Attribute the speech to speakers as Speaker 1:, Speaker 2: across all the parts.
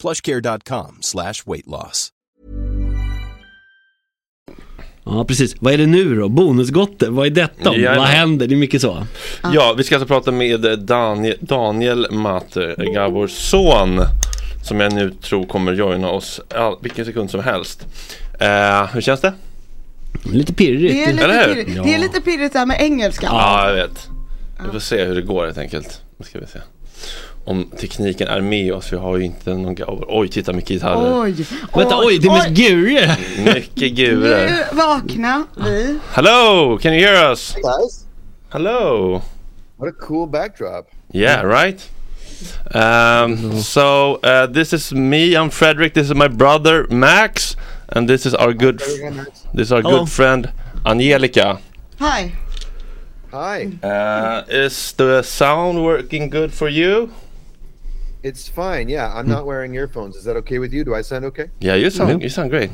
Speaker 1: plushcare.com slash weight loss.
Speaker 2: Ja, precis. Vad är det nu då? Bonusgotte? Vad är detta? om?
Speaker 3: Jajamän.
Speaker 2: Vad händer? Det är mycket så.
Speaker 3: Ja, vi ska alltså prata med Daniel, Daniel Mater, vår son. Som jag nu tror kommer joina oss all, vilken sekund som helst. Eh, hur känns det?
Speaker 2: Lite pirrigt.
Speaker 4: Det är lite
Speaker 3: Eller hur?
Speaker 4: pirrigt,
Speaker 2: Ja.
Speaker 4: det är lite pirrigt där med engelskan.
Speaker 3: Ja, jag vet. Vi får se hur det går helt enkelt. Nu ska vi se. Om tekniken är med oss. Vi har ju inte någon... Oj, titta mycket gitarrer.
Speaker 4: Oj,
Speaker 2: Vänta, oj, det är mest gure!
Speaker 3: Mycket gurer.
Speaker 4: Nu vakna vi.
Speaker 3: Hello, can you hear us?
Speaker 5: guys.
Speaker 3: Hello.
Speaker 5: What a cool backdrop.
Speaker 3: Yeah, right. Um, so uh, this is me. I'm Frederick. This is my brother Max, and this is our good. This is our
Speaker 2: Hello.
Speaker 3: good friend Angelica.
Speaker 4: Hi.
Speaker 5: Hi.
Speaker 6: Uh, is the sound working good for you?
Speaker 5: It's fine. Yeah, I'm not wearing earphones. Is that okay with you? Do I sound okay?
Speaker 6: Yeah, you sound you sound great.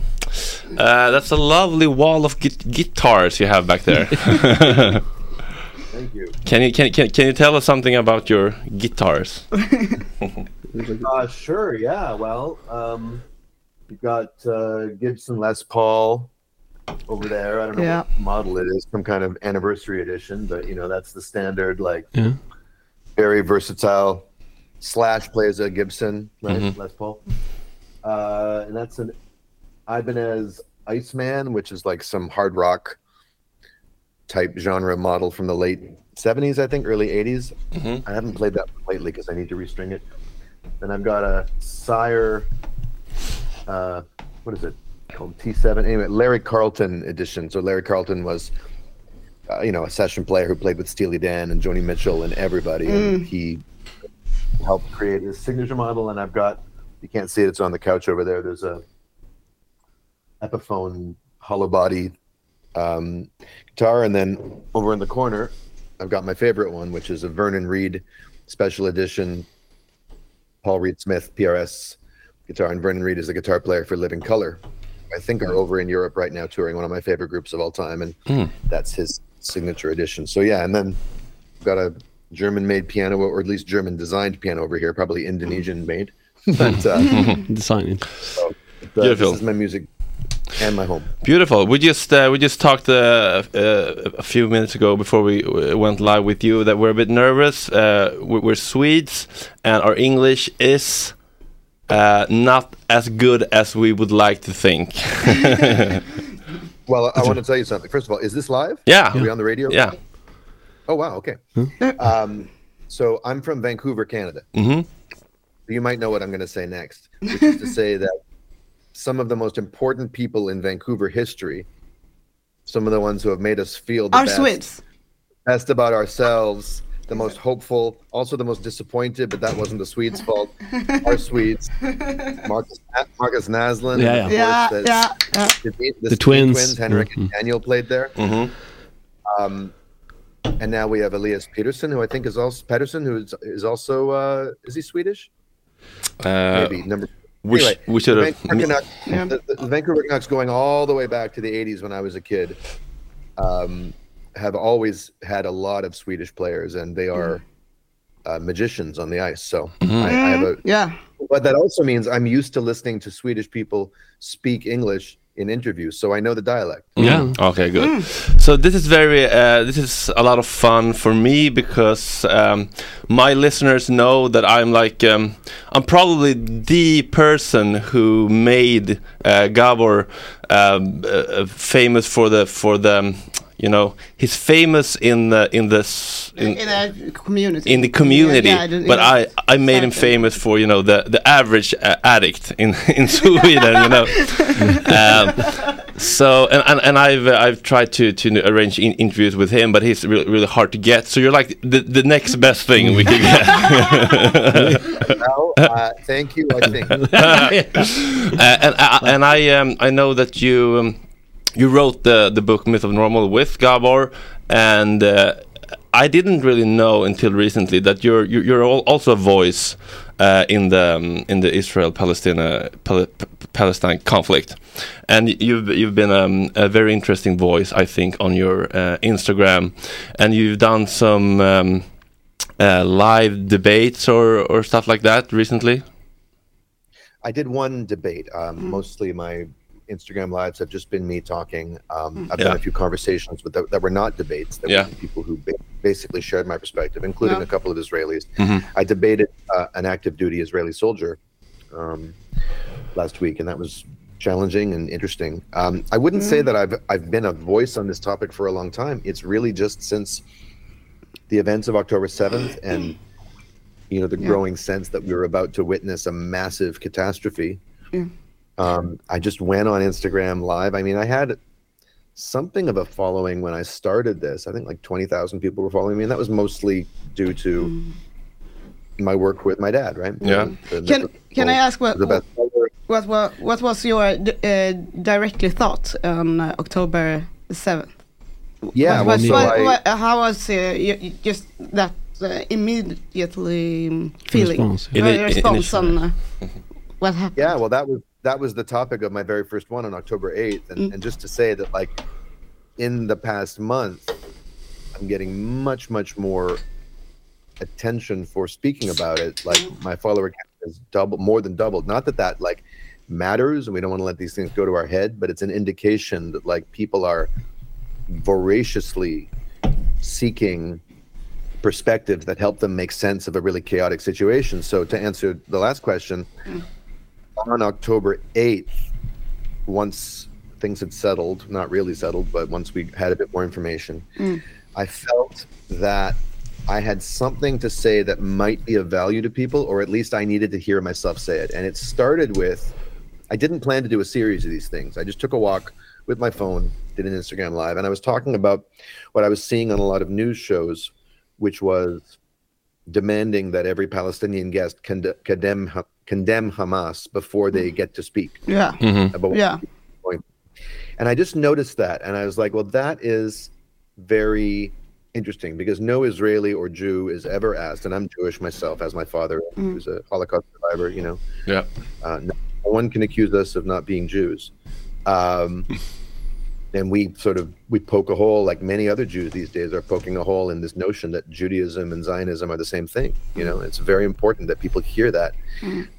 Speaker 6: Uh, that's a lovely wall of gui- guitars you have back there.
Speaker 5: Thank you.
Speaker 6: can you can, can can you tell us something about your guitars?
Speaker 5: Uh, sure. Yeah. Well, um, you've got uh, Gibson Les Paul over there. I don't know
Speaker 4: Yeah.
Speaker 5: what model it is, some kind of anniversary edition, but you know that's the standard, like
Speaker 2: Yeah.
Speaker 5: very versatile. Slash plays a Gibson, right? Les Paul. Uh, and that's an Ibanez Iceman, which is like some hard rock type genre model from the late 70s, I think, early 80s. I haven't played that lately because I need to restring it. Then I've got a Sire, uh, what is it called? T7. Anyway, Larry Carlton edition. So Larry Carlton was, uh, you know, a session player who played with Steely Dan and Joni Mitchell and everybody. And he helped create his signature model. And I've got, you can't see it, it's on the couch over there. There's a Epiphone hollow body um, guitar. And then over in the corner, I've got my favorite one, which is a Vernon Reid special edition Paul Reed Smith PRS guitar. And Vernon Reid is a guitar player for Living Colour. I think are over in Europe right now touring one of my favorite groups of all time. And that's his signature edition. So yeah, and then I've got a German made piano, or at least German designed piano over here, probably Indonesian made. but uh,
Speaker 2: Designing.
Speaker 5: uh,
Speaker 6: Beautiful.
Speaker 5: this is my music and my home.
Speaker 6: Beautiful. We just uh, we just talked uh, uh, a few minutes ago before we uh, went live with you that we're a bit nervous. Uh, we- we're Swedes, and our English is uh, not as good as we would like to think.
Speaker 5: Well, I want to tell you something. First of all, is this live?
Speaker 6: Yeah.
Speaker 5: Are we on the radio?
Speaker 6: yeah.
Speaker 5: Oh wow. Okay. Um, so I'm from Vancouver, Canada.
Speaker 6: hmm
Speaker 5: You might know what I'm going to say next, which is to say that some of the most important people in Vancouver history, some of the ones who have made us feel the
Speaker 4: Our
Speaker 5: best,
Speaker 4: Swedes.
Speaker 5: best about ourselves, the most hopeful, also the most disappointed, but that wasn't the Swedes' fault. Our Swedes, Marcus, Marcus Näslund,
Speaker 2: Yeah,
Speaker 5: and
Speaker 4: Yeah, yeah, yeah.
Speaker 5: the, the,
Speaker 2: The twins.
Speaker 5: twins, Henrik and Daniel played there.
Speaker 6: hmm
Speaker 5: Um, and now we have Elias Pettersson, who I think is also Pettersson, who is, is also uh, is he Swedish?
Speaker 6: Uh,
Speaker 5: Maybe number.
Speaker 6: we, sh-
Speaker 5: anyway,
Speaker 6: we should have.
Speaker 5: Vancouver, Canucks, the, the- the Vancouver Canucks going all the way back to the 80s when I was a kid um, have always had a lot of Swedish players, and they are uh, magicians on the ice. So I, I have a,
Speaker 4: Yeah.
Speaker 5: but that also means I'm used to listening to Swedish people speak English in interviews, so I know the dialect.
Speaker 2: Yeah.
Speaker 6: Okay, good. So this is very, uh, this is a lot of fun for me because um, my listeners know that I'm like, um, I'm probably the person who made uh, Gabor um, uh, uh, famous for the for the, um, you know, he's famous in the in this in,
Speaker 4: In a community.
Speaker 6: in the community,
Speaker 4: Yeah, yeah,
Speaker 6: but. I I made him famous for you know the the average uh, addict in in Sweden, you know. um, so and, and and I've uh, I've tried to to arrange in interviews with him, but he's really really hard to get. So you're like the the next best thing we can get.
Speaker 5: Now, uh, thank you. I think.
Speaker 6: uh, and I, and I um, I know that you um, you wrote the the book Myth of Normal with Gabor, and uh, I didn't really know until recently that you're you're, you're also a voice uh, in the um, in the Israel Palestine Pal- Palestine conflict, and you've you've been um, a very interesting voice, I think, on your uh, Instagram, and you've done some. Um, uh, live debates or, or stuff like that recently.
Speaker 5: I did one debate. Um, Mostly my Instagram lives have just been me talking. Um, I've
Speaker 6: Yeah.
Speaker 5: done a few conversations, but that, that were not debates. That
Speaker 6: Yeah.
Speaker 5: were people who ba- basically shared my perspective, including
Speaker 4: Yeah.
Speaker 5: a couple of Israelis.
Speaker 6: Mhm.
Speaker 5: I debated uh, an active duty Israeli soldier um, last week, and that was challenging and interesting. Um, I wouldn't say that I've I've been a voice on this topic for a long time. It's really just since the events of October seventh and you know the
Speaker 4: Yeah.
Speaker 5: growing sense that we were about to witness a massive catastrophe.
Speaker 4: Yeah.
Speaker 5: Um, I just went on Instagram live. I mean, I had something of a following when I started this. I think like twenty thousand people were following me, and that was mostly due to my work with my dad. Right?
Speaker 6: Yeah.
Speaker 5: The-
Speaker 4: Can
Speaker 5: the-
Speaker 4: can I ask what
Speaker 5: the best
Speaker 4: what what, what was your uh, directly thought on uh, October seventh?
Speaker 5: Yeah,
Speaker 4: But,
Speaker 5: well,
Speaker 4: but
Speaker 5: so
Speaker 4: what-
Speaker 5: I-
Speaker 4: what- how was uh, you, you just that uh, immediately feeling
Speaker 2: Response.
Speaker 4: Uh,
Speaker 6: Ini-
Speaker 4: response
Speaker 6: initially.
Speaker 4: on uh, what happened?
Speaker 5: Yeah, well, that was that was the topic of my very first one on October eighth, and, mm. and just to say that, like, in the past month, I'm getting much much more attention for speaking about it. Like, mm. my follower count has doubled, more than doubled. Not that that like matters, and we don't want to let these things go to our head, but it's an indication that like people are voraciously seeking perspectives that help them make sense of a really chaotic situation. So to answer the last question, mm. On October 8th, once things had settled, not really settled, but once we had a bit more information, mm. I felt that I had something to say that might be of value to people, or at least I needed to hear myself say it. And it started with I didn't plan to do a series of these things. I just took a walk with my phone, did an Instagram live, and I was talking about what I was seeing on a lot of news shows, which was demanding that every Palestinian guest condemn condemn Hamas before they get to speak
Speaker 4: Yeah,
Speaker 5: about what
Speaker 4: yeah.
Speaker 5: And I just noticed that, and I was like, well, that is very interesting because no Israeli or Jew is ever asked, and I'm Jewish myself, as my father, who's a Holocaust survivor, you know,
Speaker 6: Yeah.
Speaker 5: uh, no no one can accuse us of not being Jews. Um, and we sort of we poke a hole like many other Jews these days are poking a hole in this notion that Judaism and Zionism are the same thing. You know, it's very important that people hear that.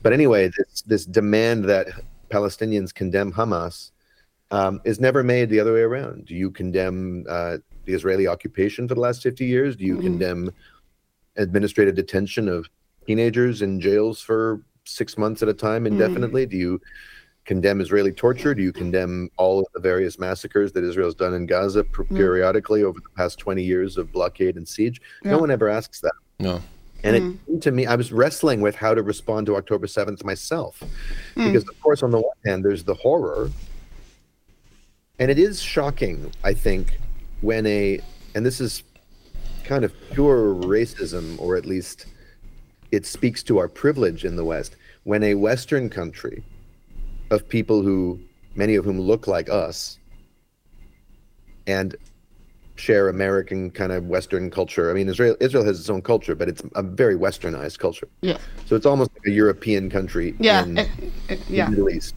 Speaker 5: But anyway, this this demand that Palestinians condemn Hamas um, is never made the other way around. Do you condemn uh, the Israeli occupation for the last 50 years? Do you condemn administrative detention of teenagers in jails for six months at a time indefinitely? Do you condemn Israeli torture? Do you condemn all of the various massacres that Israel's done in Gaza per- mm. periodically over the past 20 years of blockade and siege? No one ever asks that.
Speaker 6: No.
Speaker 5: And it mm. to me, I was wrestling with how to respond to October 7th myself. Mm. Because, of course, on the one hand, there's the horror. And it is shocking, I think, when a, and this is kind of pure racism, or at least it speaks to our privilege in the West, when a Western country of people who, many of whom look like us, and share American kind of Western culture. I mean, Israel Israel has its own culture, but it's a very Westernized culture.
Speaker 4: yeah,
Speaker 5: So it's almost like a European country
Speaker 4: yeah,
Speaker 5: in
Speaker 4: uh, uh, yeah.
Speaker 5: the Middle East.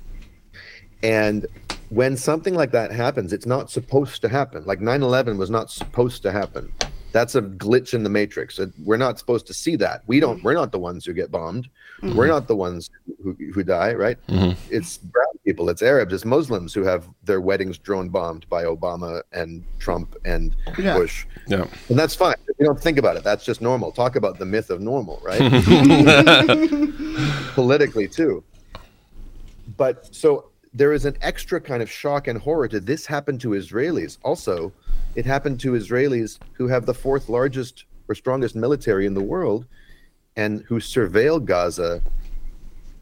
Speaker 5: And when something like that happens, it's not supposed to happen. Like 9/11 was not supposed to happen. That's a glitch in the matrix. Uh, we're not supposed to see that. We don't. We're not the ones who get bombed. Mm-hmm. We're not the ones who, who die. Right? Mm-hmm. It's brown people. It's Arabs. It's Muslims who have their weddings drone bombed by Obama and Trump and
Speaker 4: Yeah.
Speaker 5: Bush.
Speaker 6: Yeah.
Speaker 5: And that's fine. We don't think about it. That's just normal. Talk about the myth of normal, right? Politically, too. But so there is an extra kind of shock and horror to this happened to Israelis. Also, it happened to Israelis who have the fourth largest or strongest military in the world and who surveil Gaza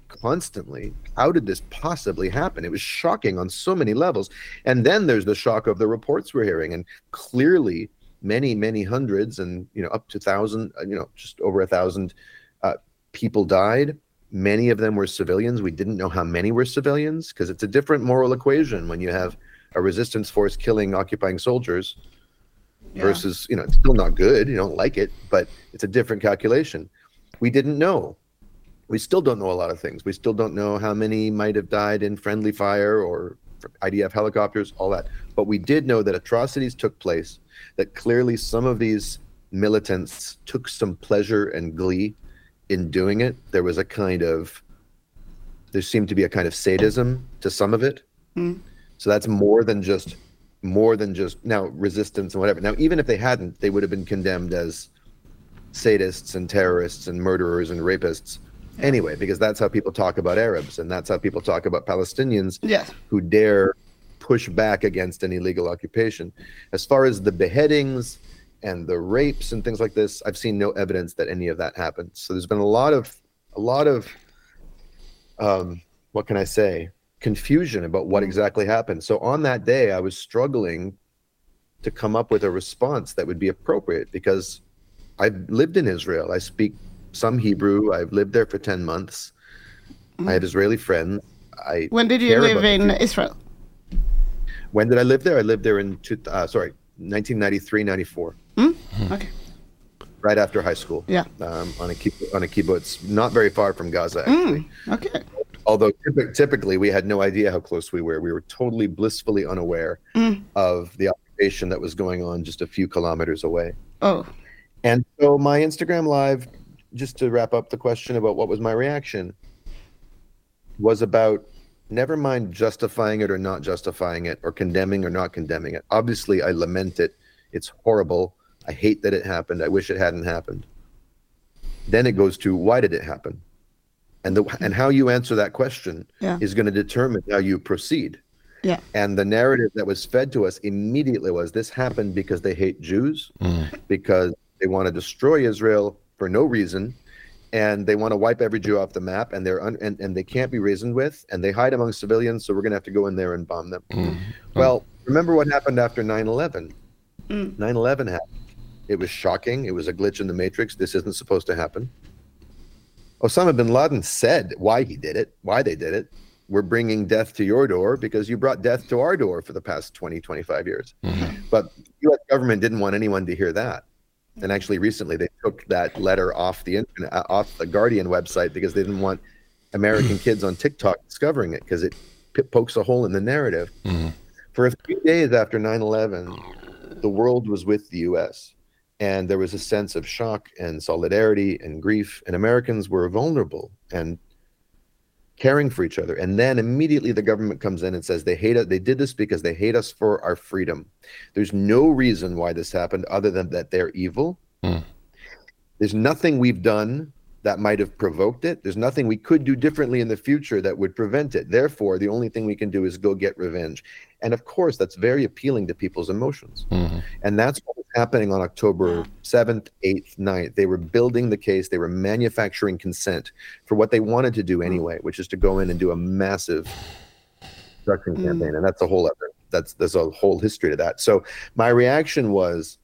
Speaker 5: constantly. How did this possibly happen? It was shocking on so many levels. And then there's the shock of the reports we're hearing. And clearly, many, many hundreds and, you know, up to thousand, uh, you know, just over a thousand uh, people died. Many of them were civilians. We didn't know how many were civilians because it's a different moral equation when you have a resistance force killing occupying soldiers versus, you know, it's still not good. You don't like it, but it's a different calculation. We didn't know we still don't know a lot of things. We still don't know how many might have died in friendly fire or IDF helicopters, all that. But we did know that atrocities took place, that clearly some of these militants took some pleasure and glee in doing it. There was a kind of, there seemed to be a kind of sadism to some of it. Hmm. So that's more than just, more than just now resistance and whatever. Now, even if they hadn't, they would have been condemned as sadists and terrorists and murderers and rapists anyway, because that's how people talk about Arabs and that's how people talk about Palestinians
Speaker 4: Yes.
Speaker 5: who dare push back against an illegal occupation. As far as the beheadings and the rapes and things like this, I've seen no evidence that any of that happened. So there's been a lot of a lot of um, what can I say? Confusion about what mm. exactly happened. So on that day, I was struggling to come up with a response that would be appropriate because I've lived in Israel. I speak some Hebrew. I've lived there for 10 months. I have mm. Israeli friends. I
Speaker 4: When did you live in
Speaker 5: people.
Speaker 4: Israel?
Speaker 5: When did I live there? I lived there in two, uh, sorry, 1993, 94, hmm? Hmm.
Speaker 4: Okay.
Speaker 5: right after high school.
Speaker 4: Yeah.
Speaker 5: Um, on a kib- on a kibbutz, not very far from Gaza. Hmm. Actually.
Speaker 4: Okay.
Speaker 5: Although typi- typically we had no idea how close we were. We were totally blissfully unaware mm. of the occupation that was going on just a few kilometers away.
Speaker 4: Oh.
Speaker 5: And so my Instagram live, just to wrap up the question about what was my reaction, was about never mind justifying it or not justifying it or condemning or not condemning it. Obviously, I lament it. It's horrible. I hate that it happened. I wish it hadn't happened. Then it goes to why did it happen? And the and how you answer that question
Speaker 4: Yeah.
Speaker 5: is going to determine how you proceed.
Speaker 4: Yeah.
Speaker 5: And the narrative that was fed to us immediately was this happened because they hate Jews, mm. because they want to destroy Israel for no reason, and they want to wipe every Jew off the map, and they're un- and, and they can't be reasoned with, and they hide among civilians, so we're going to have to go in there and bomb them. Mm. Well, remember what happened after 9 11? Mm. 9 11 happened. It was shocking. It was a glitch in the matrix. This isn't supposed to happen. Osama bin Laden said why he did it, why they did it. We're bringing death to your door because you brought death to our door for the past 20, 25 years. But the US government didn't want anyone to hear that. And actually, recently they took that letter off the internet, uh, off the Guardian website because they didn't want American kids on TikTok discovering it because it pokes a hole in the narrative. For a few days after 9 11, the world was with the US. And there was a sense of shock and solidarity and grief. And Americans were vulnerable and caring for each other. And then immediately the government comes in and says they hate us. They did this because they hate us for our freedom. There's no reason why this happened other than that they're evil. Hmm. There's nothing we've done that might have provoked it. There's nothing we could do differently in the future that would prevent it. Therefore, the only thing we can do is go get revenge. And of course, that's very appealing to people's emotions. Hmm. And that's was happening on October 7th, 8th, 9th. They were building the case, they were manufacturing consent for what they wanted to do anyway, which is to go in and do a massive destruction mm. campaign. And that's a whole other that's there's a whole history to that. So my reaction was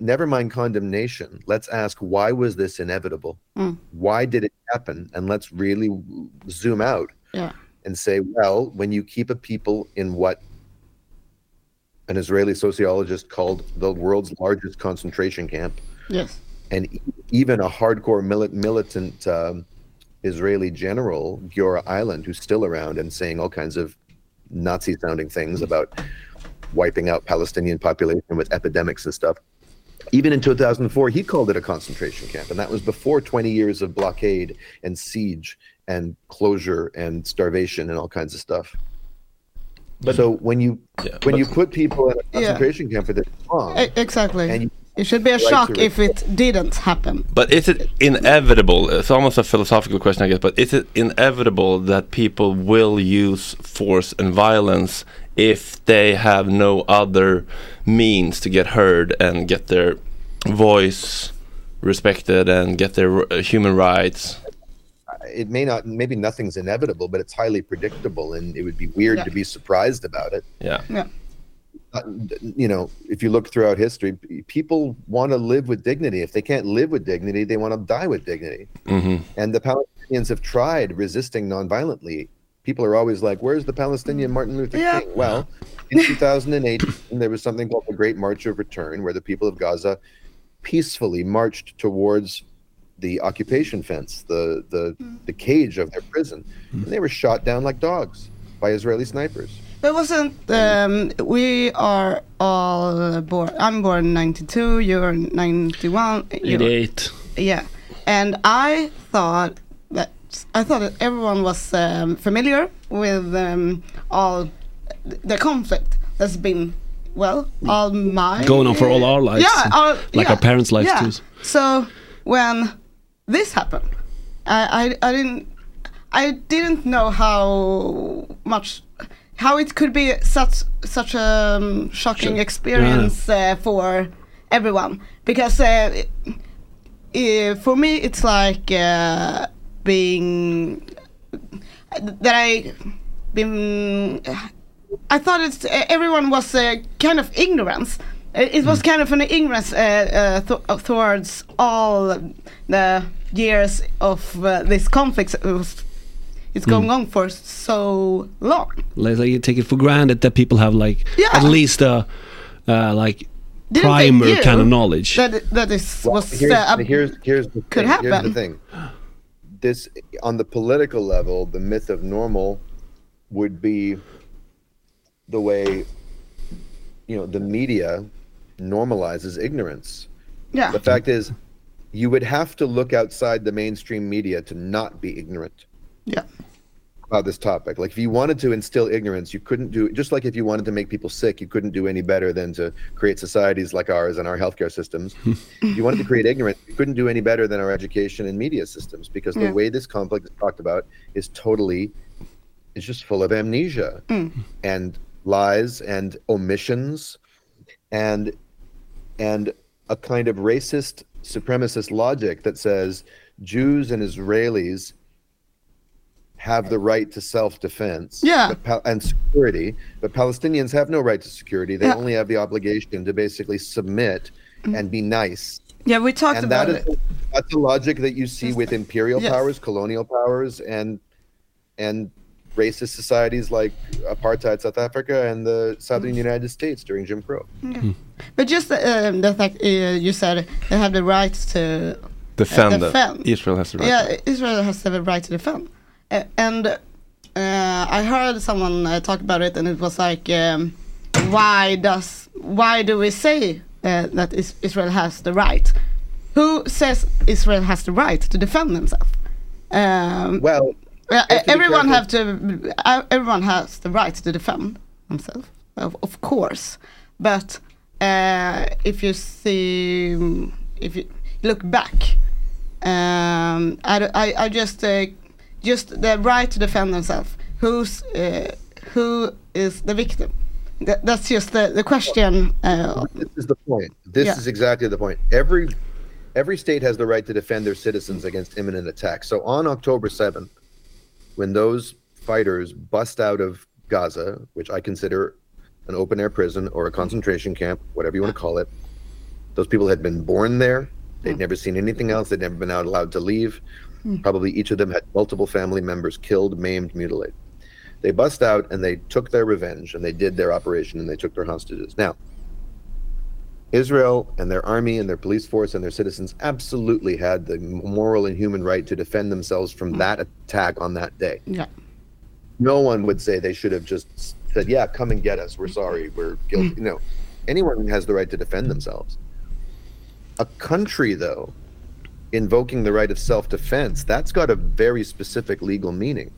Speaker 5: never mind condemnation. Let's ask why was this inevitable? Mm. Why did it happen? And let's really zoom out
Speaker 4: Yeah.
Speaker 5: and say, well, when you keep a people in what an Israeli sociologist called the world's largest concentration camp,
Speaker 4: Yes.
Speaker 5: and even a hardcore mili- militant um, Israeli general, Giora Eiland, who's still around and saying all kinds of Nazi sounding things about wiping out Palestinian population with epidemics and stuff. Even in 2004, he called it a concentration camp, and that was before 20 years of blockade and siege and closure and starvation and all kinds of stuff. So when you
Speaker 6: Yeah,
Speaker 5: when
Speaker 6: but-
Speaker 5: you put people in a
Speaker 4: Yeah.
Speaker 5: concentration camp for this long,
Speaker 4: exactly.
Speaker 5: And you-
Speaker 4: it should be a
Speaker 5: Right
Speaker 4: shock if it didn't happen.
Speaker 6: But is it inevitable? It's almost a philosophical question, I guess. But is it inevitable that people will use force and violence if they have no other means to get heard and get their voice respected and get their uh, human rights?
Speaker 5: It may not maybe nothing's inevitable but it's highly predictable and it would be weird
Speaker 4: Yeah.
Speaker 5: to be surprised about it
Speaker 6: Yeah.
Speaker 4: Yeah.
Speaker 5: Uh, you know if you look throughout history people want to live with dignity if they can't live with dignity they want to die with dignity
Speaker 6: hmm
Speaker 5: and the palestinians have tried resisting nonviolently people are always like where's the palestinian martin luther
Speaker 4: Yeah.
Speaker 5: king well in 2008 there was something called the great march of return where the people of gaza peacefully marched towards the occupation fence, the the, the cage of their prison, and they were shot down like dogs by Israeli snipers.
Speaker 4: But wasn't um, we are all born? I'm born '92. You're '91. You're,
Speaker 2: 88.
Speaker 4: yeah, and I thought that I thought that everyone was um, familiar with um, all the conflict that's been well all my
Speaker 2: Going on for all our lives.
Speaker 4: Yeah, all,
Speaker 2: Like
Speaker 4: yeah,
Speaker 2: our parents' lives
Speaker 4: yeah.
Speaker 2: too.
Speaker 4: So when this happened, I, I I didn't I didn't know how much how it could be such such a um, shocking
Speaker 2: Sure.
Speaker 4: experience uh, for everyone because uh, it, uh, for me it's like uh, being that I been I thought it's everyone was uh, kind of ignorance. It it was kind of an ignorance uh, uh, th- towards all the years of uh, this conflict. It was, it's going on for so long.
Speaker 2: Like, like you take it for granted that people have like
Speaker 4: Yeah.
Speaker 2: at least a uh, like
Speaker 4: Didn't
Speaker 2: primer kind of knowledge.
Speaker 4: That that is
Speaker 5: Well,
Speaker 4: was
Speaker 5: here's,
Speaker 4: uh,
Speaker 5: here's here's the
Speaker 4: could
Speaker 5: thing. Here's the thing. This on the political level, the myth of normal would be the way you know the media normalizes ignorance.
Speaker 4: yeah
Speaker 5: The fact is, you would have to look outside the mainstream media to not be ignorant
Speaker 4: yeah
Speaker 5: about this topic. Like if you wanted to instill ignorance, you couldn't do just like if you wanted to make people sick, you couldn't do any better than to create societies like ours and our healthcare systems. if you wanted to create ignorance, you couldn't do any better than our education and media systems because
Speaker 4: Yeah.
Speaker 5: the way this conflict is talked about is totally it's just full of amnesia mm. and lies and omissions and and a kind of racist supremacist logic that says Jews and Israelis have the right to self-defense
Speaker 4: Yeah.
Speaker 5: but Pal- and security, but Palestinians have no right to security. They
Speaker 4: Yeah. Mm.
Speaker 5: only have the obligation to basically submit and be nice.
Speaker 4: yeah we talked
Speaker 5: And
Speaker 4: about
Speaker 5: that is
Speaker 4: it
Speaker 5: that's the logic that you see with imperial
Speaker 4: Yes.
Speaker 5: powers, colonial powers, and and racist societies like apartheid South Africa and the southern
Speaker 4: Mm.
Speaker 5: United States during Jim Crow.
Speaker 4: But just the, um, the fact uh, you said they have the right to
Speaker 6: Defend,
Speaker 4: Uh, defend.
Speaker 6: Israel has the right.
Speaker 4: Yeah, Israel has the right to defend. Uh, and uh, I heard someone uh, talk about it, and it was like, um, why does why do we say uh, that is, Israel has the right? Who says Israel has the right to defend themselves? Um,
Speaker 5: Well,
Speaker 4: uh,
Speaker 5: have to be
Speaker 4: everyone have to. Uh, everyone has the right to defend himself, of, of course. But uh, if you see, if you look back, um, I, I, I just uh, just the right to defend themselves. Who's uh, who is the victim? That, that's just the the question. Uh,
Speaker 5: this is the point. This
Speaker 4: Yeah.
Speaker 5: is exactly the point. Every every state has the right to defend their citizens against imminent attack. So on October 7th, when those fighters bust out of Gaza, which I consider an open air prison or a concentration camp, whatever you want to call it, those people had been born there. They'd mm. never seen anything else. They'd never been out allowed to leave. Hmm. Probably each of them had multiple family members killed, maimed, mutilated. They bust out and they took their revenge and they did their operation and they took their hostages. Now, Israel and their army and their police force and their citizens absolutely had the moral and human right to defend themselves from hmm. that attack on that day.
Speaker 4: yeah,
Speaker 5: No one would say they should have just said, "Yeah, come and get us. We're sorry. We're guilty." Hmm. No, anyone has the right to defend themselves. A country, though, invoking the right of self-defense, that's got a very specific legal meaning,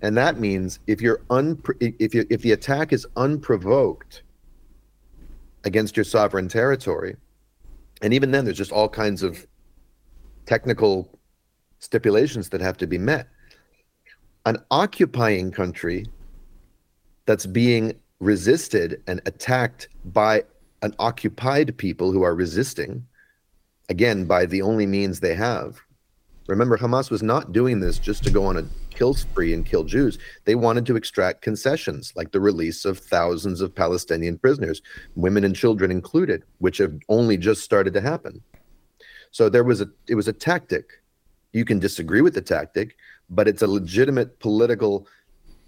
Speaker 5: and that means if you're unpro- if you if the attack is unprovoked against your sovereign territory, and even then, there's just all kinds of technical stipulations that have to be met. An occupying country that's being resisted and attacked by an occupied people who are resisting, again, by the only means they have. Remember, Hamas was not doing this just to go on a kill spree and kill Jews. They wanted to extract concessions, like the release of thousands of Palestinian prisoners, women and children included, which have only just started to happen. So there was a it was a tactic. You can disagree with the tactic, but it's a legitimate political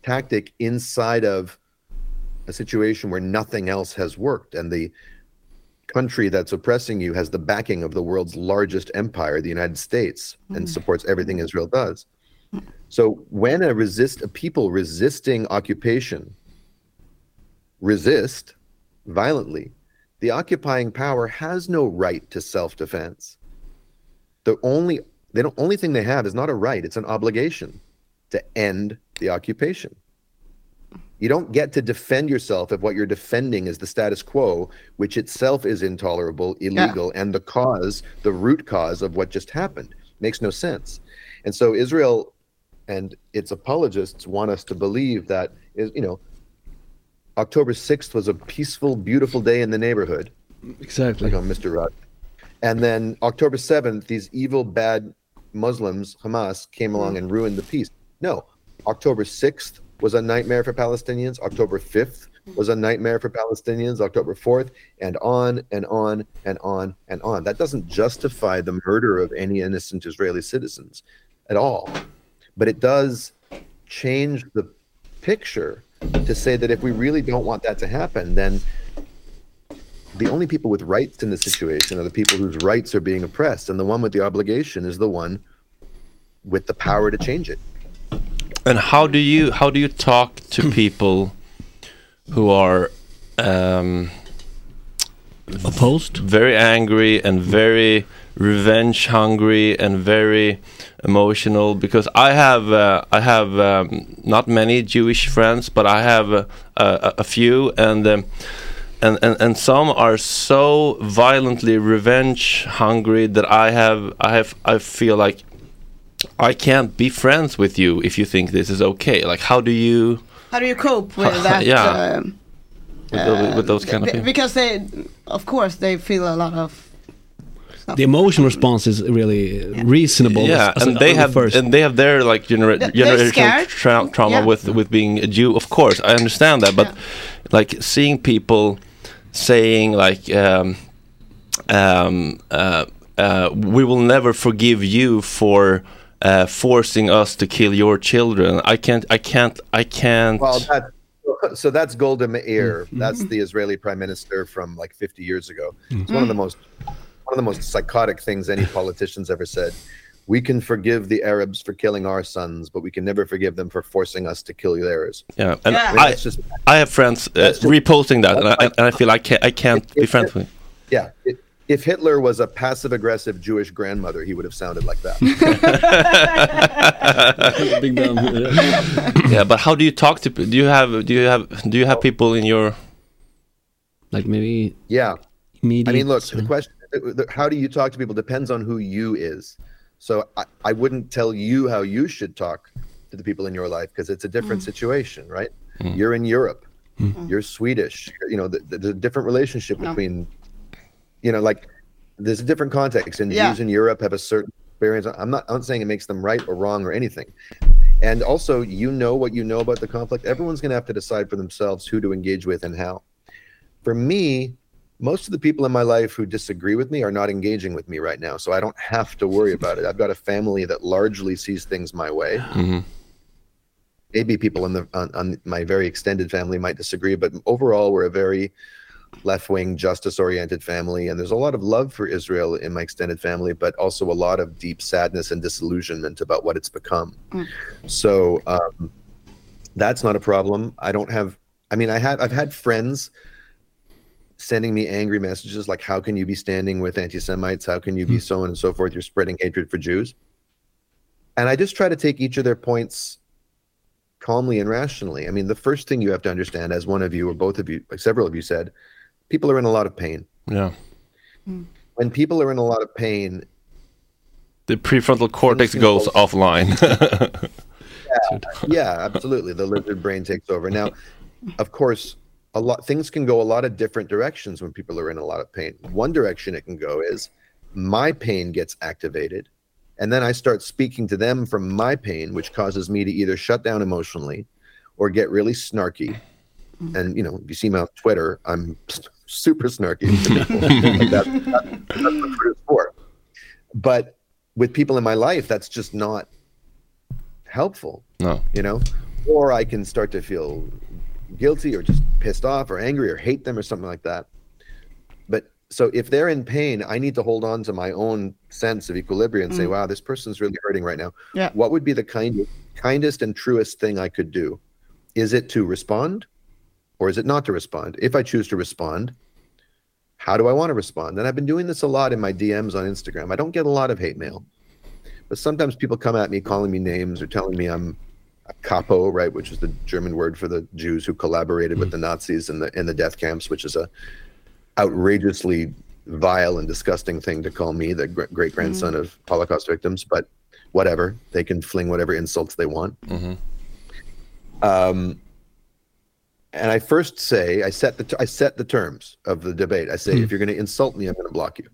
Speaker 5: tactic inside of a situation where nothing else has worked and the country that's oppressing you has the backing of the world's largest empire the united states and mm. supports everything mm. israel does. Mm. So when a resist a people resisting occupation resist violently the occupying power has no right to self-defense. The only the don't- only thing they have is not a right it's an obligation to end the occupation you don't get to defend yourself if what you're defending is the status quo which itself is intolerable illegal and the cause the root cause of what just happened makes no sense and so israel and its apologists want us to believe that, you know october 6th was a peaceful beautiful day in the neighborhood
Speaker 2: Exactly.
Speaker 5: like on Mr. Rod. And then October 7th, these evil, bad Muslims, Hamas, came mm-hmm. along and ruined the peace. No, October 6th was a nightmare for Palestinians. October 5th mm-hmm. was a nightmare for Palestinians. October 4th, and on and on and on and on. That doesn't justify the murder of any innocent Israeli citizens at all. But it does change the picture to say that if we really don't want that to happen, then the only people with rights in the situation are the people whose rights are being oppressed, and the one with the obligation is the one with the power to change it.
Speaker 6: And how do you how do you talk to people who are um,
Speaker 2: Opposed?
Speaker 6: very angry and very revenge hungry and very emotional? Because I have uh, I have um, not many Jewish friends, but I have uh, a, a few, and. Um, and, and, and some are so violently revenge hungry that I have I have I feel like I can't be friends with you if you think this is okay. Like, how do you
Speaker 4: How do you cope with that?
Speaker 6: Yeah.
Speaker 4: um,
Speaker 6: with, tho- with those kind of people?
Speaker 4: because they, of course, they feel a lot of.
Speaker 2: The emotional response is really reasonable.
Speaker 6: Yeah,
Speaker 2: as- as
Speaker 6: and
Speaker 2: a-
Speaker 6: they have
Speaker 2: first.
Speaker 6: and they have their like genera-
Speaker 4: Th-
Speaker 6: generational tra- trauma
Speaker 4: Yeah.
Speaker 6: with with being a Jew. Of course, I understand that, but like seeing people saying like. Um, um, uh, uh, we will never forgive you for uh, forcing us to kill your children. I can't. I can't. I can't.
Speaker 5: Well, that, so that's Golda Meir. That's the Israeli prime minister from like 50 years ago. It's one of the most one of the most psychotic things any politician's ever said. We can forgive the Arabs for killing our sons, but we can never forgive them for forcing us to kill theirs.
Speaker 6: yeah, and
Speaker 4: Yeah.
Speaker 5: I mean,
Speaker 6: I,
Speaker 5: just
Speaker 6: I have friends uh,
Speaker 5: just-
Speaker 6: reposting that, and I, and I feel I can't. I can't be
Speaker 5: If-
Speaker 6: friends with.
Speaker 5: yeah. If, if Hitler was a passive aggressive Jewish grandmother, he would have sounded like that.
Speaker 2: Big dumb.
Speaker 6: Yeah, but how do you talk to? Do you have? Do you have? Do you have people in your?
Speaker 2: like maybe
Speaker 5: yeah.
Speaker 2: immediate.
Speaker 5: I mean, look, the question, how do you talk to people depends on who you is. So I, I wouldn't tell you how you should talk to the people in your life because it's a different mm. situation, right? Mm. You're in Europe, mm. you're Swedish, you know, th- th- there's a different relationship
Speaker 4: No.
Speaker 5: between, you know, like there's a different context and
Speaker 4: Yeah.
Speaker 5: Jews in Europe have a certain experience. I'm not, I'm not saying it makes them right or wrong or anything. And also, you know what you know about the conflict. Everyone's going to have to decide for themselves who to engage with and how. For me, most of the people in my life who disagree with me are not engaging with me right now. So I don't have to worry about it. I've got a family that largely sees things my way.
Speaker 6: Mhm.
Speaker 5: Maybe people in the on, on my very extended family might disagree, but overall, we're a very left-wing, justice-oriented family, and there's a lot of love for Israel in my extended family, but also a lot of deep sadness and disillusionment about what it's become. So um, that's not a problem. I don't have. I mean, I have. I've had friends sending me angry messages like, "How can you be standing with anti-Semites? How can you be so on and so forth? You're spreading hatred for Jews." And I just try to take each of their points calmly and rationally. I mean, the first thing you have to understand, as one of you or both of you, like several of you said, people are in a lot of pain.
Speaker 6: Yeah, hmm.
Speaker 5: When people are in a lot of pain,
Speaker 6: the prefrontal cortex goes
Speaker 5: go-
Speaker 6: offline.
Speaker 5: yeah, absolutely. The lizard brain takes over. Now, of course, a lot things can go a lot of different directions when people are in a lot of pain. One direction it can go is my pain gets activated, and then I start speaking to them from my pain, which causes me to either shut down emotionally or get really snarky. Mm-hmm. And you know, if you see me on Twitter, I'm super snarky. Like that- that- that's what Twitter's for. But with people in my life, that's just not helpful
Speaker 6: no.
Speaker 5: you know or i can start to feel guilty or just pissed off or angry or hate them or something like that but so if they're in pain i need to hold on to my own sense of equilibrium and say mm. wow this person's really hurting right now
Speaker 4: Yeah.
Speaker 5: what would be the kind kindest and truest thing i could do is it to respond or is it not to respond? If i choose to respond how do i want to respond? And i've been doing this a lot in my dms on instagram. I don't get a lot of hate mail but sometimes people come at me calling me names or telling me I'm a kapo, right, which is the German word for the Jews who collaborated with the mm. Nazis in the in the death camps, which is a outrageously vile and disgusting thing to call me, the great grandson mm. of Holocaust victims. But whatever, they can fling whatever insults they want. Mm-hmm. Um, and I first say I set the t- I set the terms of the debate. I say hmm. if you're going to insult me, I'm going to block you.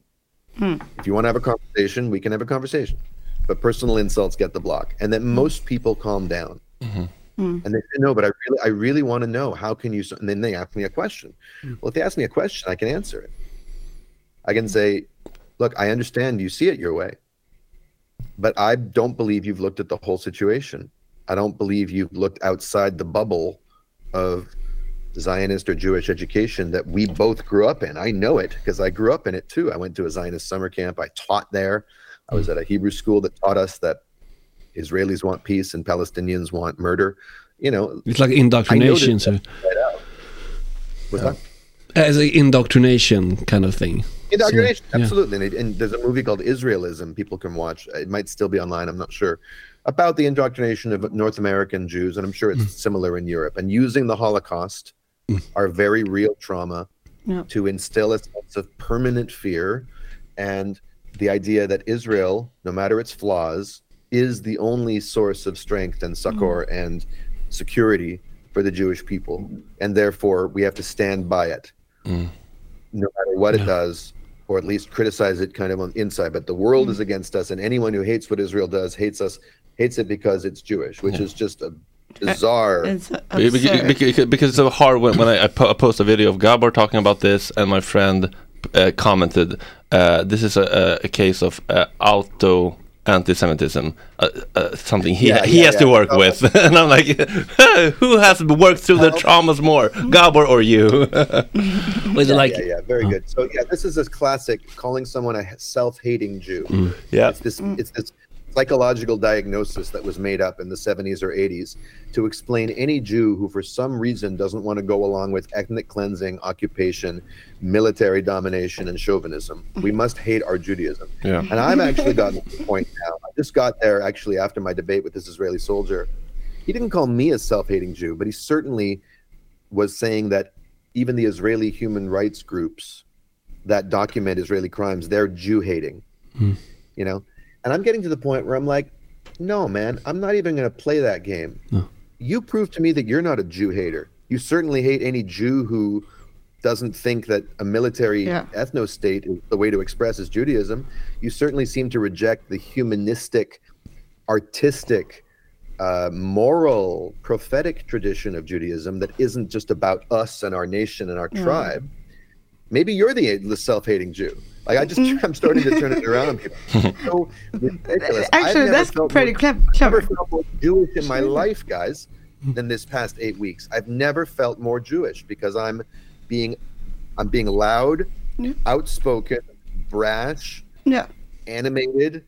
Speaker 5: Hmm. If you want to have a conversation, we can have a conversation. But personal insults get the block, and then hmm. most people calm down. Mm-hmm. And they say, no, but I really, I really want to know how can you? And then they ask me a question. Well, if they ask me a question, I can answer it. I can say, look, I understand you see it your way, but I don't believe you've looked at the whole situation. I don't believe you've looked outside the bubble of Zionist or Jewish education that we both grew up in. I know it because I grew up in it too. I went to a Zionist summer camp. I taught there. I was at a Hebrew school that taught us that Israelis want peace and Palestinians want murder. You know,
Speaker 2: It's like indoctrination, so
Speaker 5: right. What's that?
Speaker 2: as an indoctrination kind of thing.
Speaker 5: Indoctrination,
Speaker 2: So, yeah.
Speaker 5: absolutely. And, and there's a movie called Israelism people can watch. It might still be online, I'm not sure, about the indoctrination of North American Jews. And I'm sure
Speaker 2: Mm.
Speaker 5: it's similar in Europe. And using the Holocaust, Mm. our very real trauma,
Speaker 4: Yeah.
Speaker 5: to instill a sense of permanent fear. And the idea that Israel, no matter its flaws, is the only source of strength and succor mm. and security for the Jewish people. And therefore, we have to stand by it. Mm. No matter what it does, or at least criticize it kind of on the inside. But the world is against us, and anyone who hates what Israel does hates us, hates it because it's Jewish, which is just a bizarre.
Speaker 4: It's
Speaker 6: Be-
Speaker 4: absurd.
Speaker 6: be- Because, because it's so hard when, when I, I, po- I post a video of Gabor talking about this, and my friend uh, commented, uh, "This is a, a, a case of uh, auto anti-Semitism, uh, uh, something he
Speaker 5: Yeah,
Speaker 6: he
Speaker 5: yeah,
Speaker 6: has to work
Speaker 5: Oh.
Speaker 6: with." and I'm like, "Who has worked through the traumas more, Gabor or you?"
Speaker 2: Was it
Speaker 5: yeah,
Speaker 2: like
Speaker 5: yeah, yeah, very good. So yeah, this is a classic calling someone a self-hating Jew.
Speaker 6: yeah.
Speaker 5: It's this it's this psychological diagnosis that was made up in the 70s or 80s to explain any Jew who for some reason doesn't want to go along with ethnic cleansing, occupation, military domination and chauvinism. We mm-hmm. must hate our Judaism.
Speaker 6: Yeah.
Speaker 5: And I've actually gotten to the point now. I just got there actually after my debate with this Israeli soldier. He didn't call me a self-hating Jew, but he certainly was saying that even the Israeli human rights groups that document Israeli crimes, they're Jew hating. Hmm. You know? And I'm getting to the point where I'm like, no, man, I'm not even going to play that game. You prove to me that you're not a Jew hater. You certainly hate any Jew who doesn't think that a military
Speaker 4: Yeah.
Speaker 5: ethno state is the way to express his Judaism. You certainly seem to reject the humanistic, artistic, uh, moral, prophetic tradition of Judaism that isn't just about us and our nation and our tribe. Maybe you're the, the self-hating Jew. Like I just, I'm starting to turn it around. on people. It's so ridiculous.
Speaker 4: Actually, that's pretty
Speaker 5: more-
Speaker 4: clev-
Speaker 5: I've never
Speaker 4: clever.
Speaker 5: felt more Jewish in my life, guys, than this past eight weeks. I've never felt more Jewish because I'm being, I'm being loud,
Speaker 4: Yeah.
Speaker 5: outspoken, brash,
Speaker 4: Yeah.
Speaker 5: animated,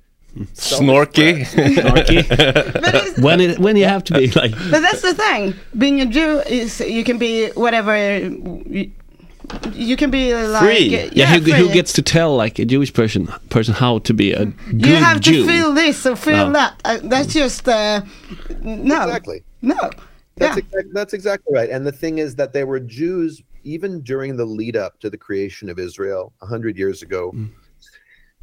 Speaker 6: Snorky.
Speaker 4: But, it's,
Speaker 2: when it when you have to be like
Speaker 4: but that's the thing. Being a Jew is you can be whatever. You, you can be like
Speaker 6: Free.
Speaker 4: Yeah,
Speaker 2: yeah, who, who gets to tell like a Jewish person person how to be a good
Speaker 4: You have
Speaker 2: Jew?
Speaker 4: to feel this or feel
Speaker 2: Oh.
Speaker 4: that. Uh, that's just uh, no.
Speaker 5: Exactly.
Speaker 4: No.
Speaker 5: That's,
Speaker 4: yeah.
Speaker 5: exact, that's exactly right. And the thing is that there were Jews, even during the lead up to the creation of Israel 100 years ago,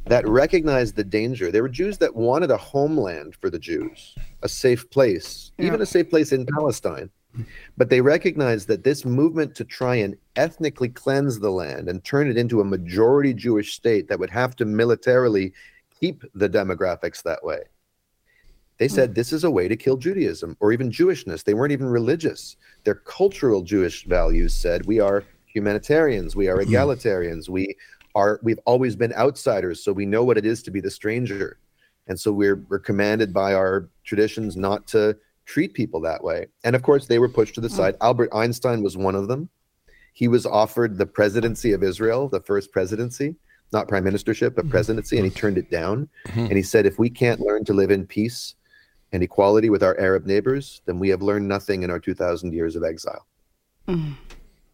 Speaker 5: that recognized the danger. There were Jews that wanted a homeland for the Jews, a safe place, even a safe place in Palestine. But they recognized that this movement to try and ethnically cleanse the land and turn it into a majority Jewish state that would have to militarily keep the demographics that way. They hmm. said this is a way to kill Judaism or even Jewishness. They weren't even religious. Their cultural Jewish values said we are humanitarians, we are hmm. egalitarians, we are we've always been outsiders, so we know what it is to be the stranger. And so we're we're commanded by our traditions not to treat people that way. And of course, they were pushed to the mm. side. Albert Einstein was one of them. He was offered the presidency of Israel, the first presidency, not prime ministership, but mm. presidency, and he turned it down. Mm-hmm. And he said, if we can't learn to live in peace and equality with our Arab neighbors, then we have learned nothing in our 2,000 years of exile. Mm.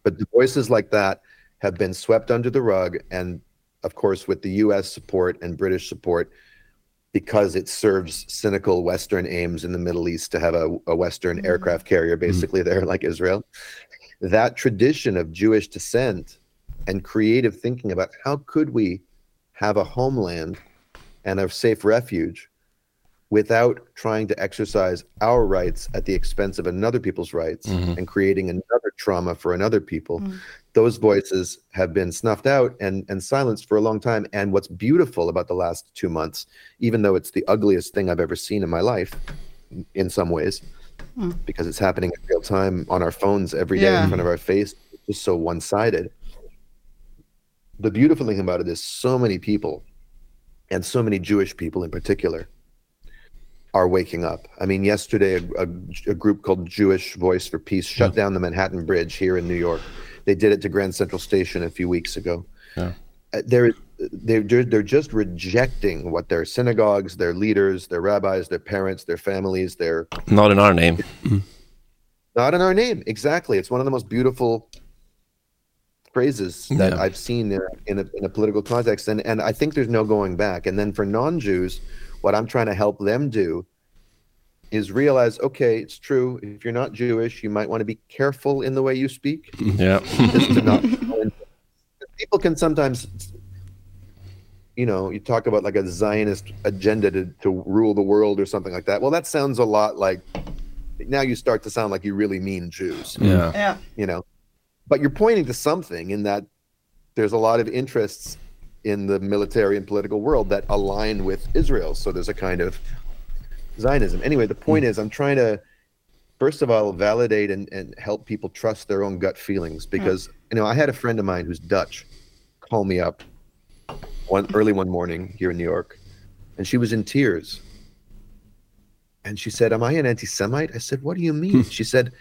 Speaker 5: But the voices like that have been swept under the rug. And of course, with the US support and British support, because it serves cynical Western aims in the Middle East to have a, a Western mm-hmm. aircraft carrier mm-hmm. basically there, like Israel, that tradition of Jewish descent and creative thinking about how could we have a homeland and a safe refuge without trying to exercise our rights at the expense of another people's rights mm-hmm. and creating another trauma for another people. Mm. Those voices have been snuffed out and and silenced for a long time. And what's beautiful about the last 2 months even though it's the ugliest thing i've ever seen in my life in some ways mm. because it's happening in real time on our phones every day
Speaker 4: Yeah.
Speaker 5: in front of our face it's just so one-sided. The beautiful thing about it is so many people and so many Jewish people in particular are waking up. I mean, yesterday a, a, a group called Jewish Voice for Peace shut down the Manhattan Bridge here in New York. They did it to Grand Central Station a few weeks ago.
Speaker 6: Yeah.
Speaker 5: Uh, They're they're they're just rejecting what their synagogues, their leaders, their rabbis, their parents, their families, their
Speaker 6: Not in our name.
Speaker 5: not in our name. Exactly. It's one of the most beautiful phrases that
Speaker 6: Yeah.
Speaker 5: I've seen in a, in a, in a political context. And, and I think there's no going back. And then for non Jews, what I'm trying to help them do is realize okay, it's true. If you're not Jewish, you might want to be careful in the way you speak.
Speaker 6: Yeah.
Speaker 5: just to not people can sometimes you know you talk about like a zionist agenda to, to rule the world or something like that well that sounds a lot like now you start to sound like you really mean jews
Speaker 6: yeah.
Speaker 4: Yeah.
Speaker 5: you know but you're pointing to something in that there's a lot of interests in the military and political world that align with israel. So there's a kind of zionism. Anyway the point hmm. is i'm trying to first of all validate and, and help people trust their own gut feelings. Hmm. Because you know i had a friend of mine who's dutch call me up one early one morning here in new york and she was in tears. And she said am i an anti-semite? I said what do you mean? Hmm. She said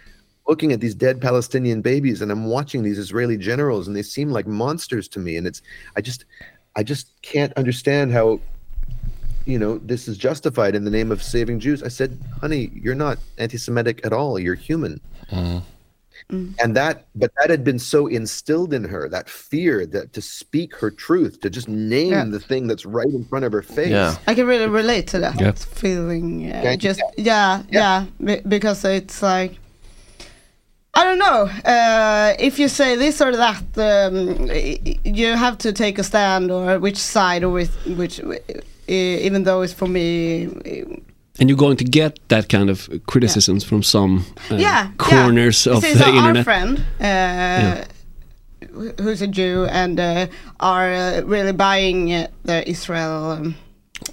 Speaker 5: looking at these dead palestinian babies and i'm watching these israeli generals and they seem like monsters to me. And it's i just i just can't understand how you know this is justified in the name of saving jews i said honey you're not anti-semitic at all you're human and that but that had been so instilled in her that fear that to speak her truth to just name
Speaker 4: Yeah.
Speaker 5: the thing that's right in front of her face
Speaker 6: Yeah.
Speaker 4: I can really relate to that
Speaker 2: Yeah.
Speaker 4: feeling. Uh,
Speaker 5: Okay.
Speaker 4: just yeah, yeah, be- because it's like I don't know uh, if you say this or that. Um, you have to take a stand or which side or with which, even though it's for me.
Speaker 2: And you're going to get that kind of criticisms from some uh,
Speaker 4: yeah,
Speaker 2: corners
Speaker 4: yeah.
Speaker 2: of
Speaker 4: See,
Speaker 2: the
Speaker 4: so Our
Speaker 2: internet.
Speaker 4: friend, uh, wh- who's a Jew and uh, are really buying the Israel. Um,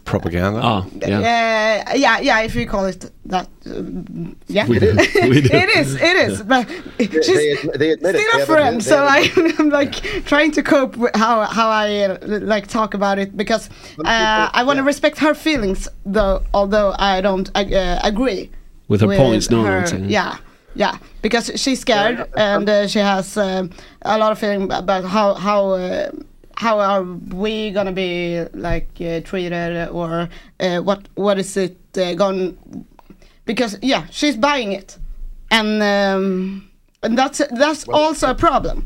Speaker 6: Propaganda.
Speaker 2: Ah, yeah.
Speaker 4: Yeah, yeah, yeah. If you call it that, um, yeah,
Speaker 2: We do. We do.
Speaker 4: it is, it is. But she's
Speaker 5: they, they admit
Speaker 4: still
Speaker 5: They
Speaker 4: a friend,
Speaker 5: they
Speaker 4: so I, I'm like trying to cope with how how I uh, like talk about it because uh, I want to
Speaker 5: yeah.
Speaker 4: respect her feelings, though. Although I don't uh, agree
Speaker 2: With her points, no,
Speaker 4: her- yeah. Yeah, because she's scared and uh, she has um, a lot of feeling about how how uh, how are we gonna be like uh, treated or uh, what what is it uh, going because yeah she's buying it and um, and that's that's also a problem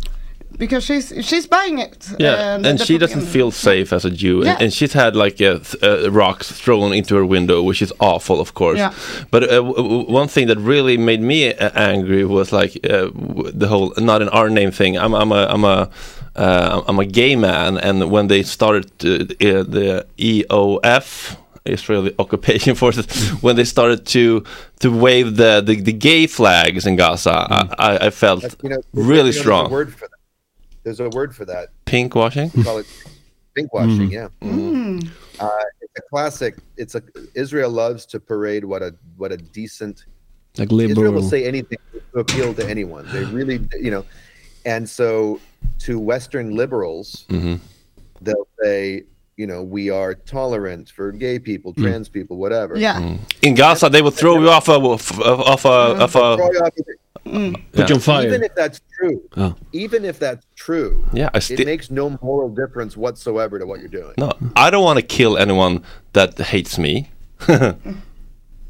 Speaker 4: because she's she's buying it
Speaker 6: Yeah,
Speaker 4: and
Speaker 6: and she doesn't
Speaker 4: propaganda.
Speaker 6: feel safe as a Jew,
Speaker 4: Yeah.
Speaker 6: and, and she's had like uh, th- uh, rocks thrown into her window, which is awful, of course.
Speaker 4: Yeah.
Speaker 6: But uh, w- w- one thing that really made me uh, angry was like uh, w- the whole "not in our name" thing. I'm I'm a I'm a uh, I'm a gay man, and when they started uh, uh, the IOF. Israeli occupation forces when they started to to wave the, the, the gay flags in Gaza, I, I, I felt
Speaker 5: you know,
Speaker 6: really
Speaker 5: you know, there's
Speaker 6: strong.
Speaker 5: a word for that. There's a word for that.
Speaker 6: Pink washing.
Speaker 5: Call it pink washing. Yeah,
Speaker 4: Mm.
Speaker 5: uh, it's a classic. It's a Israel loves to parade what a what a decent
Speaker 2: Like liberal.
Speaker 5: Israel will say anything to appeal to anyone. They really, you know, and so to Western liberals,
Speaker 6: Mhm.
Speaker 5: they'll say, you know, we are tolerant for gay people, mm. trans people, whatever.
Speaker 4: yeah mm.
Speaker 6: In Gaza, they will throw you off a off a off a, mm. off a
Speaker 5: Throw you off-
Speaker 2: Put you on fire.
Speaker 5: Even if that's true,
Speaker 2: Oh.
Speaker 5: even if that's true,
Speaker 6: yeah. I
Speaker 5: it makes no moral difference whatsoever to what you're doing.
Speaker 6: no. I don't want to kill anyone that hates me.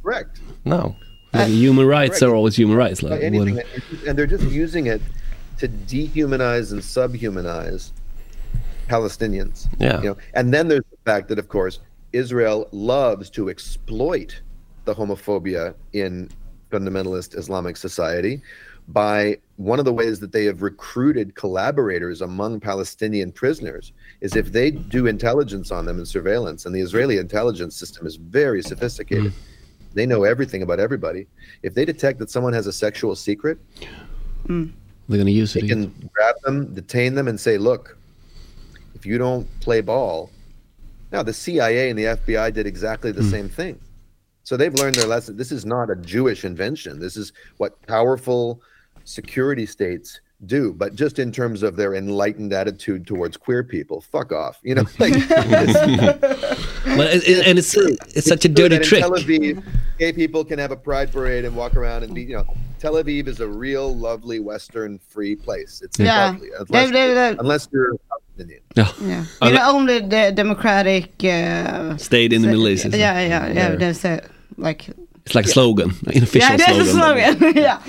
Speaker 5: Correct.
Speaker 6: no.
Speaker 2: Like, human rights
Speaker 5: Right.
Speaker 2: are always human rights.
Speaker 5: Like
Speaker 2: Like,
Speaker 5: anything, and they're just using it to dehumanize and subhumanize Palestinians.
Speaker 6: Yeah.
Speaker 5: You know, and then there's the fact that, of course, Israel loves to exploit the homophobia in fundamentalist Islamic society by one of the ways that they have recruited collaborators among Palestinian prisoners is if they do intelligence on them and surveillance, and the Israeli intelligence system is very sophisticated. Hmm. They know everything about everybody. If they detect that someone has a sexual secret, hmm.
Speaker 2: They're gonna use it.
Speaker 5: they can grab them, detain them, and say, "Look, if you don't play ball." Now, the CIA and the FBI did exactly the hmm. same thing. So they've learned their lesson. This is not a Jewish invention. This is what powerful security states do, but just in terms of their enlightened attitude towards queer people. Fuck off. You know, like, it's-
Speaker 2: But it, it- and it's it's such a
Speaker 5: true
Speaker 2: dirty
Speaker 5: that in
Speaker 2: trick.
Speaker 5: Tel Aviv, gay people can have a pride parade and walk around and be, you know, Tel Aviv is a real lovely Western free place. It's
Speaker 4: Yeah.
Speaker 5: lovely,
Speaker 4: They-
Speaker 5: unless,
Speaker 4: they- they-
Speaker 5: unless you're Palestinian.
Speaker 2: Yeah.
Speaker 4: Yeah. We're the only the democratic uh,
Speaker 2: Stayed in the Middle East. isn't?
Speaker 4: Yeah, yeah, yeah. There's a like
Speaker 2: It's like a slogan, an official
Speaker 4: yeah, there's a
Speaker 2: slogan.
Speaker 4: slogan. yeah.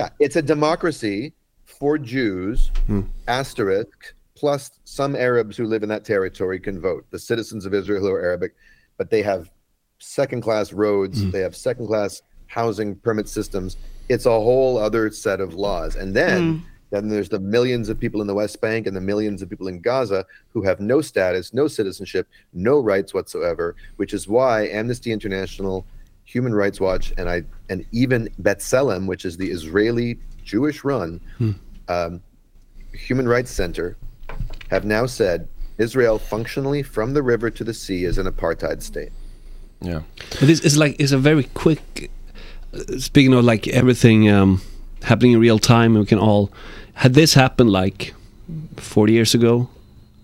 Speaker 5: Yeah, it's a democracy for Jews, hmm. asterisk, plus some Arabs who live in that territory can vote. The citizens of Israel who are Arabic, but they have second class roads, hmm. they have second class housing permit systems. It's a whole other set of laws. And then hmm. then there's the millions of people in the West Bank and the millions of people in Gaza who have no status, no citizenship, no rights whatsoever, which is why Amnesty International, Human Rights Watch, and I and even B'Tselem, which is the Israeli Jewish run um, Human Rights Center, have now said Israel functionally from the river to the sea is an apartheid state.
Speaker 6: Yeah.
Speaker 2: But this is like it's a very quick. uh, Speaking of like everything um, happening in real time, we can all. Had this happened like forty years ago?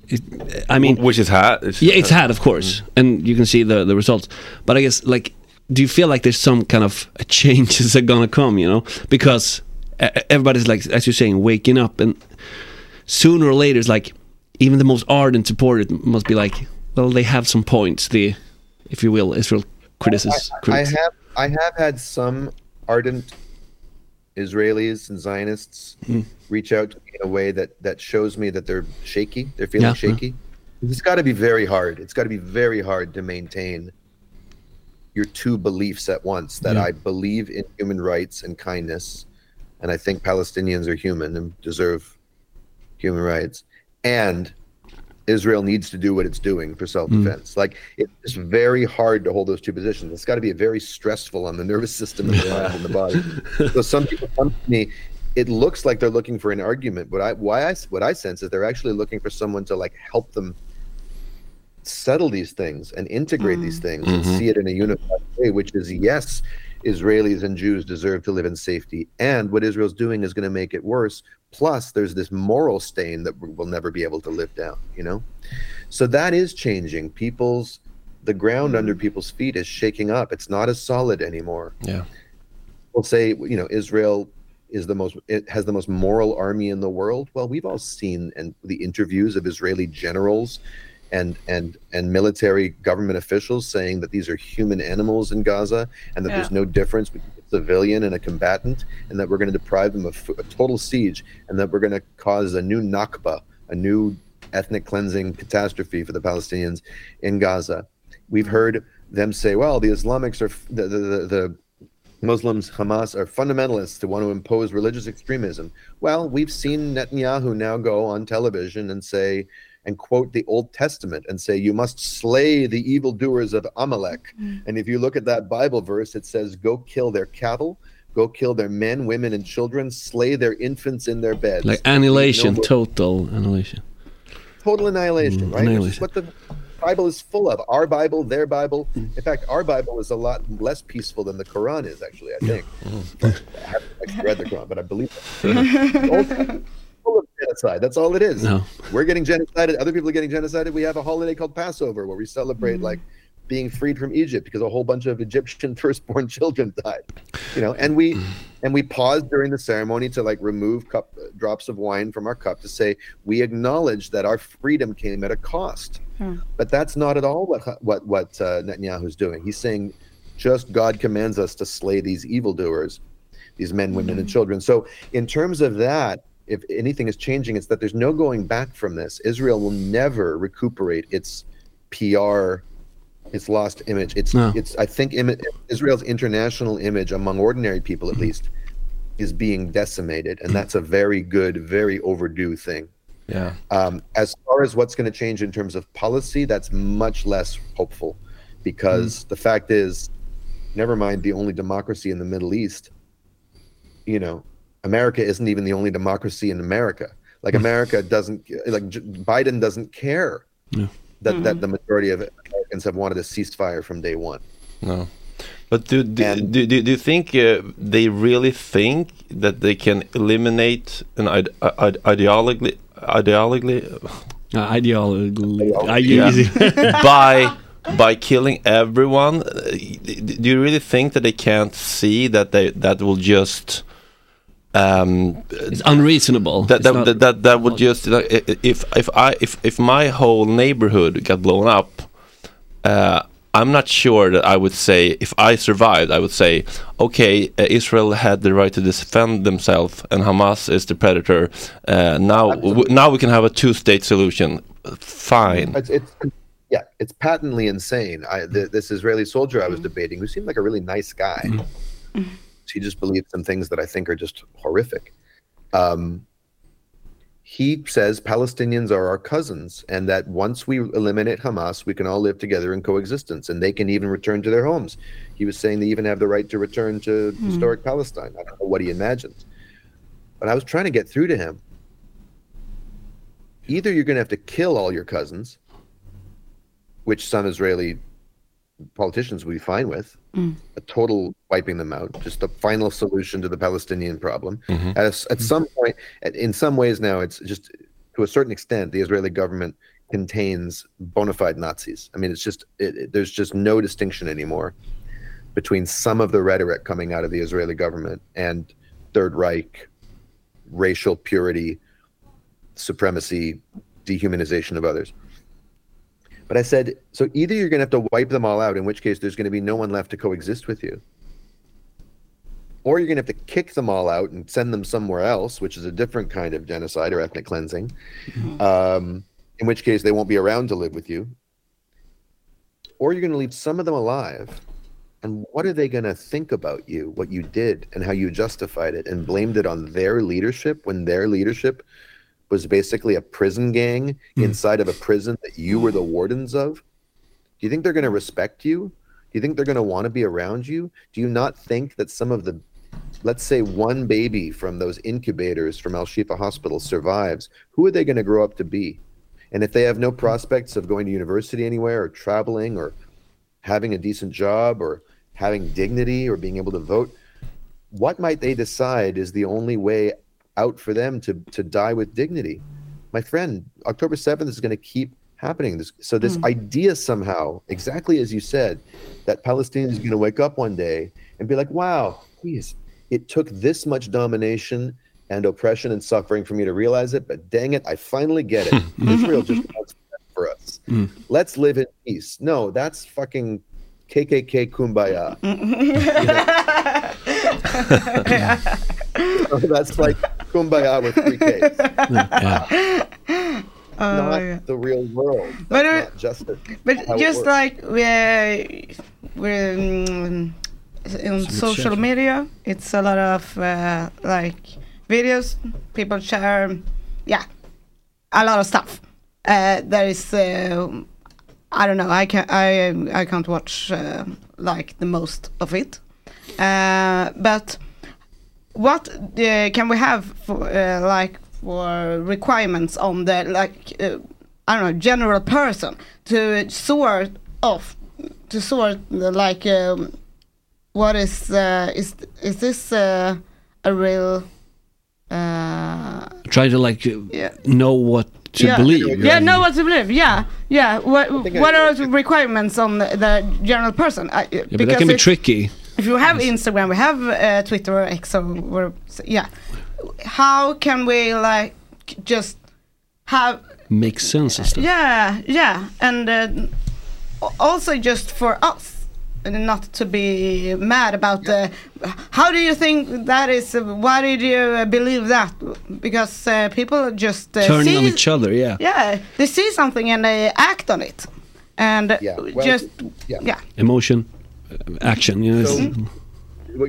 Speaker 2: It, I mean,
Speaker 6: Which is had.
Speaker 2: Yeah, it's had, of course, and you can see the the results. But I guess like, do you feel like there's some kind of changes that are gonna come? You know, because everybody's like, as you're saying, waking up, and sooner or later, it's like even the most ardent supporter must be like, well, they have some points. The, if you will, Israel critics.
Speaker 5: I
Speaker 2: critics.
Speaker 5: have I have had some ardent Israelis and Zionists hmm. reach out to me in a way that that shows me that they're shaky. They're feeling
Speaker 2: yeah.
Speaker 5: shaky. It's got to be very hard. It's got to be very hard to maintain your two beliefs at once. That
Speaker 2: Yeah.
Speaker 5: I believe in human rights and kindness, and I think Palestinians are human and deserve human rights, and Israel needs to do what it's doing for self-defense. Mm. Like it's just very hard to hold those two positions. It's got to be very stressful on the nervous system and the mind and the body. So some people come to me. It looks like they're looking for an argument, but I why I what I sense is they're actually looking for someone to like help them settle these things and integrate these mm. things and mm-hmm. see it in a unified way, which is yes, Israelis and Jews deserve to live in safety, and what Israel's doing is going to make it worse. Plus, there's this moral stain that we- we'll never be able to live down. You know, so that is changing. People's the ground under mm. people's feet is shaking up. It's not as solid anymore.
Speaker 6: Yeah.
Speaker 5: We'll say, you know, Israel is the most it has the most moral army in the world. Well, we've all seen and the interviews of Israeli generals and and and military government officials saying that these are human animals in Gaza and that there's no difference between a civilian and a combatant and that we're going to deprive them of a total siege and that we're going to cause a new Nakba, a new ethnic cleansing catastrophe for the Palestinians in Gaza. We've heard them say, well, the Islamics are f- the the, the, the Muslims, Hamas are fundamentalists who want to impose religious extremism. Well, we've seen Netanyahu now go on television and say, and quote the Old Testament and say, You must slay the evildoers of Amalek. And if you look at that Bible verse, it says, Go kill their cattle, go kill their men, women, and children, slay their infants in their beds.
Speaker 2: like annihilation,
Speaker 5: No
Speaker 2: total annihilation.
Speaker 5: total annihilation,
Speaker 2: Mm,
Speaker 5: right? Which is
Speaker 2: annihilation.
Speaker 5: what the Bible is full of. Our Bible, their Bible. In fact, our Bible is a lot less peaceful than the Quran is. Actually, I think. I haven't actually read the Quran, but I believe that. The Old Testament is full of genocide. That's all it is.
Speaker 2: No.
Speaker 5: We're getting genocided. Other people are getting genocided. We have a holiday called Passover where we celebrate mm. like being freed from Egypt because a whole bunch of Egyptian firstborn children died. You know, and we and we paused during the ceremony to like remove cup drops of wine from our cup to say we acknowledge that our freedom came at a cost. Hmm. But that's not at all what what what uh, Netanyahu's doing. He's saying just God commands us to slay these evildoers, these men, women, and mm. children. So in terms of that, if anything is changing, it's that there's no going back from this. Israel will never recuperate its PR, its lost image. It's
Speaker 2: No.
Speaker 5: it's I think imi- Israel's international image among ordinary people at least is being decimated, and that's a very good, very overdue thing.
Speaker 6: Yeah.
Speaker 5: Um, as far as what's going to change in terms of policy, that's much less hopeful because the fact is, never mind the only democracy in the Middle East, you know, America isn't even the only democracy in America. Like America doesn't like J- Biden doesn't care that that the majority of Americans have wanted a ceasefire from day one.
Speaker 6: No. But do do,
Speaker 5: And-
Speaker 6: do, do, do you think uh, they really think that they can eliminate an ide- ide- ideologically ideologically
Speaker 2: Uh, ideology.
Speaker 6: Yeah. by by killing everyone. uh, Do you really think that they can't see that they that will just um,
Speaker 2: it's unreasonable.
Speaker 6: that that,
Speaker 2: not-
Speaker 6: that, that that would just like, i- i- if if I if if my whole neighborhood got blown up, uh, I'm not sure that I would say if I survived, I would say, okay, uh, Israel had the right to defend themselves, and Hamas is the predator. Uh, now w- now we can have a two-state solution. Fine.
Speaker 5: It's, it's yeah, it's patently insane. I, th- this Israeli soldier I was debating, who seemed like a really nice guy, he just believed some things that I think are just horrific. Um, he says Palestinians are our cousins, and that once we eliminate Hamas, we can all live together in coexistence, and they can even return to their homes. He was saying they even have the right to return to historic Palestine. I don't know what he imagines, but I was trying to get through to him. Either you're going to have to kill all your cousins, which some Israeli politicians would be fine with, Mm. a total wiping them out, just the final solution to the Palestinian problem. Mm-hmm. At, a s- at some point, at, in some ways now, it's just to a certain extent, the Israeli government contains bona fide Nazis. I mean, it's just it, it- there's just no distinction anymore between some of the rhetoric coming out of the Israeli government and Third Reich, racial purity, supremacy, dehumanization of others. But I said, so either you're going to have to wipe them all out, in which case there's going to be no one left to coexist with you, or you're going to have to kick them all out and send them somewhere else, which is a different kind of genocide or ethnic cleansing, um, in which case they won't be around to live with you, or you're going to leave some of them alive. And what are they going to think about you, what you did, and how you justified it, and blamed it on their leadership when their leadership was basically a prison gang hmm. inside of a prison that you were the wardens of? Do you think they're going to respect you? Do you think they're going to want to be around you? Do you not think that some of the, let's say, one baby from those incubators from Al Shifa Hospital survives? Who are they going to grow up to be? And if they have no prospects of going to university anywhere or traveling or having a decent job or having dignity or being able to vote, what might they decide is the only way out for them to to die with dignity? My friend, October 7th is going to keep happening. This, so this hmm. idea somehow, exactly as you said, that Palestinians are going to wake up one day and be like, wow, geez, it took this much domination and oppression and suffering for me to realize it, but dang it, I finally get it. Hmm. Israel just wants for us. Hmm. Let's live in peace. No, that's fucking KKK kumbaya. You know, that's like kumbaya with three Ks. not the real world. That's
Speaker 4: But, uh,
Speaker 5: not justice.
Speaker 4: But just like we're, we're mm, on social media, it's a lot of uh, like videos people share. Yeah, a lot of stuff. Uh, there is. Uh, I don't know. I can I I can't watch uh, like the most of it. Uh, but what uh, can we have for uh, like for requirements on the like uh, I don't know general person to sort off to sort the, like um, what is uh, is is this uh, a real uh,
Speaker 2: Try to like uh,
Speaker 4: Yeah.
Speaker 2: know what to
Speaker 4: yeah.
Speaker 2: believe.
Speaker 4: Yeah,
Speaker 2: right?
Speaker 4: know what to believe. Yeah, yeah. What
Speaker 5: think I-
Speaker 4: what are the requirements on the, the general person? I,
Speaker 2: Yeah, but that can be tricky.
Speaker 4: If you have Instagram, we have uh, Twitter or X or, or yeah. How can we like just have
Speaker 2: Make sense of stuff.
Speaker 4: yeah yeah and uh, also just for us not to be mad about the how do you think that is uh, why did you uh, believe that because uh, people just uh,
Speaker 2: Turning
Speaker 4: see
Speaker 2: on each other, yeah.
Speaker 4: yeah they see something and they act on it and
Speaker 5: Yeah, well,
Speaker 4: just
Speaker 5: yeah.
Speaker 4: yeah
Speaker 2: Emotion, action. You know,
Speaker 5: So-
Speaker 2: it's-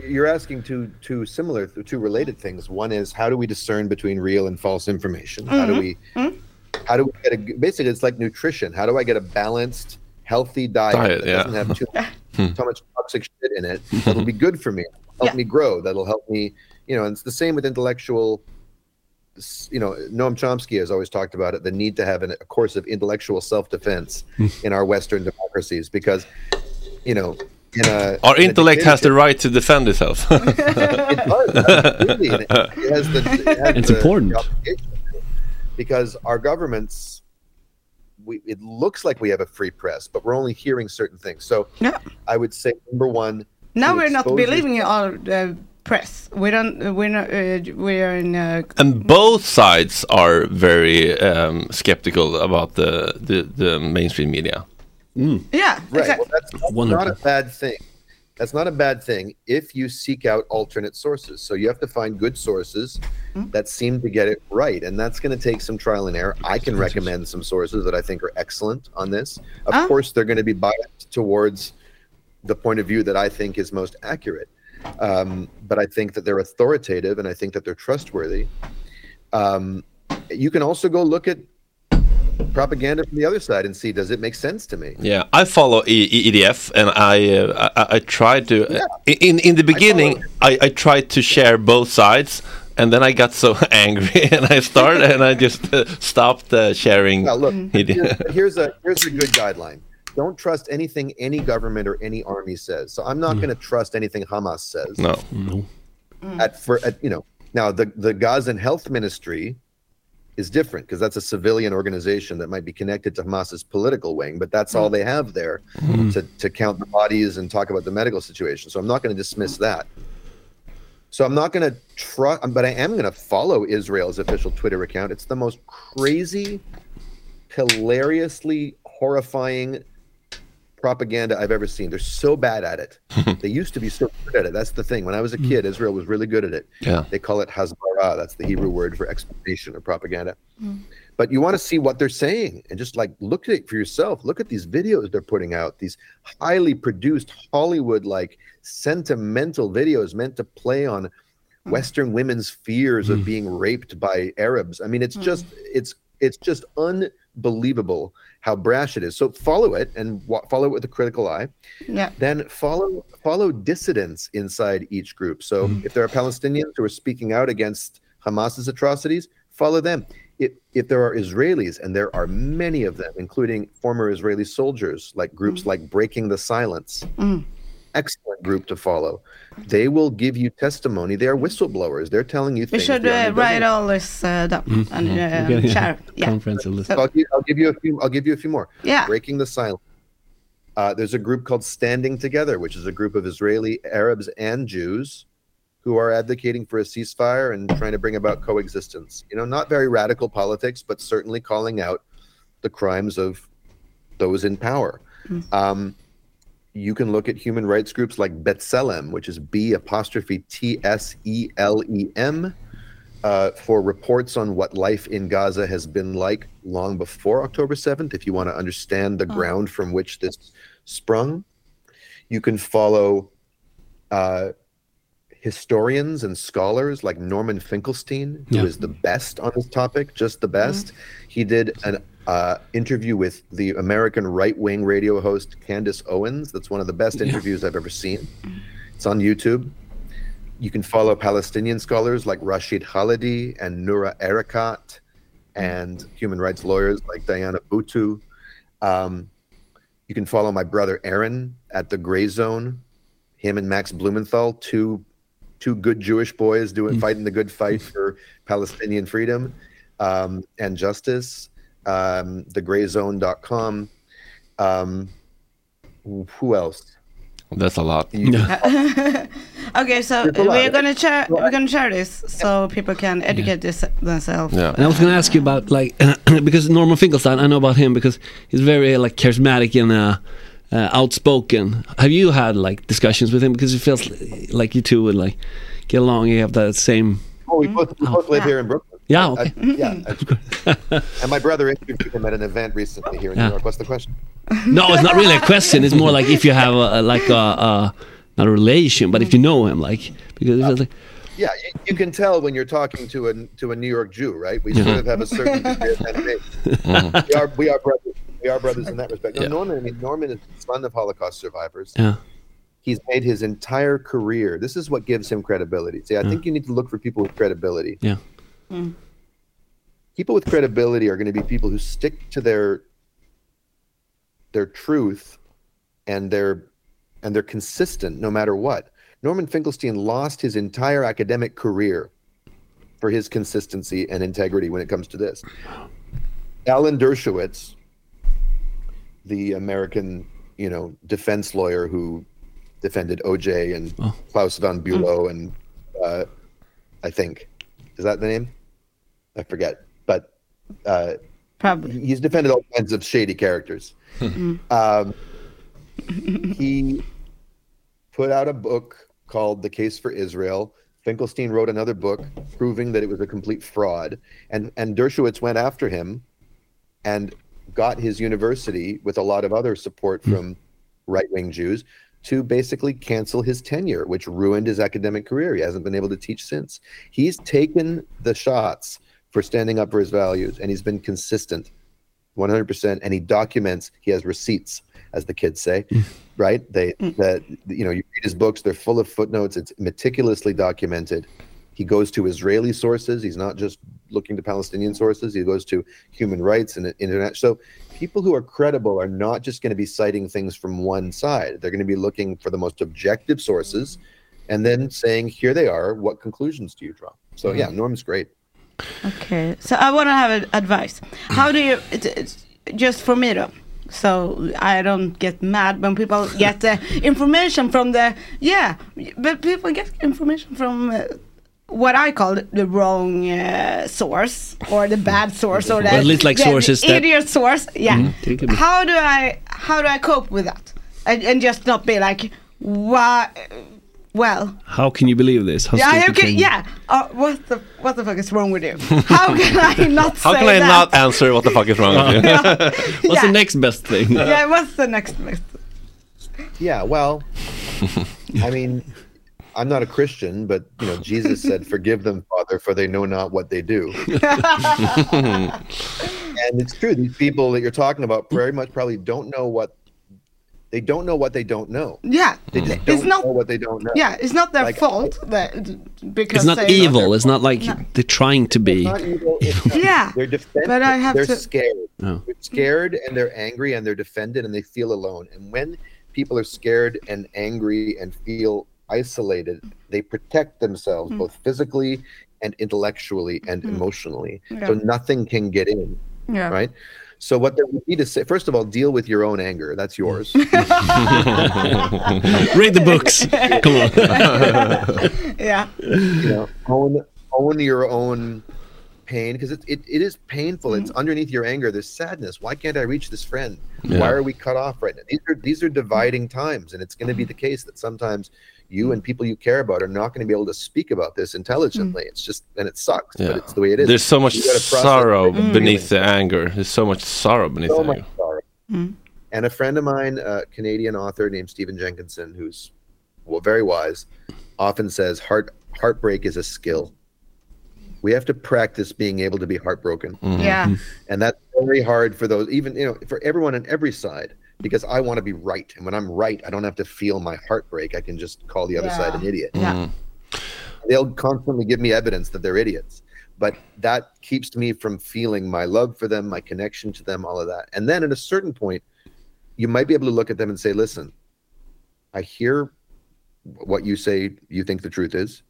Speaker 5: you're asking two two similar two related things. One is how do we discern between real and false information? How do mm-hmm. we how do we get a basically it's like nutrition. How do I get a balanced, healthy diet,
Speaker 6: Diet,
Speaker 5: that
Speaker 6: yeah.
Speaker 5: doesn't have too, hmm. too much toxic shit in it? That'll be good for me. Help
Speaker 4: Yeah.
Speaker 5: me grow. That'll help me. You know, and it's the same with intellectual. You know, Noam Chomsky has always talked about it. The need to have an, a course of intellectual self-defense hmm. in our Western democracies, because, you know, in a
Speaker 6: Our
Speaker 5: in a
Speaker 6: intellect has the right to defend itself.
Speaker 5: it does, absolutely. It, it has the, it has
Speaker 2: It's
Speaker 5: the-
Speaker 2: important.
Speaker 5: the because our governments we it looks like we have a free press, but we're only hearing certain things. So
Speaker 4: Yeah.
Speaker 5: I would say number one.
Speaker 4: Now we're not believing
Speaker 5: yourself-
Speaker 4: all the press. We don't. We're not. Uh, we're in. Uh,
Speaker 6: and both sides are very um, skeptical about the, the, the mainstream media.
Speaker 4: Yeah.
Speaker 5: Right.
Speaker 4: Exactly.
Speaker 5: Well, that's, that's
Speaker 2: Wonderful.
Speaker 5: not a bad thing. That's not a bad thing if you seek out alternate sources. So you have to find good sources that seem to get it right, and that's going to take some trial and error. I can recommend some sources that I think are excellent on this. Of
Speaker 4: Ah.
Speaker 5: course, they're going to be biased towards the point of view that I think is most accurate. Um, but I think that they're authoritative, and I think that they're trustworthy. Um, you can also go look at propaganda from the other side and see does it make sense to me.
Speaker 6: Yeah, I follow E- E- IDF, and I uh, I, I tried to uh, in in the beginning I, I tried to share both sides, and then I got so angry and I started and I just uh, stopped uh, sharing.
Speaker 5: Now, look,
Speaker 6: IDF.
Speaker 5: here's, here's a here's a good guideline. Don't trust anything any government or any army says. So I'm not going to trust anything Hamas says.
Speaker 6: No,
Speaker 2: No.
Speaker 5: At for at, you know now the the Gazan Health Ministry is different because that's a civilian organization that might be connected to Hamas's political wing, but that's all mm. they have there mm. to to count the bodies and talk about the medical situation. So I'm not going to dismiss that. So I'm not going to trust, but I am going to follow Israel's official Twitter account. It's the most crazy, hilariously horrifying propaganda I've ever seen. They're so bad at it. they used to be so good at it. That's the thing. When I was a hmm. kid, Israel was really good at it.
Speaker 6: Yeah.
Speaker 5: They call it hasbara. That's the Hebrew word for explanation or propaganda. Hmm. But you want to see what they're saying and just like look at it for yourself. Look at these videos they're putting out, these highly produced Hollywood like sentimental videos meant to play on hmm. Western women's fears of being raped by Arabs. I mean, it's just it's it's just unbelievable how brash it is. So follow it and wa- follow it with a critical eye.
Speaker 4: Yeah.
Speaker 5: Then follow follow dissidents inside each group. So mm-hmm. if there are Palestinians who are speaking out against Hamas's atrocities, follow them. If, if there are Israelis, and there are many of them, including former Israeli soldiers, like groups mm. like Breaking the Silence, mm. Excellent group to follow. They will give you testimony. They are whistleblowers. They're telling you
Speaker 4: We
Speaker 5: things.
Speaker 4: should uh, write all this uh, down and uh,
Speaker 2: Okay,
Speaker 4: share. Yeah.
Speaker 2: Comprehensive list.
Speaker 5: I'll give, I'll give you a few. I'll give you a few more.
Speaker 4: Yeah.
Speaker 5: Breaking the silence. Uh, there's a group called Standing Together, which is a group of Israeli Arabs and Jews who are advocating for a ceasefire and trying to bring about coexistence. You know, not very radical politics, but certainly calling out the crimes of those in power. Um, you can look at human rights groups like B'Tselem, which is B apostrophe T S E L E M, uh, for reports on what life in Gaza has been like long before October 7th, if you want to understand the ground from which this sprung. You can follow uh, historians and scholars like Norman Finkelstein, who is
Speaker 2: Yeah.
Speaker 5: the best on this topic, just the best. He did an uh, interview with the American right wing radio host Candace Owens. That's one of the best interviews I've ever seen. It's on YouTube. You can follow Palestinian scholars like Rashid Khalidi and Noura Erekat and human rights lawyers like Diana Buttu. Um, you can follow my brother Aaron at the Gray Zone. Him and Max Blumenthal, two two good Jewish boys doing fighting the good fight for Palestinian freedom um, and justice. Um, thegrayzone.com. Um, who else?
Speaker 6: that's a lot.
Speaker 4: Okay, so
Speaker 5: lot.
Speaker 4: we're gonna share. We're gonna share this so people can educate this, themselves.
Speaker 6: Yeah.
Speaker 2: And I was going to ask you about like because Norman Finkelstein, I know about him because he's very like charismatic and uh, uh, outspoken. Have you had like discussions with him because it feels like you two would like get along? You have that same.
Speaker 5: Oh, we both, we both live
Speaker 4: Yeah.
Speaker 5: here in Brooklyn.
Speaker 2: Yeah,
Speaker 5: I-
Speaker 2: okay.
Speaker 5: yeah. I- and my brother interviewed him at an event recently here in
Speaker 2: Yeah.
Speaker 5: New York. What's the question?
Speaker 2: No, it's not really a question. It's more like if you have a, a like a, a not a relation, but if you know him, like because like
Speaker 5: Yeah, you, you can tell when you're talking to a to a New York Jew, right? We sort of have a certain degree of animation. Uh-huh. We are we are brothers. We are brothers in that respect. No,
Speaker 6: Yeah.
Speaker 5: Norman, I mean, Norman is the son of Holocaust survivors.
Speaker 2: yeah,
Speaker 5: He's made his entire career. This is what gives him credibility. See, I think you need to look for people with credibility.
Speaker 2: yeah,
Speaker 5: People with credibility are going to be people who stick to their their truth and they're and they're consistent no matter what. Norman Finkelstein lost his entire academic career for his consistency and integrity when it comes to this. Alan Dershowitz the American, you know, defense lawyer who defended OJ and Klaus von Bülow and uh, I think is that the name? I forget, but uh,
Speaker 4: Probably.
Speaker 5: he's defended all kinds of shady characters. um, he put out a book called The Case for Israel. Finkelstein wrote another book proving that it was a complete fraud, and and Dershowitz went after him, and got his university with a lot of other support from right wing Jews to basically cancel his tenure, which ruined his academic career. He hasn't been able to teach since. He's taken the shots for standing up for his values, and he's been consistent, 100%. And he documents. He has receipts, as the kids say, mm. right? They mm. that you know you read his books; they're full of footnotes. It's meticulously documented. He goes to Israeli sources. He's not just looking to Palestinian sources. He goes to human rights and internet. So people who are credible are not just going to be citing things from one side. They're going to be looking for the most objective sources and then saying, here they are. What conclusions do you draw? So yeah, mm. Norm's great.
Speaker 4: Okay, so I want to have advice. How do you, it's, it's just for me though, so I don't get mad when people get the information from the, yeah, but people get information from uh, what I call the wrong uh, source or the bad source or the,
Speaker 2: least like sources
Speaker 4: the
Speaker 2: that-
Speaker 4: idiot source. Yeah.
Speaker 2: It could be.
Speaker 4: How do I, how do I cope with that? And, and just not be like, why, well,
Speaker 2: How can you believe this? How
Speaker 4: yeah, okay,
Speaker 2: can you-
Speaker 4: yeah. Uh, what the what the fuck is wrong with you? How can I not
Speaker 6: How
Speaker 4: say
Speaker 6: can I
Speaker 4: that?
Speaker 6: not answer what the fuck is wrong with you?
Speaker 2: What's
Speaker 4: Yeah.
Speaker 2: the next best thing?
Speaker 4: Yeah, what's the next best?
Speaker 5: Yeah, well, I mean, I'm not a Christian, but you know, Jesus said, "Forgive them, Father, for they know not what they do." and it's true. These people that you're talking about very much probably don't know what they don't know what they don't know.
Speaker 4: Yeah,
Speaker 5: They just
Speaker 4: it's
Speaker 5: don't
Speaker 4: not.
Speaker 5: know what they don't know.
Speaker 4: Yeah, it's not their
Speaker 5: Like-
Speaker 4: fault that because
Speaker 2: It's not
Speaker 4: they
Speaker 2: evil. It's not like
Speaker 4: No.
Speaker 2: they're trying to be.
Speaker 5: It's not evil. It's
Speaker 4: Yeah,
Speaker 5: they're defended.
Speaker 4: but I have
Speaker 5: they're
Speaker 4: to-
Speaker 5: scared.
Speaker 2: Oh.
Speaker 5: They're scared and they're angry and they're defended and they feel alone. And when people are scared and angry and feel isolated, they protect themselves
Speaker 4: Hmm.
Speaker 5: both physically and intellectually and emotionally.
Speaker 4: Yeah.
Speaker 5: So nothing can get in,
Speaker 4: Yeah.
Speaker 5: right? So what they would need to say, first of all, deal with your own anger. That's mm. yours.
Speaker 2: Read the books. Come on.
Speaker 4: Yeah,
Speaker 5: you know, own own your own pain because it, it, it is painful. It's mm. underneath your anger. There's sadness. Why can't I reach this friend? Why are we cut off right now? These are these are dividing times, and it's going to be mm. the case that sometimes you and hmm. people you care about are not going to be able to speak about this intelligently. Hmm. It's just and it sucks,
Speaker 6: Yeah.
Speaker 5: but it's the way it is.
Speaker 6: There's so much
Speaker 5: You gotta process
Speaker 6: sorrow
Speaker 5: it. Hmm.
Speaker 6: beneath the anger. There's so much sorrow beneath
Speaker 5: so
Speaker 6: the
Speaker 5: much
Speaker 6: anger.
Speaker 5: sorrow. And a friend of mine, a Canadian author named Stephen Jenkinson, who's well, very wise, often says heart heartbreak is a skill. We have to practice being able to be heartbroken, mm-hmm.
Speaker 4: yeah,
Speaker 5: and that's very hard for those, even you know, for everyone on every side. Because I want to be right, and when I'm right, I don't have to feel my heartbreak. I can just call the other side an idiot.
Speaker 4: yeah, mm-hmm.
Speaker 5: They'll constantly give me evidence that they're idiots, but that keeps me from feeling my love for them, my connection to them, all of that. And then at a certain point, you might be able to look at them and say, listen, I hear what you say you think the truth is.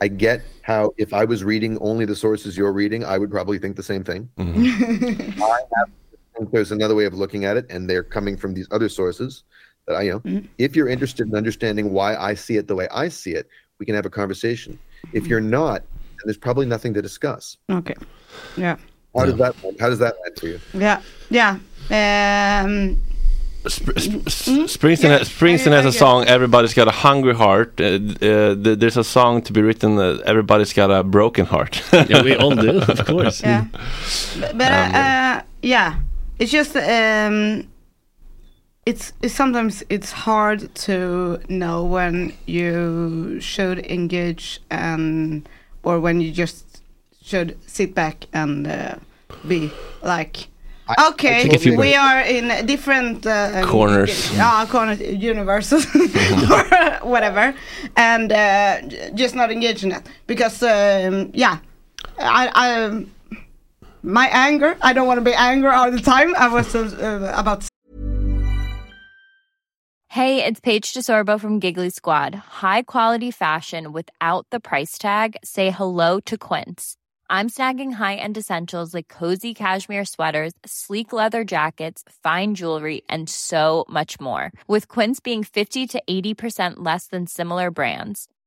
Speaker 5: I get how if I was reading only the sources you're reading, I would probably think the same thing. Mm-hmm. I have to think there's another way of looking at it, and they're coming from these other sources that I you know. If you're interested in understanding why I see it the way I see it, we can have a conversation. If you're not, then there's probably nothing to discuss.
Speaker 4: okay, yeah,
Speaker 5: How does that how does that land for you?
Speaker 4: yeah, yeah. Um,
Speaker 6: Sp- Sp- Springsteen,
Speaker 4: Yeah,
Speaker 6: Springsteen has
Speaker 4: I
Speaker 6: a
Speaker 4: get-
Speaker 6: song. Everybody's got a hungry heart. Uh, uh, th- there's a song to be written. Uh, Everybody's got a broken heart.
Speaker 2: yeah, we all do, of course.
Speaker 4: yeah, but, but uh, uh, yeah, it's just um, it's, it's sometimes it's hard to know when you should engage and or when you just should sit back and uh, be like.
Speaker 5: I-
Speaker 4: Okay,
Speaker 5: I
Speaker 4: we
Speaker 5: agree.
Speaker 4: are in different uh,
Speaker 6: Corners.
Speaker 4: Yeah, corner universes or whatever, and uh, just not engage in that because um, yeah, I, I my anger. I don't want to be angry all the time. I was uh, about
Speaker 7: Hey, it's Paige DeSorbo from Giggly Squad. High quality fashion without the price tag. Say hello to Quince. I'm snagging high-end essentials like cozy cashmere sweaters, sleek leather jackets, fine jewelry, and so much more. With Quince being 50 to 80% less than similar brands.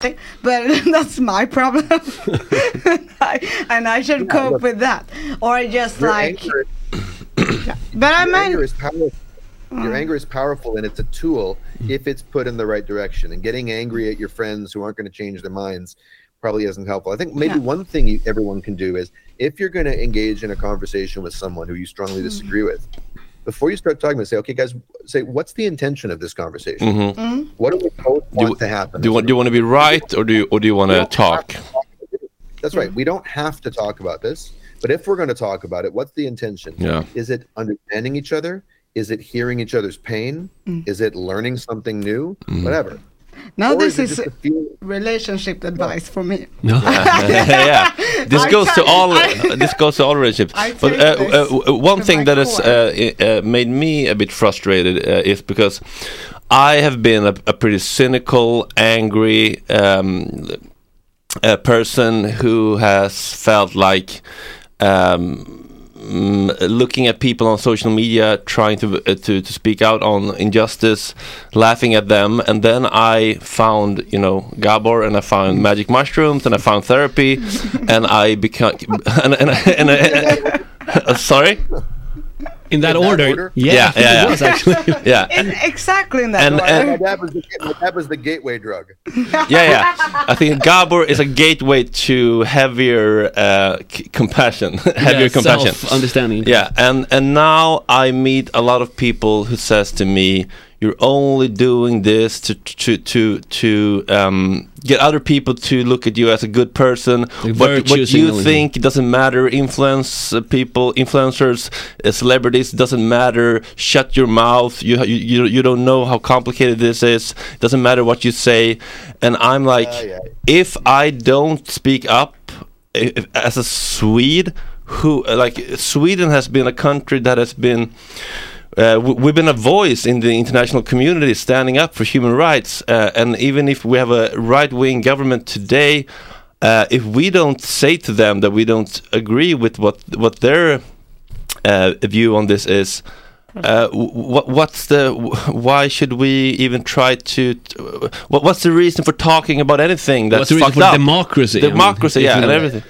Speaker 4: but that's my problem I, and i should
Speaker 5: Yeah,
Speaker 4: cope
Speaker 5: look.
Speaker 4: with that or just
Speaker 5: Your
Speaker 4: like
Speaker 5: anger,
Speaker 4: but i
Speaker 5: your
Speaker 4: mean
Speaker 5: anger is powerful. Your
Speaker 4: Mm.
Speaker 5: anger is powerful, and it's a tool if it's put in the right direction. And getting angry at your friends who aren't going to change their minds probably isn't helpful. I think maybe
Speaker 4: Yeah.
Speaker 5: one thing you, everyone can do is if you're going to engage in a conversation with someone who you strongly
Speaker 4: Mm-hmm.
Speaker 5: disagree with, before you start talking, say, "Okay, guys, say what's the intention of this conversation?
Speaker 6: Mhm.
Speaker 4: Mm-hmm.
Speaker 5: What do we both want to happen?"
Speaker 6: Do you want do you want to be right or do you or do you want to talk?
Speaker 5: That's right. We don't have to talk about this, but if we're going to talk about it, what's the intention?
Speaker 6: Yeah.
Speaker 5: Is it understanding each other? Is it hearing each other's pain?
Speaker 4: Mm.
Speaker 5: Is it learning something new?
Speaker 6: Mm.
Speaker 5: Whatever.
Speaker 4: Now
Speaker 5: Or
Speaker 4: this is,
Speaker 5: just a feeling?
Speaker 4: relationship advice for me
Speaker 6: yeah, this
Speaker 4: I
Speaker 6: goes to all.
Speaker 4: I-
Speaker 6: this goes to all relationships. But uh, uh, one thing that has
Speaker 4: core.
Speaker 6: uh, uh, made me a bit frustrated uh, is because I have been a, a pretty cynical, angry um, a person who has felt like. Um, mm, looking at people on social media trying to uh, to to speak out on injustice, laughing at them, and then I found you know Gabor, and I found magic mushrooms, and I found therapy, and I became and and, and, and, uh, sorry,
Speaker 2: In that,
Speaker 5: In that
Speaker 2: order,
Speaker 5: order?
Speaker 2: yeah,
Speaker 6: Yeah,
Speaker 2: I
Speaker 6: yeah,
Speaker 2: it was actually.
Speaker 6: yeah,
Speaker 4: in, exactly in that
Speaker 6: And-
Speaker 4: order.
Speaker 6: and-
Speaker 5: My dad was the, my dad was the gateway drug.
Speaker 6: yeah, yeah. I think Gabor is a gateway to heavier uh, c- compassion, heavier
Speaker 2: Yeah,
Speaker 6: compassion.
Speaker 2: self-understanding.
Speaker 6: Yeah, and and now I meet a lot of people who says to me, "You're only doing this to to to to um, get other people to look at you as a good person.
Speaker 2: Like
Speaker 6: what what you think doesn't matter. Influence uh, people, influencers, uh, celebrities doesn't matter. Shut your mouth. You you you you don't know how complicated this is. Doesn't matter what you say." And I'm like,
Speaker 5: Yeah, yeah.
Speaker 6: if I don't speak up if, as a Swede, who like Sweden has been a country that has been. Uh, we've been a voice in the international community standing up for human rights, uh, and even if we have a right-wing government today, uh, if we don't say to them that we don't agree with what what their uh, view on this is, uh, what what's the why should we even try to what, what's the reason for talking about anything that's
Speaker 2: What's the reason
Speaker 6: fucked
Speaker 2: for
Speaker 6: up?
Speaker 2: democracy? I mean,
Speaker 6: democracy yeah and everything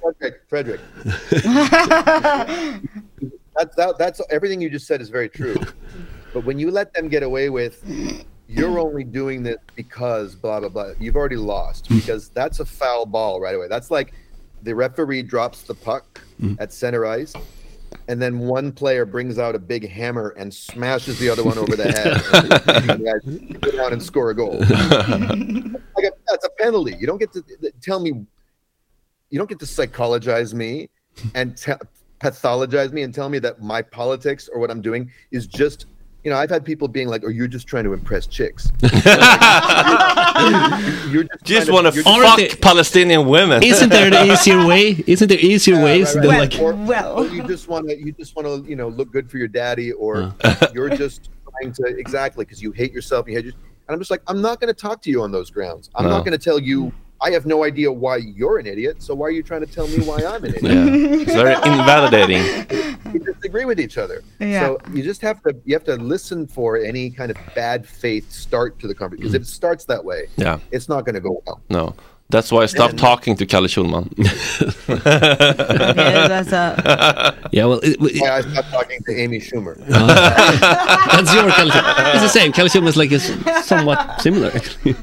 Speaker 5: Fredrik, Fredrik. that's that, that's everything you just said is very true. But when you let them get away with, you're only doing this because blah blah blah. You've already lost because that's a foul ball right away. That's like the referee drops the puck mm-hmm. at center ice, and then one player brings out a big hammer and smashes the other one over the head. and go down and score a goal. like a, that's a penalty. You don't get to tell me. You don't get to psychologize me and te- pathologize me and tell me that my politics or what I'm doing is just. You know, I've had people being like, "Oh, you're just trying to impress chicks." you're just,
Speaker 6: just want to
Speaker 5: you're
Speaker 6: fuck
Speaker 2: they-
Speaker 6: Palestinian women
Speaker 2: Isn't there an easier way? Isn't there easier
Speaker 5: Yeah,
Speaker 2: ways
Speaker 5: right,
Speaker 2: than
Speaker 5: right.
Speaker 2: like?
Speaker 5: or,
Speaker 4: Well.
Speaker 5: or you just want to you just want to you know look good for your daddy or you're just trying to exactly because you hate yourself you hate your, And I'm just like, I'm not going to talk to you on those grounds. I'm
Speaker 6: No.
Speaker 5: not going to tell you. I have no idea why you're an idiot. So why are you trying to tell me why I'm an idiot?
Speaker 6: Yeah. It's very invalidating.
Speaker 5: we disagree with each other.
Speaker 4: Yeah.
Speaker 5: So you just have to you have to listen for any kind of bad faith start to the conversation because if it mm. starts that way,
Speaker 6: Yeah.
Speaker 5: it's not going to go well.
Speaker 6: No. That's why I stopped
Speaker 5: And-
Speaker 6: talking to Calle Schulman.
Speaker 4: Okay, that's a,
Speaker 2: Yeah, well, it, it,
Speaker 5: Why I stopped talking to Amy Schumer.
Speaker 2: that's your Kalle It's the same. Calle Schulman is like is somewhat similar. actually.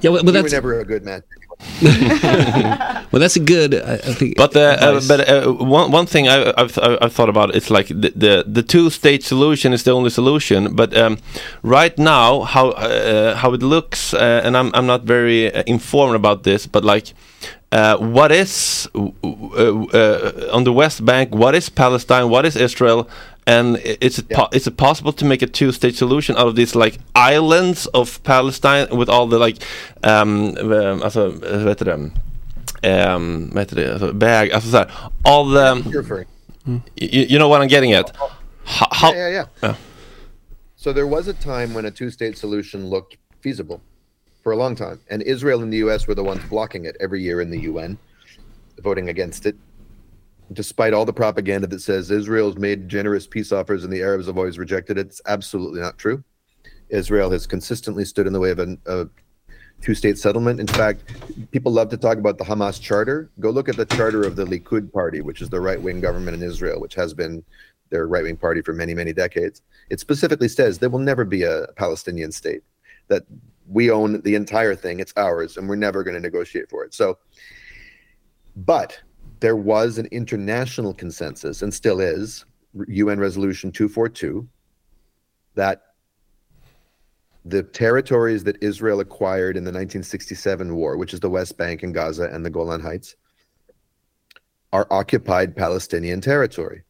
Speaker 2: Yeah, well, but
Speaker 5: you were
Speaker 2: that's
Speaker 5: never a good man.
Speaker 2: well, that's a good. I, I think.
Speaker 6: But uh, uh, but uh, one one thing I, I've I- I've thought about it's like the the, the two state solution is the only solution. But um, right now, how uh, how it looks, uh, and I'm I'm not very uh, informed about this, but like. Uh, what is uh, uh, on the West Bank? What is Palestine? What is Israel? And is it po- is it possible to make a two-state solution out of these like islands of Palestine with all the like, um, um, alltså, vad heter det? Um, vad heter det? Alltså, väg, alltså så all the,
Speaker 5: referring.
Speaker 6: you, you know what I'm getting at? How, how
Speaker 5: Yeah, yeah, yeah.
Speaker 6: Yeah.
Speaker 5: So there was a time when a two-state solution looked feasible for a long time, and Israel and the U.S. were the ones blocking it every year in the UN, voting against it. Despite all the propaganda that says Israel's made generous peace offers and the Arabs have always rejected it, it's absolutely not true. Israel has consistently stood in the way of a two-state settlement. In fact, people love to talk about the Hamas charter. Go look at the charter of the Likud party, which is the right-wing government in Israel, which has been their right-wing party for many, many decades. It specifically says there will never be a Palestinian state. That we own the entire thing; it's ours, and we're never going to negotiate for it. So, but there was an international consensus, and still is, UN Resolution 242, that the territories that Israel acquired in the 1967 war, which is the West Bank and Gaza and the Golan Heights, are occupied Palestinian territory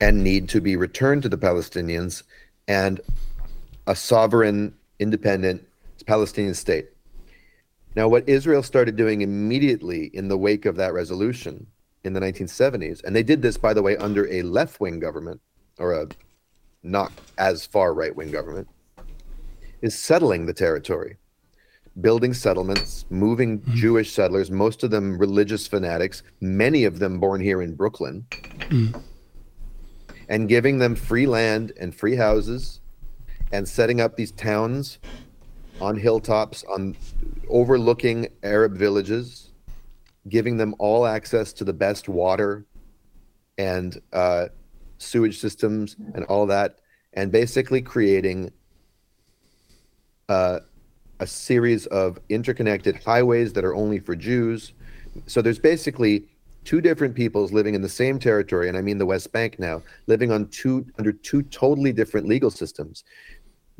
Speaker 5: and need to be returned to the Palestinians and a sovereign, independent Palestinian state. Now, what Israel started doing immediately in the wake of that resolution in the 1970s, and they did this, by the way, under a left wing government or a not as far right wing government, is settling the territory, building settlements, moving mm-hmm. Jewish settlers, most of them religious fanatics, many of them born here in Brooklyn, mm. and giving them free land and free houses and setting up these towns on hilltops on overlooking Arab villages, giving them all access to the best water and uh, sewage systems and all that, and basically creating uh, a series of interconnected highways that are only for Jews. So there's basically two different peoples living in the same territory, and I mean the West Bank now, living on two under two totally different legal systems.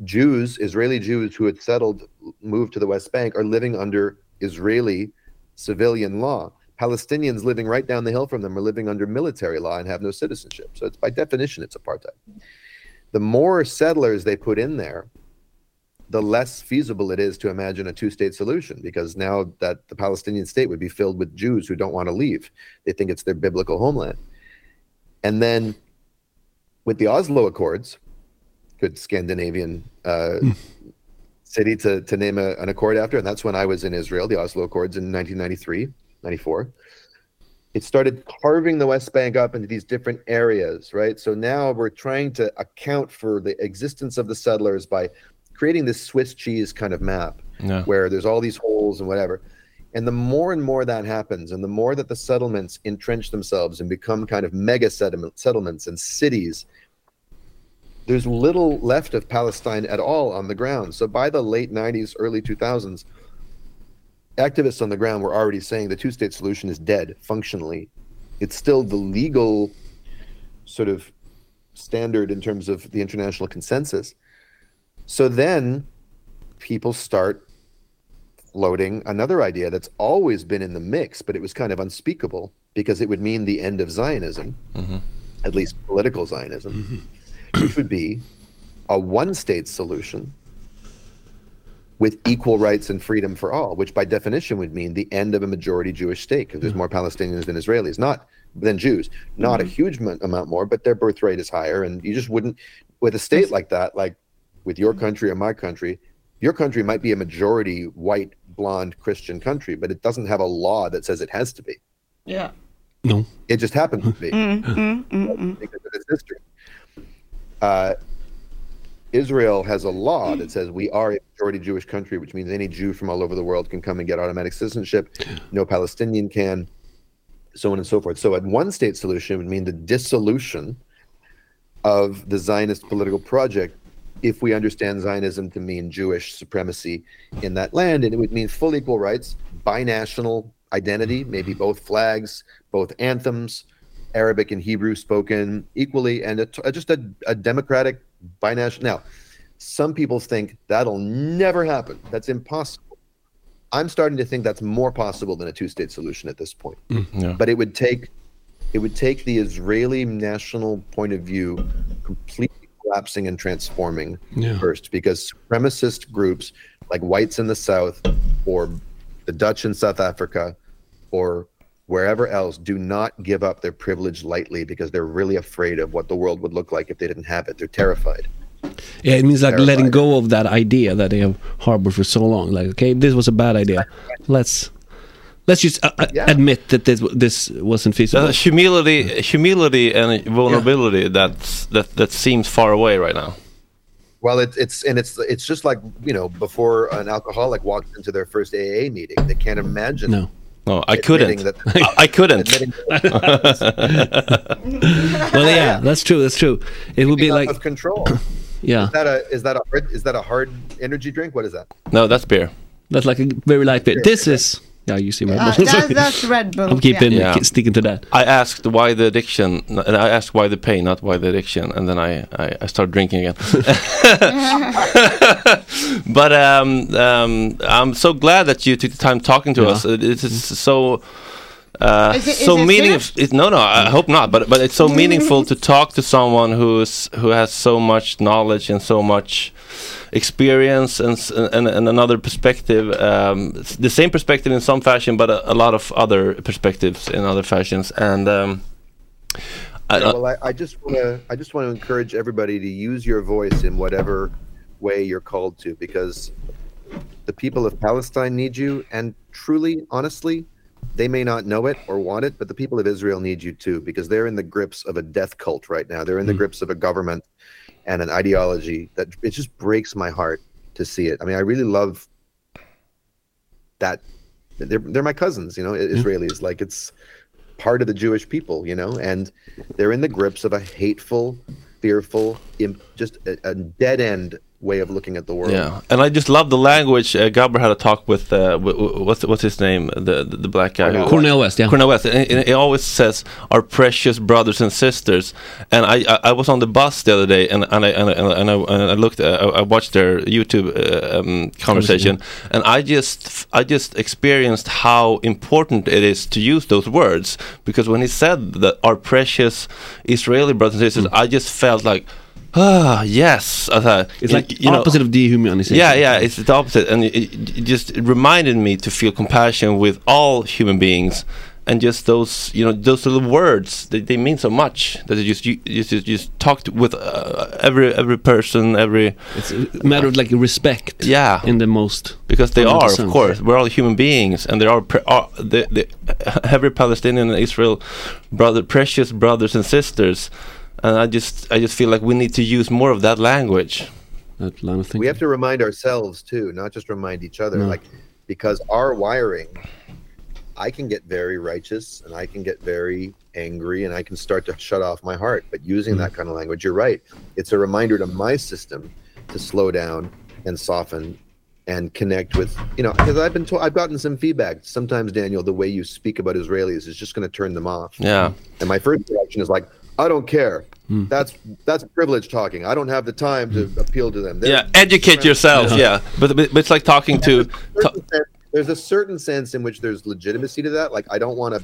Speaker 5: Jews, Israeli Jews who had settled, moved to the West Bank, are living under Israeli civilian law. Palestinians living right down the hill from them are living under military law and have no citizenship. So it's by definition it's apartheid. The more settlers they put in there, the less feasible it is to imagine a two-state solution because now that the Palestinian state would be filled with Jews who don't want to leave. They think it's their biblical homeland. And then with the Oslo Accords, good Scandinavian uh, city to, to name a, an accord after. And that's when I was in Israel, the Oslo Accords in 1993, 94. It started carving the West Bank up into these different areas, right? So now we're trying to account for the existence of the settlers by creating this Swiss cheese kind of map
Speaker 6: Yeah.
Speaker 5: where there's all these holes and whatever. And the more and more that happens, and the more that the settlements entrench themselves and become kind of mega settlement, settlements and cities, there's little left of Palestine at all on the ground. So by the late 90s, early 2000s, activists on the ground were already saying the two state solution is dead functionally. It's still the legal sort of standard in terms of the international consensus. So then people start floating another idea that's always been in the mix, but it was kind of unspeakable because it would mean the end of Zionism, mm-hmm. at least political Zionism, mm-hmm. Which would be a one state solution with equal rights and freedom for all, which by definition would mean the end of a majority Jewish state because there's more Palestinians than Israelis, not than Jews, not a huge mon- amount more, but their birth rate is higher. And you just wouldn't, with a state like that, like with your country or my country, your country might be a majority white, blonde Christian country, but it doesn't have a law that says it has to be.
Speaker 4: Yeah.
Speaker 2: No.
Speaker 5: It just happens to be
Speaker 4: Mm, mm, mm, mm.
Speaker 5: because of its history. Uh, Israel has a law that says we are a majority Jewish country, which means any Jew from all over the world can come and get automatic citizenship. No Palestinian can, so on and so forth. So, a one state solution would mean the dissolution of the Zionist political project if we understand Zionism to mean Jewish supremacy in that land. And it would mean full equal rights, binational identity, maybe both flags, both anthems, Arabic and Hebrew spoken equally, and a, a- just a, a democratic binational. Now, some people think that'll never happen. That's impossible. I'm starting to think that's more possible than a two-state solution at this point.
Speaker 6: Mm, yeah.
Speaker 5: But it would take it would take the Israeli national point of view completely collapsing and transforming
Speaker 2: Yeah.
Speaker 5: first, because supremacist groups like whites in the South or the Dutch in South Africa or wherever else do not give up their privilege lightly because they're really afraid of what the world would look like if they didn't have it. They're terrified.
Speaker 2: Yeah, it means like
Speaker 5: Terrified.
Speaker 2: letting go of that idea that they have harbored for so long. Like, okay, this was a bad idea. Let's let's just uh, uh, admit that this this wasn't feasible.
Speaker 6: Uh, humility, humility, and vulnerability. That's that that seems far away right now.
Speaker 5: Well, it's it's and it's it's just like you know before an alcoholic walks into their first AA meeting, they can't imagine.
Speaker 2: No.
Speaker 6: No, I couldn't.
Speaker 5: that-
Speaker 6: I, I couldn't.
Speaker 5: admitting
Speaker 2: well, yeah, that's true. That's true. It would be
Speaker 5: out
Speaker 2: like,
Speaker 5: of control.
Speaker 2: yeah,
Speaker 5: Is that a is that a hard, is that a hard energy drink? What is that?
Speaker 6: no, that's beer.
Speaker 2: that's like a very light bit. This is yeah, you see my.
Speaker 4: Uh, that's, that's Red Bull.
Speaker 2: I'm keeping
Speaker 6: Yeah.
Speaker 2: keep sticking to that.
Speaker 6: I asked why the addiction, and I asked why the pain, not why the addiction, and then I I, I started drinking again. but um, um, I'm so glad that you took the time talking to
Speaker 2: Yeah.
Speaker 6: us. It, it is so. Uh,
Speaker 4: Is it-
Speaker 6: so
Speaker 4: it
Speaker 6: meaningful. It, no, no, I hope not. But but it's so meaningful to talk to someone who's who has so much knowledge and so much experience and and, and another perspective, um, the same perspective in some fashion, but a, a lot of other perspectives in other fashions. And um, I,
Speaker 5: Yeah, well, I, I just want to I just want to encourage everybody to use your voice in whatever way you're called to, because the people of Palestine need you, and truly, honestly, they may not know it or want it, but the people of Israel need you too, because they're in the grips of a death cult right now. They're in the grips of a government and an ideology that it just breaks my heart to see it. I mean, I really love that. They're they're my cousins, you know, mm-hmm. Israelis. Like it's part of the Jewish people, you know, and they're in the grips of a hateful, fearful, imp, just a, a dead end way of looking at the world.
Speaker 6: Yeah, and I just love the language. Uh, Gabor had a talk with uh, w- w- what's what's his name, the the, the black guy. who-
Speaker 2: Cornel West, yeah.
Speaker 6: Cornel West. And, and he always says our precious brothers and sisters. And I I, I was on the bus the other day, and and I and I, and I, and I looked, uh, I I watched their YouTube uh, um, conversation, and I just I just experienced how important it is to use those words because when he said that our precious Israeli brothers and sisters, I just felt like. Ah yes, thought,
Speaker 2: It's like
Speaker 6: you know-
Speaker 2: opposite of dehumanization.
Speaker 6: yeah, yeah, it's the opposite, and it, it it just reminded me to feel compassion with all human beings, and just those, you know, those little words they, they mean so much that you just you just you just talked with uh, every every person, every
Speaker 2: It's a matter of like respect.
Speaker 6: yeah,
Speaker 2: In the most.
Speaker 6: because they are,
Speaker 2: 100%.
Speaker 6: of course, we're all human beings, and there are, pre- are the, the, every Palestinian and Israel brother, precious brothers and sisters, and I just I just feel like we need to use more of that language.
Speaker 2: That line of thinking.
Speaker 5: We have to remind ourselves too, not just remind each other.
Speaker 2: No.
Speaker 5: Like because our wiring, I can get very righteous and I can get very angry and I can start to shut off my heart. But using mm. that kind of language, you're right. It's a reminder to my system to slow down and soften and connect with you know because I've been told I've gotten some feedback. Sometimes Daniel, the way you speak about Israelis is just going to turn them off.
Speaker 6: Yeah.
Speaker 5: And my first reaction is like, I don't care. That's that's privilege talking. I don't have the time to hmm. appeal to them. They're-
Speaker 6: Yeah, educate yourself. Yeah, But, but but it's like talking to.
Speaker 5: certain sense- there's a certain sense in which there's legitimacy to that. Like I don't want to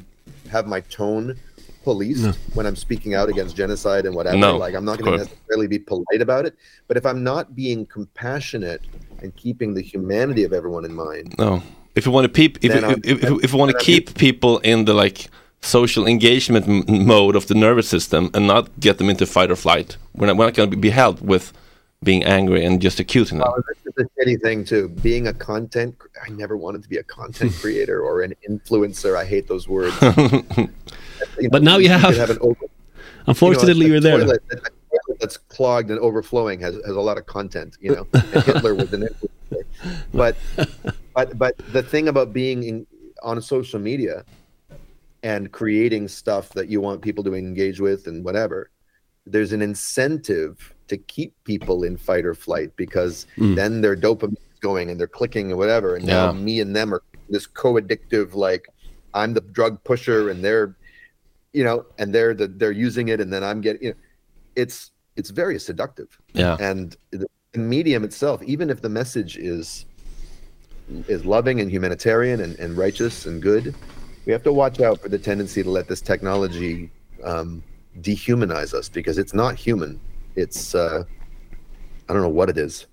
Speaker 5: have my tone policed when I'm speaking out against genocide and whatever.
Speaker 6: No,
Speaker 5: like I'm not going to necessarily be polite about it. But if I'm not being compassionate and keeping the humanity of everyone in mind,
Speaker 6: No, if you want to peep, if
Speaker 5: Then
Speaker 6: if, if, if, if you want to keep people in the like social engagement m- mode of the nervous system and not get them into fight or flight, we're not, we're not going to be helped with being angry and just accusing them.
Speaker 5: Oh, this is a shitty thing too. Being a content, I never wanted to be a content creator or an influencer. I hate those words. You
Speaker 2: But now you
Speaker 5: could
Speaker 2: have-
Speaker 5: an over,
Speaker 2: Unfortunately,
Speaker 5: you know,
Speaker 2: you're
Speaker 5: a
Speaker 2: there.
Speaker 5: that- that's clogged and overflowing has, has a lot of content. You know, and Hitler was an influencer. But but but the thing about being in, on social media and creating stuff that you want people to engage with and whatever, there's an incentive to keep people in fight or flight because
Speaker 6: Mm.
Speaker 5: then their dopamine is going and they're clicking and whatever. And now me and them are this co-addictive like I'm the drug pusher and they're you know and they're the they're using it and then I'm getting you know it's it's very seductive.
Speaker 6: Yeah.
Speaker 5: And the medium itself, even if the message is is loving and humanitarian and, and righteous and good, we have to watch out for the tendency to let this technology um, dehumanize us because it's not human. It's uh, I don't know what it is.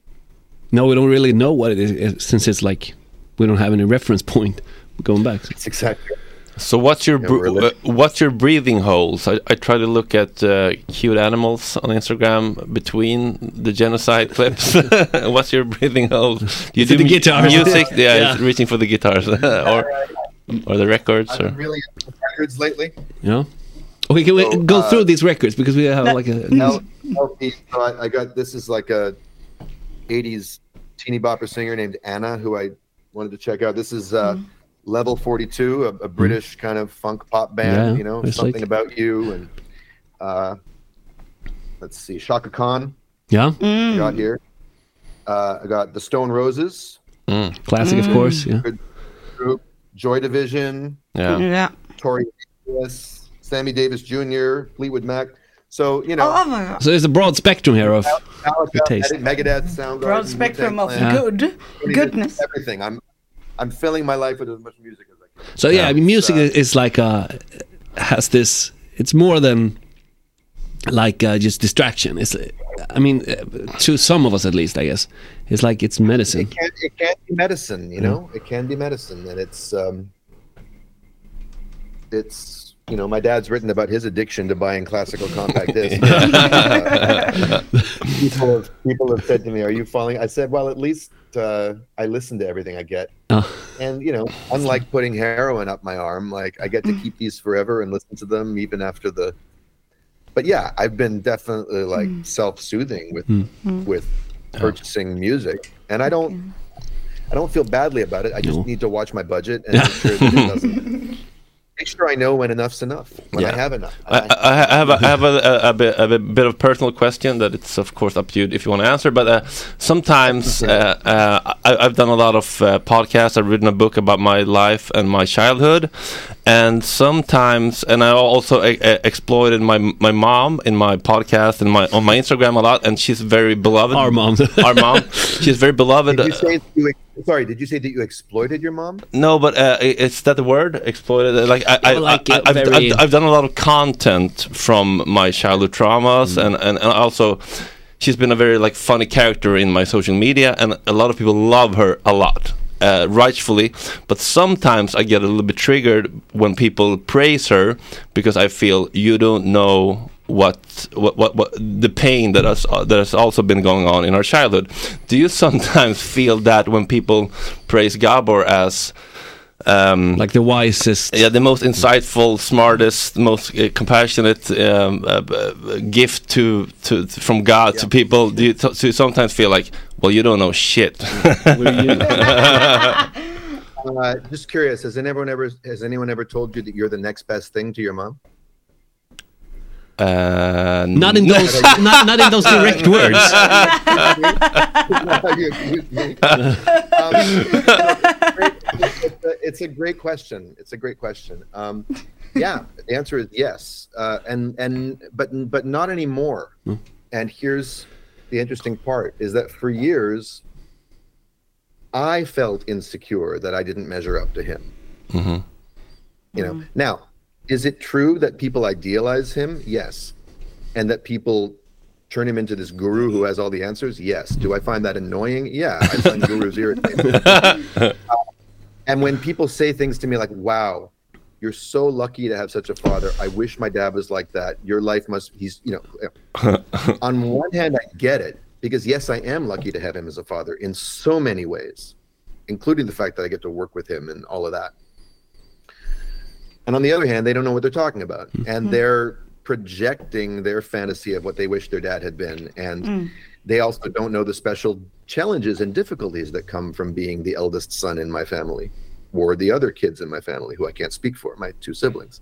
Speaker 2: No, we don't really know what it is uh, since it's like we don't have any reference point going back.
Speaker 5: It's exactly.
Speaker 6: So what's your
Speaker 5: Yeah,
Speaker 6: br- uh, what's your breathing holes? I, I try to look at uh, cute animals on Instagram between the genocide clips. what's your breathing hole? Do you
Speaker 2: Is
Speaker 6: do
Speaker 2: the
Speaker 6: mu-
Speaker 2: guitars?
Speaker 6: music? Yeah,
Speaker 2: Yeah.
Speaker 6: it's reaching for the guitars or or the records.
Speaker 5: I've
Speaker 6: Or
Speaker 5: been really into records lately.
Speaker 2: Yeah. Okay, can we go
Speaker 5: uh,
Speaker 2: through these records because we have like a
Speaker 5: L- LP. So I, I got this is like a '80s teeny bopper singer named Anna who I wanted to check out. This is uh, Level 42, a, a British kind of funk pop band.
Speaker 2: Yeah,
Speaker 5: you know, something
Speaker 2: like-
Speaker 5: about you and uh, let's see, Chaka Khan.
Speaker 2: yeah
Speaker 5: I got here. Uh, I got the Stone Roses.
Speaker 2: classic, of course. Yeah.
Speaker 5: Good group. Joy Division.
Speaker 6: yeah.
Speaker 4: Yeah.
Speaker 5: Tori Amos, Sammy Davis Jr., Fleetwood Mac. So you know,
Speaker 4: Oh my.
Speaker 2: So there's a broad spectrum here of
Speaker 5: Metallica,
Speaker 2: taste.
Speaker 5: Megadeth, Soundgarden,
Speaker 4: Broad spectrum of
Speaker 5: Wu-Tang
Speaker 4: good goodness.
Speaker 5: everything. I'm I'm filling my life with as much music as I can.
Speaker 2: So yeah, I mean, music
Speaker 5: It's, uh,
Speaker 2: is like uh has this. It's more than like uh, just distraction. It's, I mean, uh, to some of us at least, I guess, it's like it's medicine.
Speaker 5: It can it can be medicine, you know. It can be medicine, and it's um, it's you know, my dad's written about his addiction to buying classical compact discs. Uh, people have people have said to me, "Are you falling?" I said, "Well, at least uh, I listen to everything I get."
Speaker 2: Oh.
Speaker 5: And you know, unlike putting heroin up my arm, like I get to keep these forever and listen to them even after the. But yeah, I've been definitely like hmm. self-soothing with hmm. Hmm. with purchasing music, and I don't I don't feel badly about it. I just
Speaker 2: No.
Speaker 5: need to watch my budget and make sure that it doesn't. Make sure I know when enough's enough. When I have enough.
Speaker 6: I, I I have a, I have a, a, a, bit, a bit of personal question that it's of course up to you if you want to answer. But uh, sometimes uh, uh, I, I've done a lot of uh, podcasts. I've written a book about my life and my childhood, and sometimes, and I also exploited my my mom in my podcast and my on my Instagram a lot, and she's very beloved.
Speaker 2: Our mom.
Speaker 6: our mom, she's very beloved.
Speaker 5: Did you say you ex- sorry? Did you say that you exploited your mom?
Speaker 6: No, but uh, i- is that the word? Exploited? Uh, Like I, I,
Speaker 2: Yeah, like,
Speaker 6: I, I've,
Speaker 2: very-
Speaker 6: I've, I've done a lot of content from my childhood traumas,
Speaker 2: Mm.
Speaker 6: and, and, and also she's been a very like funny character in my social media, and a lot of people love her a lot. Uh, rightfully, but sometimes I get a little bit triggered when people praise her because I feel you don't know what what what, what the pain that has that has also been going on in our childhood. Do you sometimes feel that when people praise Gabor as um,
Speaker 2: like the wisest.
Speaker 6: yeah, the most insightful, smartest, most uh, compassionate um, uh, uh, gift to, to from God to people. Do you, do you sometimes feel like, well, you don't know shit?
Speaker 5: Uh, just curious. Has anyone ever has anyone ever told you that you're the next best thing to your mom?
Speaker 6: Uh,
Speaker 2: Not in those, not, not in those direct words.
Speaker 5: Um, it's, a, great question. It's a great question. Um, yeah, the answer is yes, uh, and and but but not anymore. And here's the interesting part: is that for years, I felt insecure that I didn't measure up to him. Mm-hmm. You know. Now, is it true that people idealize him? Yes, and that people turn him into this guru who has all the answers? Yes. Do I find that annoying? Yeah, I find gurus irritating. and when people say things to me like, "Wow, you're so lucky to have such a father. I wish my dad was like that. Your life must." He's, you know, on one hand, I get it because yes, I am lucky to have him as a father in so many ways, including the fact that I get to work with him and all of that. And on the other hand, they don't know what they're talking about, hmm. and hmm. they're projecting their fantasy of what they wish their dad had been, and
Speaker 4: Mm.
Speaker 5: they also don't know the special challenges and difficulties that come from being the eldest son in my family or the other kids in my family who I can't speak for, my two siblings.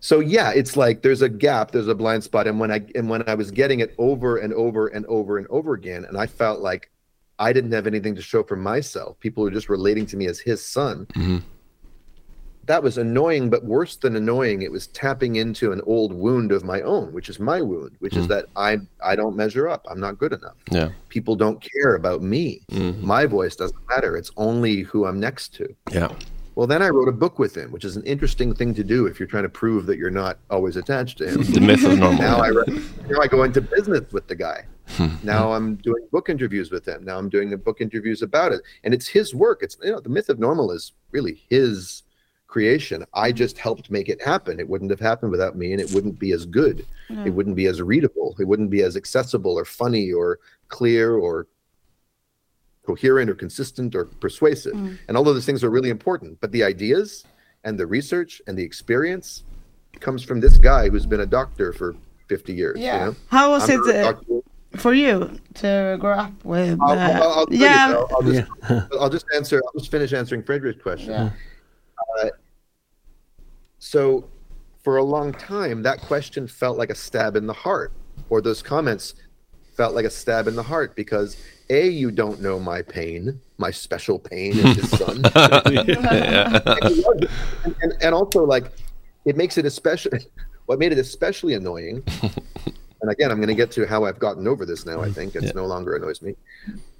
Speaker 5: So yeah, it's like there's a gap, there's a blind spot and when I and when I was getting it over and over and over and over again and I felt like I didn't have anything to show for myself. People were just relating to me as his son mm-hmm. That was annoying, but worse than annoying, it was tapping into an old wound of my own, which is my wound, which is hmm. that I I don't measure up. I'm not good enough.
Speaker 6: Yeah.
Speaker 5: People don't care about me. Mm-hmm. My voice doesn't matter. It's only who I'm next to.
Speaker 6: Yeah.
Speaker 5: Well, then I wrote a book with him, which is an interesting thing to do if you're trying to prove that you're not always attached to him.
Speaker 6: The myth of normal.
Speaker 5: Now I write- now I go into business with the guy. Hmm. now I'm doing book interviews with him. Now I'm doing the book interviews about it, and it's his work. It's you know the myth of normal is really his creation. I just helped make it happen. It wouldn't have happened without me, and it wouldn't be as good. It wouldn't be as readable. It wouldn't be as accessible or funny or clear or coherent or consistent or persuasive. And all of those things are really important. But the ideas and the research and the experience comes from this guy who's been a doctor for 50 years.
Speaker 4: Yeah.
Speaker 5: You know?
Speaker 4: How was
Speaker 5: I'm
Speaker 4: it
Speaker 5: a doctor.
Speaker 4: for you to grow up with?
Speaker 5: I'll,
Speaker 4: uh,
Speaker 5: I'll- I'll
Speaker 4: yeah.
Speaker 5: I'll, I'll just, I'll just answer. I'll just finish answering Fredrik's question.
Speaker 4: Yeah.
Speaker 5: So, for a long time, that question felt like a stab in the heart, or those comments felt like a stab in the heart because a you don't know my pain, my special pain as his son, and, and, and, and also like it makes it especially what made it especially annoying and again i'm going to get to how i've gotten over this now i mm-hmm. think. It's no longer annoys me.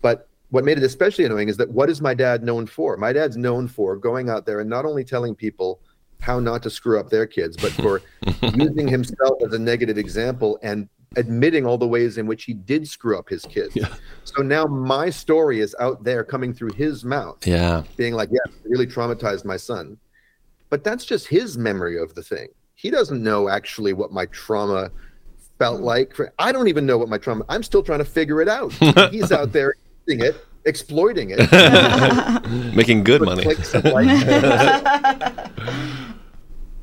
Speaker 5: But what made it especially annoying is that what is my dad known for? My dad's known for going out there and not only telling people how not to screw up their kids but for using himself as a negative example and admitting all the ways in which he did screw up his kids so now my story is out there coming through his mouth
Speaker 6: Yeah.
Speaker 5: being like, yeah, it really traumatized my son. But that's just his memory of the thing. He doesn't know actually what my trauma felt hmm. like. I don't even know what my trauma. I'm still trying to figure it out. He's out there using it, exploiting it,
Speaker 6: Making good money.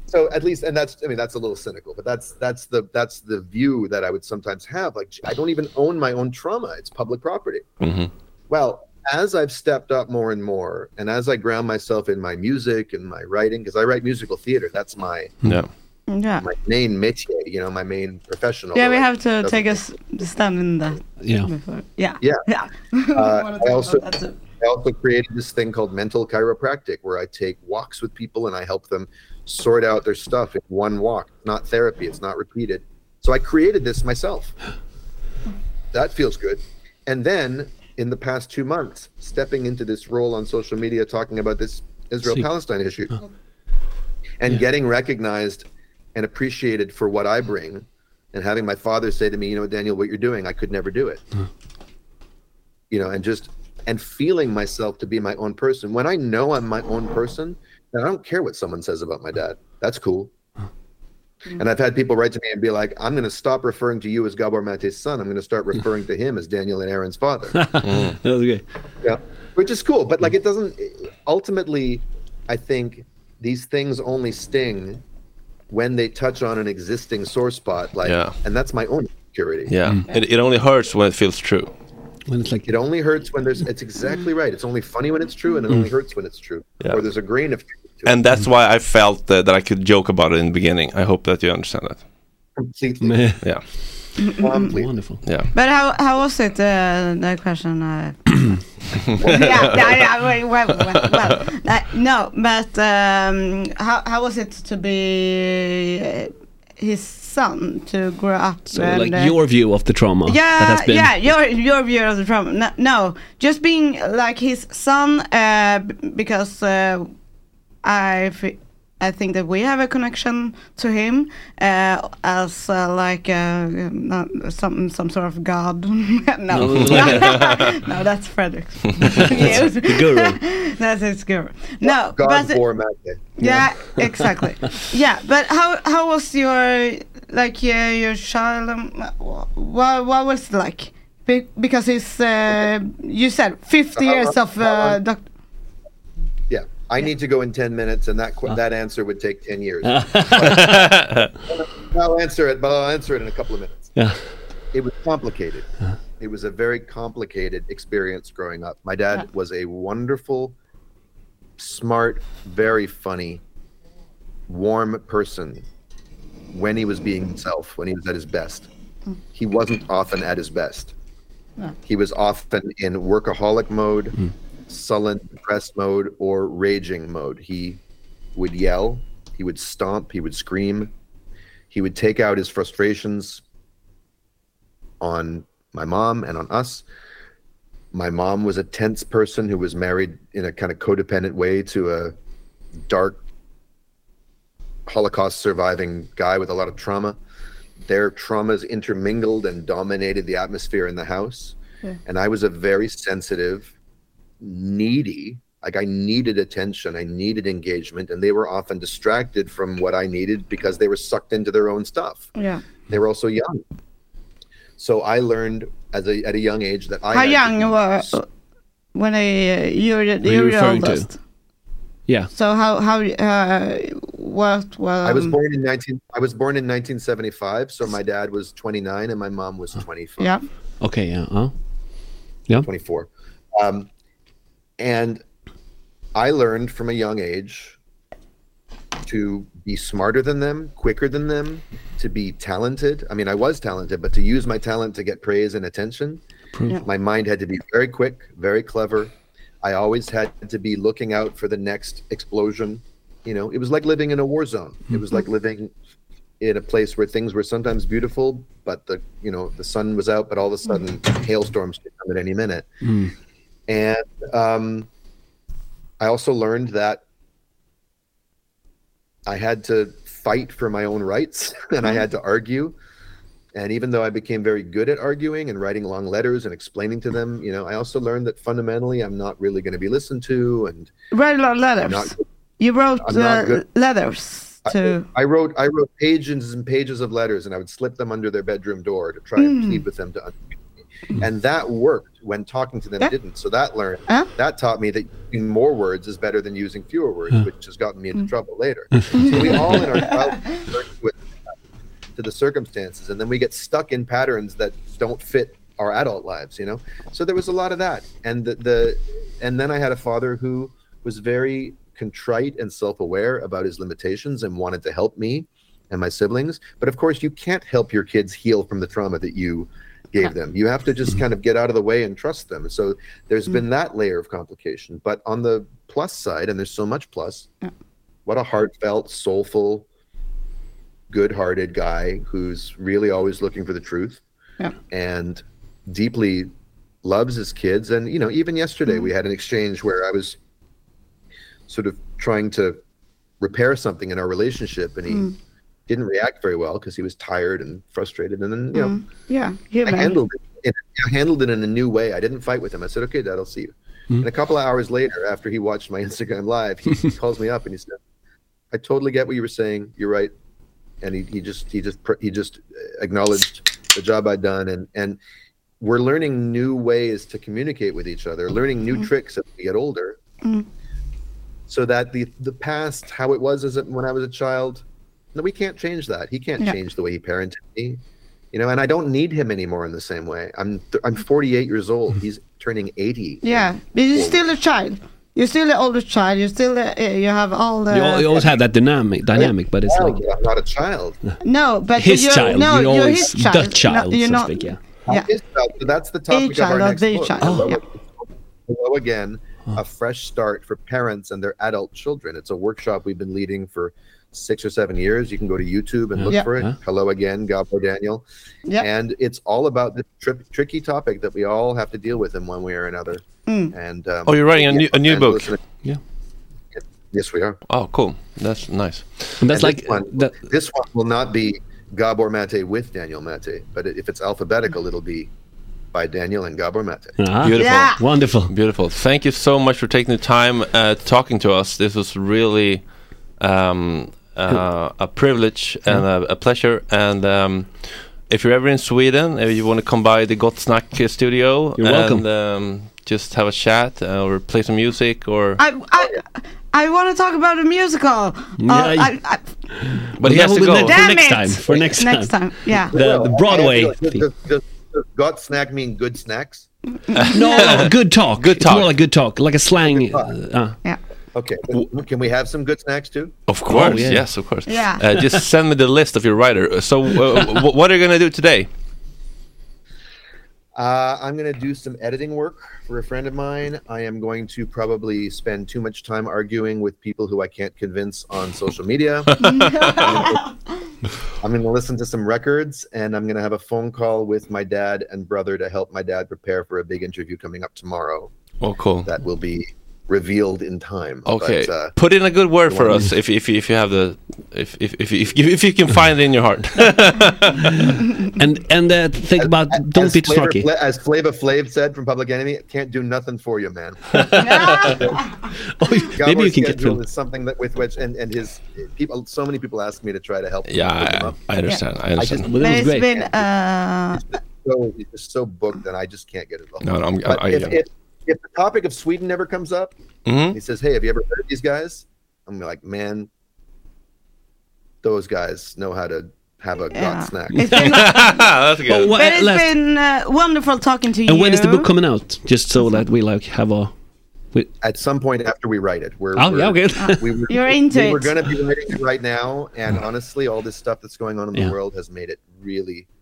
Speaker 5: Clicks and likes. so at least, and that's I mean that's a little cynical, but that's that's the that's the view that I would sometimes have. Like I don't even own my own trauma; it's public property.
Speaker 6: Mhm.
Speaker 5: Well, as I've stepped up more and more, and as I ground myself in my music and my writing, because I write musical theater, that's my
Speaker 6: Yeah.
Speaker 4: Yeah.
Speaker 5: my main métier, you know, my main professional.
Speaker 4: Yeah, we have to take a s- stand in that.
Speaker 2: Yeah.
Speaker 4: Before. Yeah.
Speaker 5: Yeah.
Speaker 4: Yeah.
Speaker 5: Uh, I also
Speaker 4: about that too.
Speaker 5: I also created this thing called mental chiropractic, where I take walks with people and I help them sort out their stuff in one walk. It's not therapy; it's not repeated. So I created this myself. That feels good. And then in the past two months, stepping into this role on social media, talking about this Israel-Palestine issue, and getting recognized and appreciated for what I bring, and having my father say to me, "You know, Daniel, what you're doing, I could never do it." you know, and just and feeling myself to be my own person. When I know I'm my own person, then I don't care what someone says about my dad. That's cool. Hmm. And I've had people write to me and be like, "I'm going to stop referring to you as Gabor Maté's son. I'm going to start hmm. referring to him as Daniel and Aaron's father."
Speaker 2: that was good.
Speaker 5: yeah, which is cool. But like, hmm. it doesn't. Ultimately, I think these things only sting when they touch on an existing sore spot. Like,
Speaker 6: Yeah.
Speaker 5: and that's my own insecurity.
Speaker 6: Yeah. It, it only hurts when it feels true.
Speaker 2: When it's like
Speaker 5: It only hurts when there's. It's exactly right. It's only funny when it's true, and it only hurts when it's true.
Speaker 6: Yeah.
Speaker 5: Or there's a grain of truth to
Speaker 6: And
Speaker 5: it.
Speaker 6: that's why I felt that, that I could joke about it in the beginning. I hope that you understand that.
Speaker 5: completely.
Speaker 6: Yeah.
Speaker 5: completely.
Speaker 2: wonderful.
Speaker 6: Yeah.
Speaker 4: But how how was it? Uh, the question. Uh, yeah, yeah, yeah. Well, well, well, well uh, no, but um, how how was it to be uh, his son to grow up?
Speaker 2: So
Speaker 4: and,
Speaker 2: like
Speaker 4: uh,
Speaker 2: your view of the trauma that
Speaker 4: yeah,
Speaker 2: has been
Speaker 4: yeah, your your view of the trauma. No, no just being like his son, uh, because uh, I I think that we have a connection to him uh, as uh, like uh, not some some sort of god. no,
Speaker 2: No,
Speaker 4: no, that's Fredrik.
Speaker 2: the guru.
Speaker 4: that's his guru. No,
Speaker 5: God
Speaker 4: but
Speaker 5: bore Mate.
Speaker 4: yeah, exactly. yeah, but how how was your like uh, your child? Um, what what was it like Be- because it's uh, you said 50 years of uh, doc-
Speaker 5: Yeah, I need to go in ten minutes, and that qu- uh. that answer would take ten years. I'll answer it, but I'll answer it in a couple of minutes.
Speaker 2: Yeah.
Speaker 5: It was complicated. Uh. It was a very complicated experience growing up. My dad was a wonderful, smart, very funny, warm person when he was being himself, when he was at his best. He wasn't often at his best. He was often in workaholic mode, mm. Sullen, depressed mode, or raging mode. He would yell, he would stomp, he would scream, he would take out his frustrations on my mom and on us. My mom was a tense person who was married in a kind of codependent way to a dark Holocaust surviving guy with a lot of trauma. Their traumas intermingled and dominated the atmosphere in the house.
Speaker 4: Yeah.
Speaker 5: And I was a very sensitive, needy, like I needed attention, I needed engagement, and they were often distracted from what I needed because they were sucked into their own stuff.
Speaker 4: yeah.
Speaker 5: They were also young. So I learned as a, at a young age that I
Speaker 4: How young
Speaker 5: be
Speaker 4: were when I, uh, you're the,
Speaker 2: Who are you
Speaker 4: you're the
Speaker 2: referring to?
Speaker 4: oldest?
Speaker 2: Yeah.
Speaker 4: So how how uh, what well
Speaker 5: I was
Speaker 4: um,
Speaker 5: born in 19 I was born in 1975 so my dad was 29 and my mom was 25
Speaker 4: yeah
Speaker 2: Okay. Yeah. Uh, yeah.
Speaker 5: 24 um, and I learned from a young age to be smarter than them quicker than them to be talented. I mean I was talented but to use my talent to get praise and attention
Speaker 4: Yeah.
Speaker 5: my mind had to be very quick very clever. I always had to be looking out for the next explosion. You know it was like living in a war zone. It was like living in a place where things were sometimes beautiful but the you know the sun was out but all of a sudden hailstorms could come at any minute.
Speaker 2: Mm.
Speaker 5: And um, I also learned that I had to fight for my own rights and I had to argue. And even though I became very good at arguing and writing long letters and explaining to them, you know, I also learned that fundamentally I'm not really going to be listened to. And
Speaker 4: write a lot of letters.
Speaker 5: Not,
Speaker 4: you wrote uh, letters to
Speaker 5: I wrote I wrote pages and pages of letters and I would slip them under their bedroom door to try and
Speaker 4: Mm.
Speaker 5: plead with them to understand me. And that worked when talking to them
Speaker 4: Yeah.
Speaker 5: didn't. So that learned
Speaker 4: Huh?
Speaker 5: that taught me that using more words is better than using fewer words,
Speaker 2: Huh.
Speaker 5: which has gotten me into
Speaker 4: Mm.
Speaker 5: trouble later. Hmm. so we all in our childhood uh, to to the circumstances and then we get stuck in patterns that don't fit our adult lives, you know? So there was a lot of that. And the, the and then I had a father who was very contrite and self-aware about his limitations and wanted to help me and my siblings. But of course, you can't help your kids heal from the trauma that you gave them. You have to just kind of get out of the way and trust them. So there's been that layer of complication. But on the plus side, and there's so much plus, what a heartfelt, soulful, good-hearted guy who's really always looking for the truth
Speaker 4: Yeah.
Speaker 5: and deeply loves his kids. And you know, even yesterday we had an exchange where I was sort of trying to repair something in our relationship, and he
Speaker 4: Mm.
Speaker 5: Didn't react very well because he was tired and frustrated. And then you know,
Speaker 4: Mm. yeah
Speaker 5: I handled it. In, I handled it in a new way. I didn't fight with him. I said, "Okay, Dad, I'll see you."
Speaker 2: Mm.
Speaker 5: And a couple of hours later, after he watched my Instagram live, he calls me up and he said, "I totally get what you were saying. You're right." And he, he just he just he just acknowledged the job I'd done, and and we're learning new ways to communicate with each other, learning new tricks as we get older,
Speaker 4: Mm.
Speaker 5: so that the the past, how it was as a, when I was a child, no, we can't change that. He can't
Speaker 4: Yeah.
Speaker 5: change the way he parented me, you know. And I don't need him anymore in the same way. I'm th- I'm 48 years old. He's turning 80.
Speaker 4: yeah but you're still a child you're still the oldest child you're still uh, you have all the
Speaker 2: You, you always have that dynamic, dynamic, but it's
Speaker 5: Well,
Speaker 2: like
Speaker 5: I'm not a child.
Speaker 4: no but
Speaker 2: his
Speaker 4: you're,
Speaker 2: child.
Speaker 4: no
Speaker 2: you're
Speaker 4: you're his child
Speaker 2: the child,
Speaker 4: no, you're
Speaker 2: so to
Speaker 4: not
Speaker 2: speak. Yeah.
Speaker 4: yeah
Speaker 5: His child. So that's the topic of
Speaker 4: child,
Speaker 5: our next
Speaker 4: the
Speaker 5: book.
Speaker 4: child,
Speaker 5: Hello,
Speaker 4: yeah.
Speaker 5: Hello again, a fresh start for parents and their adult children. It's a workshop we've been leading for six or seven years. You can go to YouTube and look
Speaker 4: Yeah.
Speaker 5: for it.
Speaker 2: Yeah.
Speaker 5: Hello again, Gabo Daniel.
Speaker 4: yeah
Speaker 5: And it's all about this tri- tricky topic that we all have to deal with in one way or another.
Speaker 4: Mm.
Speaker 5: And um,
Speaker 6: Oh, you're writing a new- a new book?
Speaker 5: listen-
Speaker 2: Yeah.
Speaker 5: Yes, we are.
Speaker 6: Oh, cool. That's nice.
Speaker 2: And that's
Speaker 5: And
Speaker 2: like
Speaker 5: this one,
Speaker 2: that,
Speaker 5: this one will not be Gabor Maté with Daniel Maté, but if it's alphabetical, it'll be by Daniel and Gabor Maté.
Speaker 2: Ah,
Speaker 6: Beautiful.
Speaker 4: Yeah.
Speaker 2: wonderful.
Speaker 6: Beautiful. Thank you so much for taking the time uh, talking to us. This was really um, uh, a privilege and a, a pleasure. And um, if you're ever in Sweden, if you want to come by the Gott Snack uh, studio
Speaker 2: You're welcome.
Speaker 6: and um, just have a chat uh, or play some music or.
Speaker 4: I I, I want to talk about a musical.
Speaker 2: Yeah,
Speaker 4: Uh,
Speaker 2: you-
Speaker 4: I, I,
Speaker 6: But he has to go.
Speaker 2: will be
Speaker 4: Damn
Speaker 2: next
Speaker 4: it.
Speaker 2: time. For next time.
Speaker 4: next time, yeah.
Speaker 2: The, the Broadway.
Speaker 5: Does, does, does, does got snack mean good snacks?
Speaker 2: No, no, good talk.
Speaker 6: Good
Speaker 2: It's
Speaker 6: talk.
Speaker 2: more like good talk, like a slang. Uh, uh.
Speaker 4: Yeah.
Speaker 5: Okay, can we have some good snacks too?
Speaker 6: Of course,
Speaker 2: Oh, yeah.
Speaker 6: yes, of course.
Speaker 4: Yeah.
Speaker 6: Uh, just send me the list of your writer. So, uh, w- what are you gonna do today?
Speaker 5: Uh, I'm going to do some editing work for a friend of mine. I am going to probably spend too much time arguing with people who I can't convince on social media. I'm going to listen to some records and I'm going to have a phone call with my dad and brother to help my dad prepare for a big interview coming up tomorrow
Speaker 6: Oh, cool.
Speaker 5: that will be revealed in time.
Speaker 6: Okay,
Speaker 5: But, uh,
Speaker 6: put in a good word for us if if if you have the if if if if, if you can find it in your heart.
Speaker 2: And and uh, think about don't
Speaker 5: as
Speaker 2: be too
Speaker 5: Flavor
Speaker 2: snarky.
Speaker 5: As Flava Flav said from Public Enemy, can't do nothing for you, man.
Speaker 2: Oh, maybe you
Speaker 5: Gabor's
Speaker 2: can get through.
Speaker 5: is something that with which and, and his people so many people ask me to try to help
Speaker 6: yeah,
Speaker 5: hook him
Speaker 6: I,
Speaker 5: up.
Speaker 6: I understand. I
Speaker 5: I just
Speaker 6: understand.
Speaker 2: Well,
Speaker 4: But
Speaker 2: that was
Speaker 4: it's
Speaker 2: great.
Speaker 4: been uh,
Speaker 5: so he's just so booked and I just can't get involved.
Speaker 6: No, no, I'm,
Speaker 5: But
Speaker 6: I, I,
Speaker 5: if,
Speaker 6: yeah.
Speaker 5: if, if the topic of Sweden ever comes up,
Speaker 6: Mhm.
Speaker 5: he says, "Hey, have you ever heard of these guys?" I'm like, "Man, those guys know how to have a
Speaker 4: yeah.
Speaker 5: gott snack."
Speaker 4: It's been,
Speaker 6: That's good.
Speaker 2: What-
Speaker 4: but it's
Speaker 2: last-
Speaker 4: been uh, wonderful talking to you.
Speaker 2: and when is the book coming out? Just so that we like have a. We,
Speaker 5: At some point after we write it, we're,
Speaker 2: oh
Speaker 5: we're
Speaker 2: yeah, okay.
Speaker 5: we were,
Speaker 4: You're into
Speaker 5: it. We're going to be writing it right now, and honestly, all this stuff that's going on in the
Speaker 2: Yeah.
Speaker 5: world has made it really
Speaker 4: Yeah.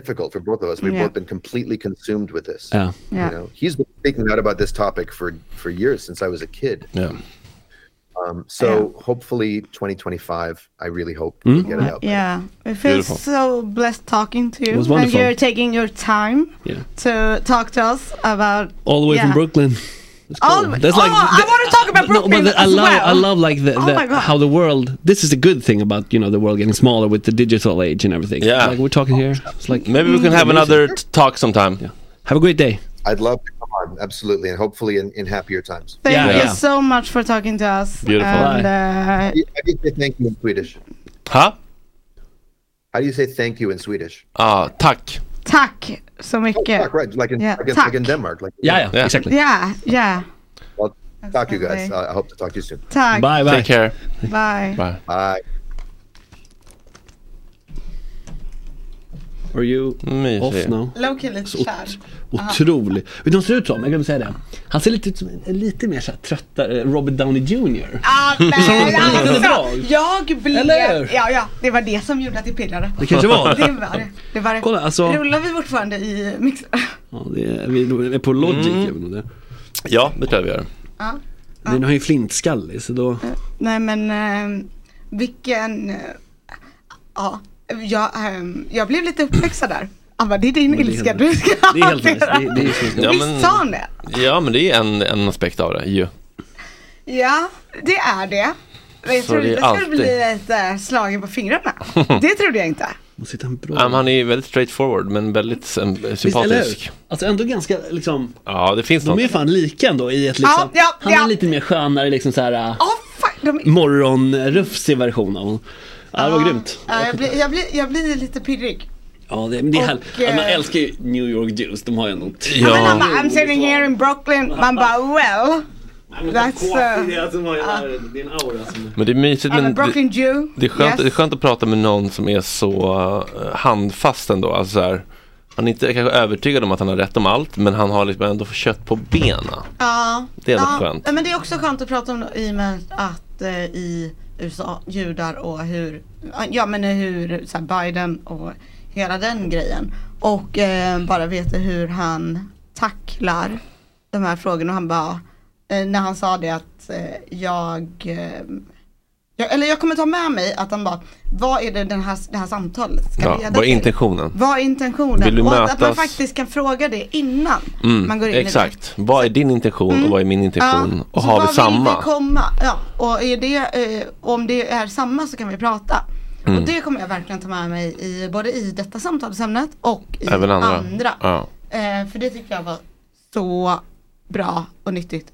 Speaker 5: Difficult for both of us. We've
Speaker 4: Yeah.
Speaker 5: both been completely consumed with this.
Speaker 2: yeah.
Speaker 4: Yeah.
Speaker 5: You know, he's been speaking out about this topic for for years since I was a kid.
Speaker 6: yeah.
Speaker 5: Um, so hopefully, 2025. I really hope
Speaker 2: Mm.
Speaker 5: we get it out. by
Speaker 4: Yeah, it feels
Speaker 6: Beautiful.
Speaker 4: so blessed talking to you.
Speaker 2: It was
Speaker 4: and you're taking your time
Speaker 2: Yeah.
Speaker 4: to talk to us about
Speaker 2: All the way from Brooklyn. That's cool.
Speaker 4: the way-
Speaker 2: That's
Speaker 4: oh, I wanna talk about
Speaker 2: No, but I
Speaker 4: as
Speaker 2: love, I love like the,
Speaker 4: Oh
Speaker 2: the
Speaker 4: my God.
Speaker 2: how the world. This is a good thing about you know the world getting smaller with the digital age and everything.
Speaker 6: Yeah.
Speaker 2: like we're talking here. It's like
Speaker 6: Maybe we can have
Speaker 2: Amazing.
Speaker 6: another talk sometime.
Speaker 2: Yeah. Have a great day.
Speaker 5: I'd love to come on, absolutely, and hopefully in, in happier times.
Speaker 4: Thank
Speaker 2: Yeah,
Speaker 4: you
Speaker 2: yeah.
Speaker 4: so much for talking to us.
Speaker 6: Beautiful.
Speaker 4: And, uh,
Speaker 5: How do you how do you say thank you in Swedish?
Speaker 6: Huh?
Speaker 5: How do you say thank you in Swedish?
Speaker 6: Ah, tack.
Speaker 4: Tack så mycket.
Speaker 5: Tack, right? Like in,
Speaker 4: Yeah,
Speaker 5: like, in,
Speaker 4: tack.
Speaker 5: like in Denmark. Like
Speaker 2: Yeah, yeah,
Speaker 6: Yeah.
Speaker 2: exactly.
Speaker 4: Yeah, yeah.
Speaker 5: Well, talk to you guys.
Speaker 4: Absolutely.
Speaker 5: Uh, I hope to talk to you soon.
Speaker 4: Tack.
Speaker 2: Bye, bye.
Speaker 6: Take care.
Speaker 4: Bye.
Speaker 6: Bye.
Speaker 5: Bye.
Speaker 2: Are you
Speaker 6: Mysig.
Speaker 2: off now?
Speaker 4: Är lite
Speaker 2: Så
Speaker 4: kär.
Speaker 2: Otrolig. Vet du vad han ser ut som? Jag glömde säga det. Han ser lite ut som lite mer så här tröttare Robert Downey Jr.
Speaker 4: Ah,
Speaker 2: lite
Speaker 4: alltså, jag blev...
Speaker 2: Eller?
Speaker 4: Ja, ja, det var det som gjorde att det pirrade.
Speaker 2: Det kanske var
Speaker 4: Det
Speaker 2: det.
Speaker 4: var det. det, var det.
Speaker 2: Kolla, alltså-
Speaker 4: Rullar vi fortfarande i mixer?
Speaker 2: Ja, det är, vi är på Logic
Speaker 6: Mm.
Speaker 2: det.
Speaker 6: Ja, det tror jag vi gör.
Speaker 4: Ja.
Speaker 2: Den har ju flintskallig så då...
Speaker 4: Nej men eh, vilken... Ja, jag, ehm, jag blev lite uppväxad där. Han bara, det är din
Speaker 2: Men det är
Speaker 4: ilska
Speaker 2: helt-
Speaker 4: du ska
Speaker 2: det är helt
Speaker 4: hantera."
Speaker 2: nice. Det- det är så-
Speaker 6: Ja,
Speaker 4: Visst
Speaker 6: men-
Speaker 4: sa han det?
Speaker 6: Ja, men det är en, en aspekt av det ju.
Speaker 4: Ja, det är det. Men jag
Speaker 6: Så
Speaker 4: trodde
Speaker 6: det är
Speaker 4: det skulle
Speaker 6: alltid.
Speaker 4: bli lite slagen på fingrarna. Det trodde jag inte.
Speaker 2: En bra...
Speaker 6: Men han är ju väldigt straightforward men väldigt um,
Speaker 2: Visst,
Speaker 6: sympatisk.
Speaker 2: hur? Alltså ändå ganska liksom...
Speaker 6: Ja, det finns
Speaker 2: De
Speaker 6: något.
Speaker 2: är fan lika ändå i ett liksom...
Speaker 4: Ja, ja,
Speaker 2: han är
Speaker 4: ja.
Speaker 2: lite mer skönare liksom såhär... Uh,
Speaker 4: Åh fan, de,
Speaker 2: morgonrufsig version av honom. Ja, det var grymt.
Speaker 4: ja, jag, blir, jag, blir, jag blir lite pirrig.
Speaker 2: Ja, det, men det är
Speaker 4: Och.
Speaker 2: Ja, man
Speaker 4: eh,
Speaker 2: älskar ju New York Jews, de har ju ändå...
Speaker 4: Ja.
Speaker 6: Ja,
Speaker 4: bara, I'm sitting here in Brooklyn. Man bara, well. That's, uh,
Speaker 2: det är en aura som...
Speaker 6: men det är mysigt men det,
Speaker 4: Brooklyn Jew.
Speaker 6: det, är skönt,
Speaker 4: Yes.
Speaker 6: det är skönt att prata med någon som är så uh, handfast ändå. Alltså så här, han är inte kanske övertygad om att han har rätt om allt men han har liksom ändå kött på benen.
Speaker 4: Ja,
Speaker 6: Det är
Speaker 4: ja,
Speaker 6: skönt.
Speaker 4: Men det är också skönt att prata om i och med att eh, i USA, judar och hur, ja men hur så här, Biden och hela den grejen. Och eh, bara veta hur han tacklar de här frågorna. Och han bara, eh, när han sa det att eh, jag eh, jag, eller jag kommer ta med mig att han bara, vad är det den här, det här samtalet ska
Speaker 6: Ja,
Speaker 4: leda
Speaker 6: vad är intentionen?
Speaker 4: Vad är intentionen?
Speaker 6: Vill du
Speaker 4: och att, att man
Speaker 6: mötas?
Speaker 4: faktiskt kan fråga det innan
Speaker 6: Mm,
Speaker 4: man går in i det.
Speaker 6: exakt. Vad är din intention och vad är min intention? och
Speaker 4: så
Speaker 6: har vi
Speaker 4: vad
Speaker 6: samma?
Speaker 4: Vill vi komma? Ja, och är det, eh, om det är samma så kan vi prata.
Speaker 6: Mm.
Speaker 4: Och det kommer jag verkligen ta med mig i både i detta samtalsämnet och i
Speaker 6: Även andra.
Speaker 4: andra.
Speaker 6: Ja.
Speaker 4: Eh, för det tycker jag var så bra och nyttigt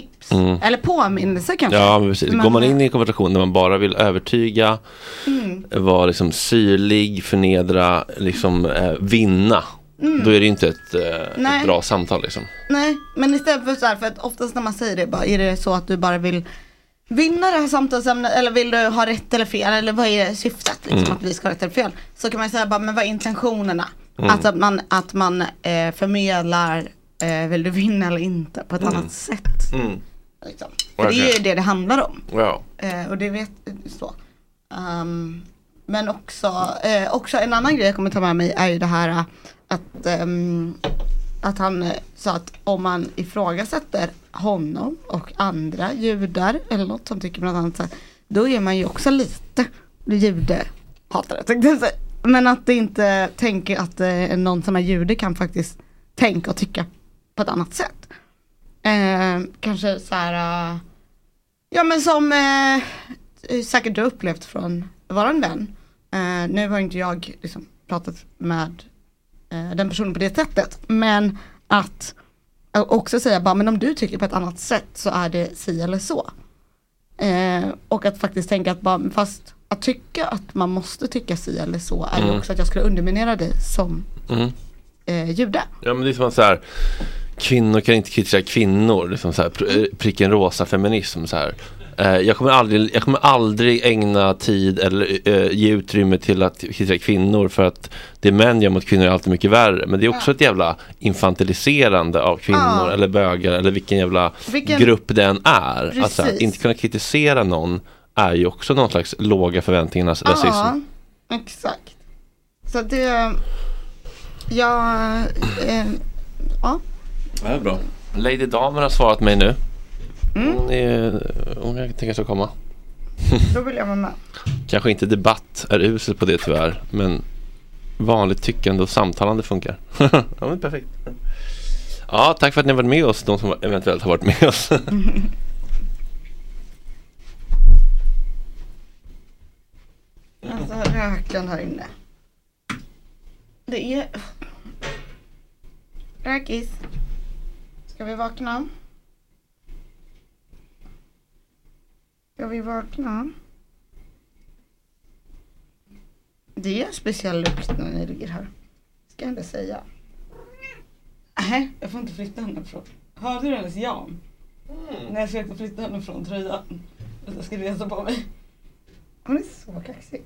Speaker 4: tips.
Speaker 6: Mm.
Speaker 4: Eller påminnelse kanske.
Speaker 6: Ja, men precis.
Speaker 4: Men-
Speaker 6: Går man in i en konversation där man bara vill övertyga,
Speaker 4: Mm.
Speaker 6: vara liksom syrlig, förnedra, liksom eh, vinna.
Speaker 4: Mm.
Speaker 6: Då är det inte ett, eh, ett bra samtal liksom.
Speaker 4: Nej, men istället för så här, för att oftast när man säger det, bara, är det så att du bara vill vinna det här samtalsämnet eller vill du ha rätt eller fel eller vad är syftet liksom
Speaker 6: Mm.
Speaker 4: att vi ska ha rätt eller fel? Så kan man säga bara, men vad är intentionerna?
Speaker 6: Mm.
Speaker 4: Alltså att man, att man eh, förmedlar, eh, vill du vinna eller inte på ett
Speaker 6: Mm.
Speaker 4: annat sätt.
Speaker 6: Mm.
Speaker 4: Liksom. För det är ju det det handlar om.
Speaker 6: Ja.
Speaker 4: Eh, och det vet så. Ehm, men också, eh, också en annan grej jag kommer ta med mig är ju det här eh, att, ehm, att han eh, sa att om man ifrågasätter honom och andra judar eller något som tycker bland annat så här, då är man ju också lite judehatare tänkte jag säga. Men att det inte tänker att eh, någon som är jude kan faktiskt tänka och tycka på ett annat sätt. Eh, kanske så här eh, Ja men som eh, säkert du upplevt från våran vän. Eh, nu har inte jag liksom pratat med eh, den personen på det sättet. Men att också säga bara men om du tycker på ett annat sätt så är det si eller så. Och att faktiskt tänka att bara, fast att tycka att man måste tycka si eller så är ju
Speaker 6: Mm.
Speaker 4: också att jag skulle underminera dig som
Speaker 6: Mm.
Speaker 4: jude.
Speaker 6: Ja men det är som att så här, kvinnor kan inte kritisera kvinnor, liksom så här, eh, pricken rosa feminism så här. Eh, jag, kommer aldrig, jag kommer aldrig ägna tid eller eh, ge utrymme till att kritisera kvinnor för att det män gör mot kvinnor är alltid mycket värre. Men det är också ett jävla infantiliserande av kvinnor
Speaker 4: Ja.
Speaker 6: eller bögar eller vilken jävla
Speaker 4: Vilken-
Speaker 6: grupp den är. Att så här,
Speaker 4: Precis.
Speaker 6: inte kunna kritisera någon är ju också någon slags låga förväntningarnas rasism.
Speaker 4: Ja, exakt. Så det, ja, eh, ja.
Speaker 6: Det är bra. Lady Damer har svarat mig nu.
Speaker 4: Mm.
Speaker 6: Hon, är, hon kan tänka sig att komma.
Speaker 4: Då vill jag vara med.
Speaker 6: Kanske inte debatt är uselt på det tyvärr. Men vanligt tyckande och samtalande funkar. ja men perfekt. Ja, tack för att ni har varit med oss. De som eventuellt har varit med oss.
Speaker 4: Alltså röken här inne. Det är... Rökis. Ska vi vakna? Ska vi vakna? Det är en speciell lukt när ni ligger här. Ska jag inte säga. Nej, jag får inte flytta henne från... Hörde du hennes Jan? När jag försökte flytta henne från tröjan. Att jag skulle resa på mig. Hon är så kaxig.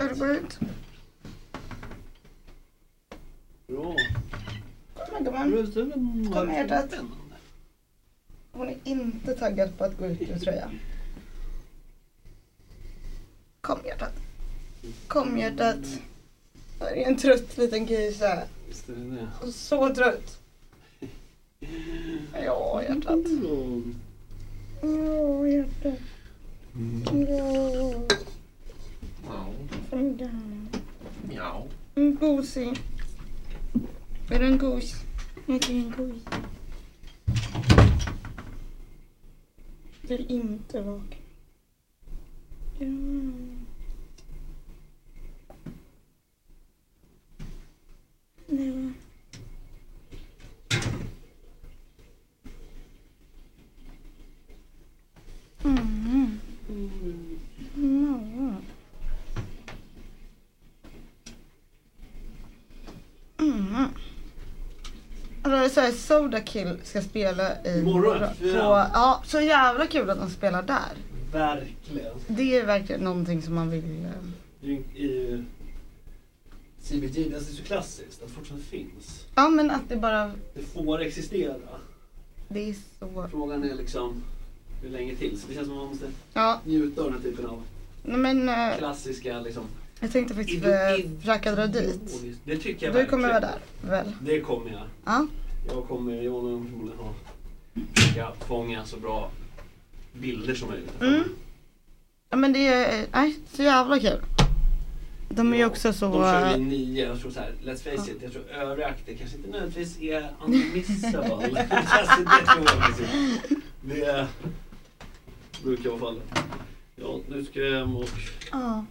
Speaker 4: Är det bara ut?
Speaker 2: Bra.
Speaker 4: Kom igen gumman. Kom här hjärtat. Hon är inte taggad på att gå ut ur tröjan. Kom hjärtat. Kom hjärtat. Det är en trött liten
Speaker 2: det.
Speaker 4: Så trött. Ja hjärtat. Ja hjärtat. Ja.
Speaker 6: Ja.
Speaker 4: En gosig. Är det en gos? Jag är en gos. Vill inte vakna. Ja. Ja. Mm. Mm. Mm. Alltså så här, Soda Kill ska spela i På,
Speaker 2: fyra.
Speaker 4: ja, så jävla kul att de spelar där.
Speaker 2: Verkligen.
Speaker 4: Det är verkligen någonting som man vill... eh,
Speaker 2: ju CBG, det är så klassiskt att det fortfarande finns.
Speaker 4: Ja men att det bara...
Speaker 2: Det får existera.
Speaker 4: Det är så...
Speaker 2: Frågan är liksom hur länge till. Så det känns som att man måste
Speaker 4: Ja.
Speaker 2: njuta av den här typen av
Speaker 4: Nej, men eh,
Speaker 2: klassiska liksom.
Speaker 4: Jag tänkte faktiskt eh, försöka dra dit.
Speaker 2: Det tycker jag
Speaker 4: Du kommer vara
Speaker 2: verkligen.
Speaker 4: där, väl?
Speaker 2: Det kommer jag.
Speaker 4: Ja.
Speaker 2: Jag kommer, jag och förmodligen ha försöka fånga så bra bilder som möjligt.
Speaker 4: Mm. Ja men det är, nej, så jävla kul. De är ju också så...
Speaker 2: De kör ju nio, jag tror så här, let's face it, jag tror övriga akter kanske inte nödvändigtvis är unmissable. alltså, det tror jag precis. Det brukar vara fallet. Ja, nu ska jag hem och
Speaker 4: Ja.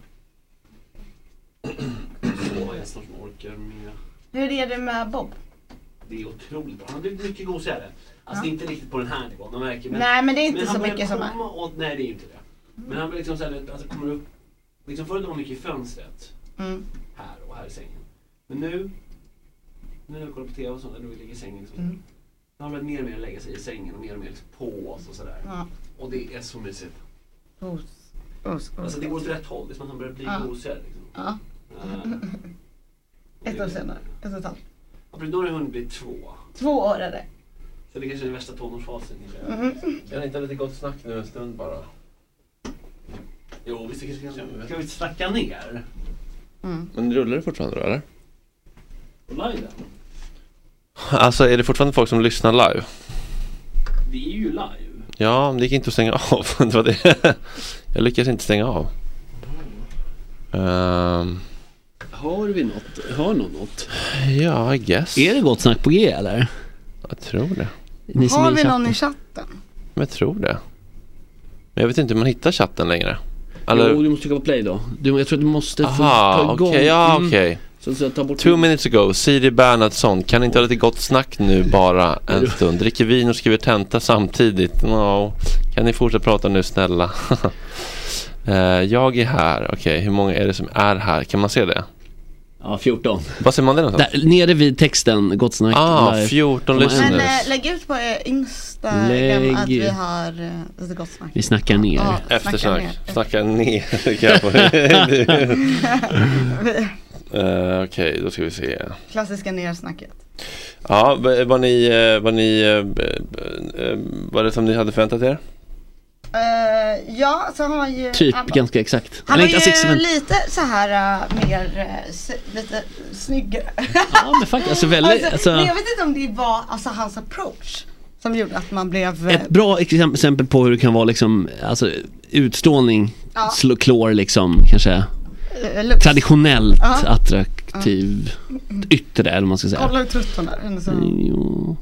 Speaker 2: Sova. Snart som orkar med.
Speaker 4: Hur är det med Bob?
Speaker 2: Det är otroligt bra. Han har blivit mycket gosigare. Alltså det är inte riktigt på den här nivån, man märker.
Speaker 4: Nej, men det är inte så mycket som är-
Speaker 2: Åt, nej det är inte det. Men han blir liksom såhär, alltså kommer upp. Liksom förut var han mycket i fönstret.
Speaker 4: Mm.
Speaker 2: Här och här i sängen. Men nu, nu när vi kollar på TV och sånt, när vi ligger i sängen liksom.
Speaker 4: Mm.
Speaker 2: Nu har han börjat mer och mer lägga sig i sängen och mer och mer liksom på oss och sådär.
Speaker 4: Ja.
Speaker 2: Och det är så mysigt.
Speaker 4: Os, os, os.
Speaker 2: Alltså det går åt rätt håll, det är som att han börjar bli
Speaker 4: Ja.
Speaker 2: gosigare. Liksom.
Speaker 4: Ja. Ett år senare. Ett och ett halvt.
Speaker 2: Ja, precis, då har det hunnit bli två.
Speaker 4: Två år är det.
Speaker 2: Så det kanske är den värsta tonårsfasen.
Speaker 4: Mhm.
Speaker 6: Kan ni inte ha lite gott snack nu en stund bara?
Speaker 2: Jo, visst det kanske kan. Ska vi snacka ner?
Speaker 6: Men rullar det fortfarande då eller?
Speaker 2: På liven?
Speaker 6: Alltså är det fortfarande folk som lyssnar live?
Speaker 2: Vi är ju live.
Speaker 6: Ja, men det gick inte att stänga av. det var det. Jag lyckades inte stänga av. Ehm,
Speaker 2: Har vi något? Har någon något?
Speaker 6: ja, I guess.
Speaker 2: Är det gott snack på G eller?
Speaker 6: Jag tror det.
Speaker 2: Ni som är
Speaker 4: Har
Speaker 2: i
Speaker 4: vi
Speaker 2: chatten.
Speaker 4: någon i chatten?
Speaker 6: Men jag tror det. Men jag vet inte hur man hittar chatten längre. Eller...
Speaker 2: Jo, du måste trycka på play då. Du, jag tror att du måste få
Speaker 6: Aha,
Speaker 2: ta
Speaker 6: okej,
Speaker 2: igång.
Speaker 6: ja
Speaker 2: Mm.
Speaker 6: okej.
Speaker 2: Så, så ta bort
Speaker 6: Two minutes ago, Siri Bernhardsson, kan ni inte ha lite gott snack nu bara en stund? Dricker vin och skriver tenta samtidigt? No. Kan ni fortsätta prata nu snälla? Eh, jag är här, okej, hur många är det som är här? Kan man se det?
Speaker 2: Ja, 14.
Speaker 6: Var ser man det någonstans?
Speaker 2: Där, nere vid texten, gott snack.
Speaker 6: Ah,
Speaker 2: live.
Speaker 6: 14
Speaker 2: Om man-
Speaker 6: lyssnare.
Speaker 4: Men äh, lägg ut på er Instagram
Speaker 2: Lägg-
Speaker 4: att vi har äh, lite gott snack.
Speaker 2: Vi snackar ner.
Speaker 4: Ja,
Speaker 6: Eftersnack.
Speaker 4: ner.
Speaker 6: Snacka ner. Eh, Okej, då ska vi se.
Speaker 4: Klassiska nersnacket.
Speaker 6: Ja, var ni, eh, var ni, eh, eh, var det som ni hade förväntat er?
Speaker 4: Uh, ja, så har ju...
Speaker 2: Typ,
Speaker 4: han,
Speaker 2: ganska exakt.
Speaker 4: han var ju
Speaker 2: alltså,
Speaker 4: lite så här uh, mer, uh, lite snyggare.
Speaker 2: Ja, men faktiskt, alltså väldigt, alltså,
Speaker 4: men jag vet inte om det var alltså, hans approach som gjorde att man blev...
Speaker 2: Ett bra exem- exempel på hur det kan vara liksom, alltså utstrålning,
Speaker 4: Ja.
Speaker 2: slå klår liksom, kanske
Speaker 4: looks.
Speaker 2: traditionellt attraktiv yttre eller vad man ska säga.
Speaker 4: Kolla hur trött hon är.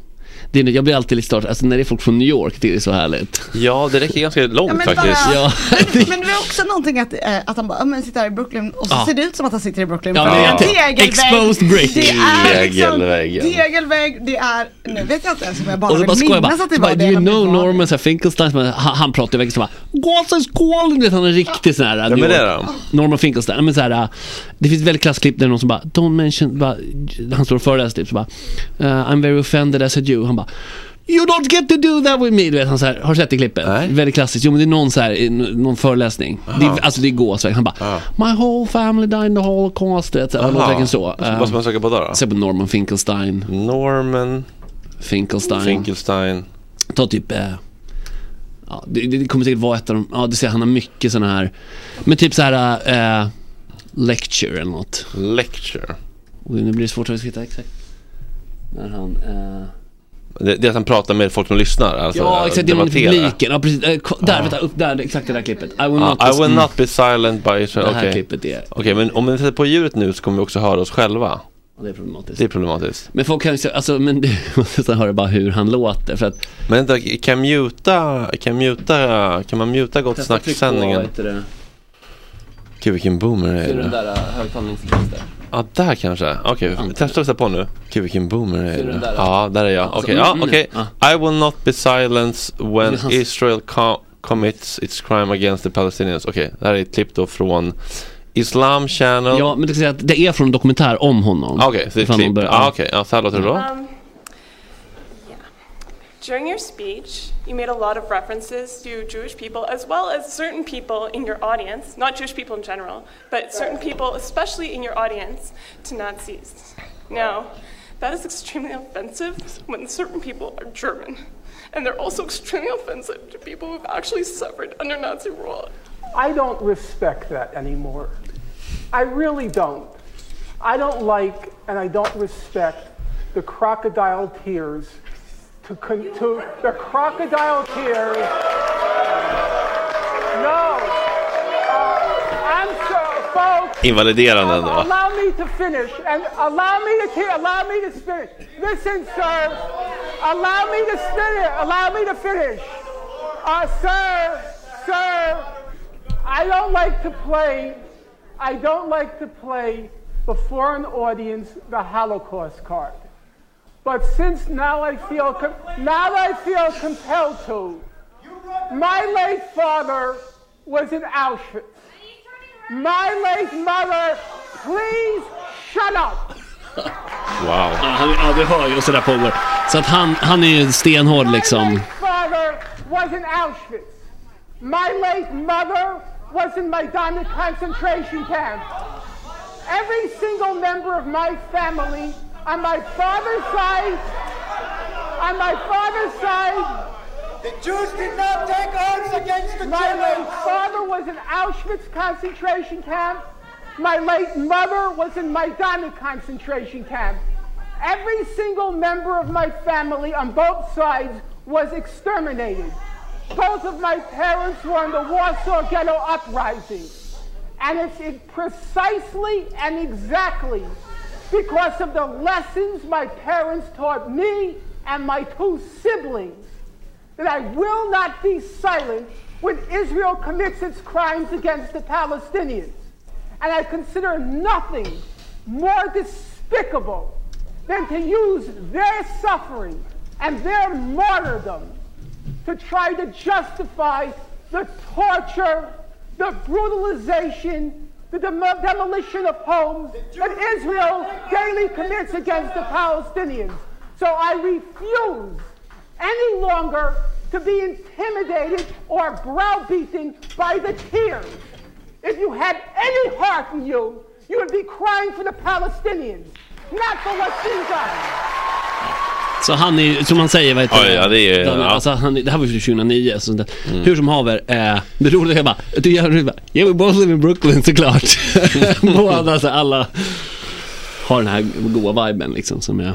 Speaker 4: Är.
Speaker 2: Det är, jag blir alltid lite start, alltså när det är folk från New York, det är så härligt.
Speaker 6: Ja, det räcker ganska långt
Speaker 4: Ja, men
Speaker 6: faktiskt.
Speaker 4: bara-
Speaker 2: Ja.
Speaker 4: Men, men det var också någonting att, eh, att han bara, "Ja, men sitter här i Brooklyn och så
Speaker 2: Ja.
Speaker 4: ser det ut som att han sitter i Brooklyn.
Speaker 2: Ja,
Speaker 4: För
Speaker 6: det är
Speaker 4: en.
Speaker 2: Exposed brick.
Speaker 4: Det är liksom tegelvägg, det är, nu vet jag inte ens om jag bara
Speaker 2: Och så
Speaker 4: vill
Speaker 2: bara skojar jag
Speaker 4: minnas
Speaker 2: bara,
Speaker 4: att det var
Speaker 2: bara
Speaker 4: det.
Speaker 2: do you know. Norman så Finkelstein, bara, han, han pratar i väggen så bara? Du vet, Han är en riktig sån här
Speaker 6: Vem är det då?
Speaker 2: Norman Finkelstein, men så här, äh, det finns väldigt klassklipp där någon som bara Don't mention, bara, han står och föreläser typ så bara uh, I'm very offended as a Jew. Han bara You don't get to do that with me. Du vet, han så här, har du sett det klippet?
Speaker 6: Nej.
Speaker 2: Väldigt klassiskt. Jo men det är någon så här, någon föreläsning. Det, är- alltså det är gåsväg. Han bara My whole family died in the holocaust. Du vet, så här, verkligen så.
Speaker 6: Vad ska man
Speaker 2: Uh,
Speaker 6: söka på då? då?
Speaker 2: Se på Norman Finkelstein.
Speaker 6: Norman
Speaker 2: Finkelstein.
Speaker 6: Finkelstein.
Speaker 2: Ta typ eh, Ja, det, det kommer säkert vara ett av de, ja du ser han har mycket sådana här Men typ så här eh, Lecture eller något
Speaker 6: Lecture.
Speaker 2: Och nu blir det svårt att hitta exakt När han eh,
Speaker 6: Det, det är att han pratar med folk som lyssnar. Alltså,
Speaker 2: Ja exakt, det är
Speaker 6: debatterar.
Speaker 2: publiken, ja precis, eh, där, vänta, upp där, exakt det där klippet I will
Speaker 6: Ah,
Speaker 2: not,
Speaker 6: I will
Speaker 2: mm,
Speaker 6: not be silent by
Speaker 2: Det
Speaker 6: Israel.
Speaker 2: här
Speaker 6: Okej,
Speaker 2: klippet är,
Speaker 6: Okej, men om vi sätter på ljudet nu så kommer vi också höra oss själva.
Speaker 2: det är problematiskt
Speaker 6: Det är problematiskt.
Speaker 2: Men folk kan ju alltså men du måste höra bara hur han låter för att
Speaker 6: Men vänta, kan muta, kan muta, kan man muta Gott Snack-sändningen?
Speaker 2: det?
Speaker 6: Gud vilken boomer det
Speaker 2: Ser du den
Speaker 6: är.
Speaker 2: där eh, högtalningsgrejen där?
Speaker 6: Ja, där kanske. Okej, testa att sätta på nu. Gud vilken boomer det är.
Speaker 2: den där?
Speaker 6: Ja, där är jag.
Speaker 2: Alltså,
Speaker 6: Okej, ja,
Speaker 2: mm,
Speaker 6: okej.
Speaker 2: ja.
Speaker 6: I will not be silenced when
Speaker 2: Det
Speaker 6: Israel co- commits its crime against the Palestinians. Okej, det här är ett klipp då från Islam Channel.
Speaker 2: Ja men det ska säga att det är från en dokumentär om honom
Speaker 6: Ah, Okej, så det är ett klipp. Ja, okej. Ja, så här låter det då.
Speaker 8: During your speech, you made a lot of references to Jewish people as well as certain people in your audience, not Jewish people in general, but certain people, especially in your audience, to Nazis. Now, that is extremely offensive when certain people are German. And they're also extremely offensive to people who've actually suffered under Nazi rule.
Speaker 9: I don't respect that anymore. I really don't. I don't like and I don't respect the crocodile tears to, con- to the crocodile tears. No. Uh, I'm so, folks.
Speaker 6: Invaliderande ändå.
Speaker 9: Allow me to finish and allow me to te- allow me to finish. Listen, sir. Allow me to finish. Allow me to finish. Uh, sir, sir. I don't like to play. I don't like to play before an audience the Holocaust card. But since now I feel com- now I feel compelled to. My late father was in Auschwitz. My late mother, please shut up.
Speaker 6: Wow.
Speaker 2: Ja, han, ja du hör ju och sådär pågår. Så att han, han är ju stenhård liksom.
Speaker 9: father was in Auschwitz. My late mother was in Majdanek concentration camp. Every single member of my family on my father's side, on my father's side,
Speaker 10: The Jews did not take arms against the
Speaker 9: my
Speaker 10: Germans.
Speaker 9: late father was in Auschwitz concentration camp. My late mother was in Majdanek concentration camp. Every single member of my family on both sides was exterminated. Both of my parents were in the Warsaw Ghetto Uprising. And it's precisely and exactly because of the lessons my parents taught me and my two siblings that I will not be silent when Israel commits its crimes against the Palestinians. And I consider nothing more despicable than to use their suffering and their martyrdom to try to justify the torture, the brutalization, the demo- demolition of homes that Israel daily commits against the Palestinians. So I refuse any longer to be intimidated or browbeaten by the tears. If you had any heart in you, you would be crying for the Palestinians, not for what's been done.
Speaker 2: Så han är som man säger, vad heter
Speaker 6: Ja, ja, det är- ja.
Speaker 2: alltså, han, det här var ju 2009, så det, hur som haver, eh, det roliga är bara, du gör det bara, we both live in Brooklyn såklart. Båda, alltså alla har den här goa viben liksom som är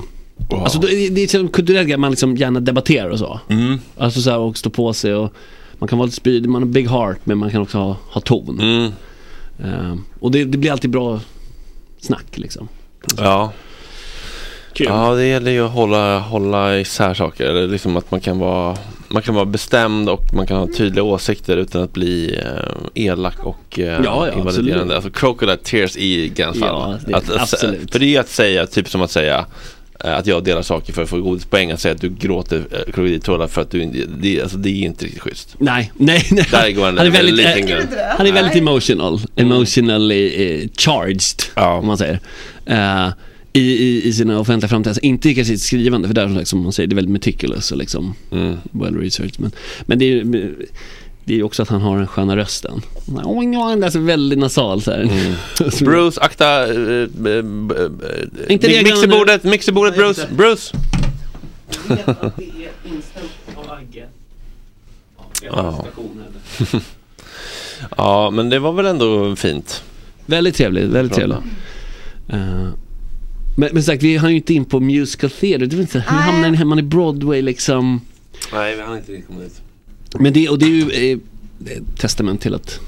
Speaker 2: Alltså det, det är en kulturell grej man liksom gärna debatterar och så.
Speaker 6: Mm.
Speaker 2: Alltså så här, och stå på sig och man kan vara lite spydig, man har big heart men man kan också ha, ha ton.
Speaker 6: Mm.
Speaker 2: Eh, och det, det blir alltid bra snack liksom.
Speaker 6: Ja. Ja, det gäller ju att hålla, hålla isär saker. Eller liksom att man kan vara man kan vara bestämd och man kan ha tydliga åsikter utan att bli eh, elak och eh,
Speaker 2: Ja, ja,
Speaker 6: invaliderande.
Speaker 2: absolut.
Speaker 6: Alltså crocodile tears i Gans fall.
Speaker 2: Ja, det-
Speaker 6: att, att,
Speaker 2: absolut.
Speaker 6: För det är ju att säga, typ som att säga eh, att jag delar saker för att få godispoäng. Att säga att du gråter eh, krokodiltårar för att du inte, det, alltså, det är inte riktigt schysst.
Speaker 2: Nej, nej, nej.
Speaker 6: Där går en
Speaker 2: han är väldigt,
Speaker 6: liten
Speaker 2: eh,
Speaker 6: gräns.
Speaker 2: han är väldigt emotional, emotionally eh, charged, om man säger. Eh, i, i, I sina offentliga framträdanden, Alltså, inte kanske i sitt skrivande, för där som sagt, som man säger, det är väldigt meticulous och liksom well researched. Men, men det är ju det är också att han har den sköna rösten. Han är så väldigt nasal så här.
Speaker 6: Bruce, akta eh, eh, eh,
Speaker 2: Inte
Speaker 6: mixerbordet, mixerbordet Bruce, Bruce. Ja. ja, men det var väl ändå fint.
Speaker 2: Väldigt trevligt, väldigt trevligt. Men, men sagt, vi har ju inte in på musical theater. Det inte, hur hamnar ni man i Broadway liksom?
Speaker 6: Nej, vi hann inte riktigt komma dit.
Speaker 2: Men det, och det är ju eh, testament till att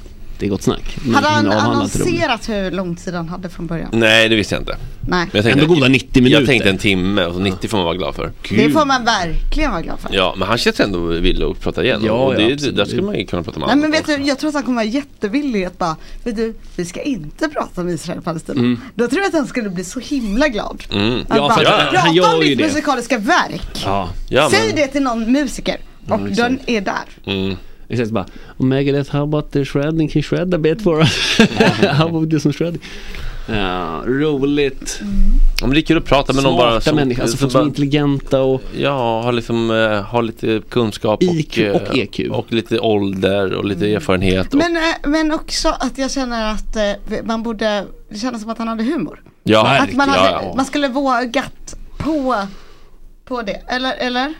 Speaker 2: det är gott snack.
Speaker 4: Hade han annonserat hur lång tid han hade från början?
Speaker 6: Nej, det visste jag inte.
Speaker 4: Nej.
Speaker 6: Men jag
Speaker 2: Ändå goda 90 minuter.
Speaker 6: Jag tänkte en timme och så 90 får man vara glad för.
Speaker 4: Det får man verkligen vara glad för.
Speaker 6: Ja, men han känns ändå villig att prata igen.
Speaker 2: Ja,
Speaker 6: och det,
Speaker 2: ja,
Speaker 6: det, där skulle man ju kunna prata med
Speaker 4: Nej men vet du, jag tror att han kommer vara jättevillig att bara, vet du, vi ska inte prata om Israel och Palestina.
Speaker 6: Mm.
Speaker 4: Då tror jag att han skulle bli så himla glad.
Speaker 6: Mm.
Speaker 4: Att
Speaker 2: Ja,
Speaker 4: bara,
Speaker 2: för att
Speaker 4: prata
Speaker 2: han gör
Speaker 4: om ditt musikaliska verk.
Speaker 2: Ja.
Speaker 6: Ja,
Speaker 4: Säg
Speaker 6: men-
Speaker 4: det till någon musiker och
Speaker 2: Ja,
Speaker 4: den är där.
Speaker 6: Mm.
Speaker 2: Exakt bara, och Megadeth, how about the shredding? Can you shred a bit for us? how about do some shredding? Ja, roligt.
Speaker 6: Ja, men det är kul att prata med någon
Speaker 2: Smarta
Speaker 6: bara som,
Speaker 2: människor, alltså folk som är intelligenta och
Speaker 6: Ja, har liksom, eh, har lite kunskap
Speaker 2: IQ
Speaker 6: och, eh,
Speaker 2: och EQ.
Speaker 6: och lite ålder och lite erfarenhet. Och,
Speaker 4: Men, eh, men också att jag känner att eh, man borde, det kändes som att han hade humor.
Speaker 6: ja,
Speaker 4: Att man,
Speaker 6: ja,
Speaker 4: hade,
Speaker 6: ja.
Speaker 4: man skulle vågat på, på det, eller? eller?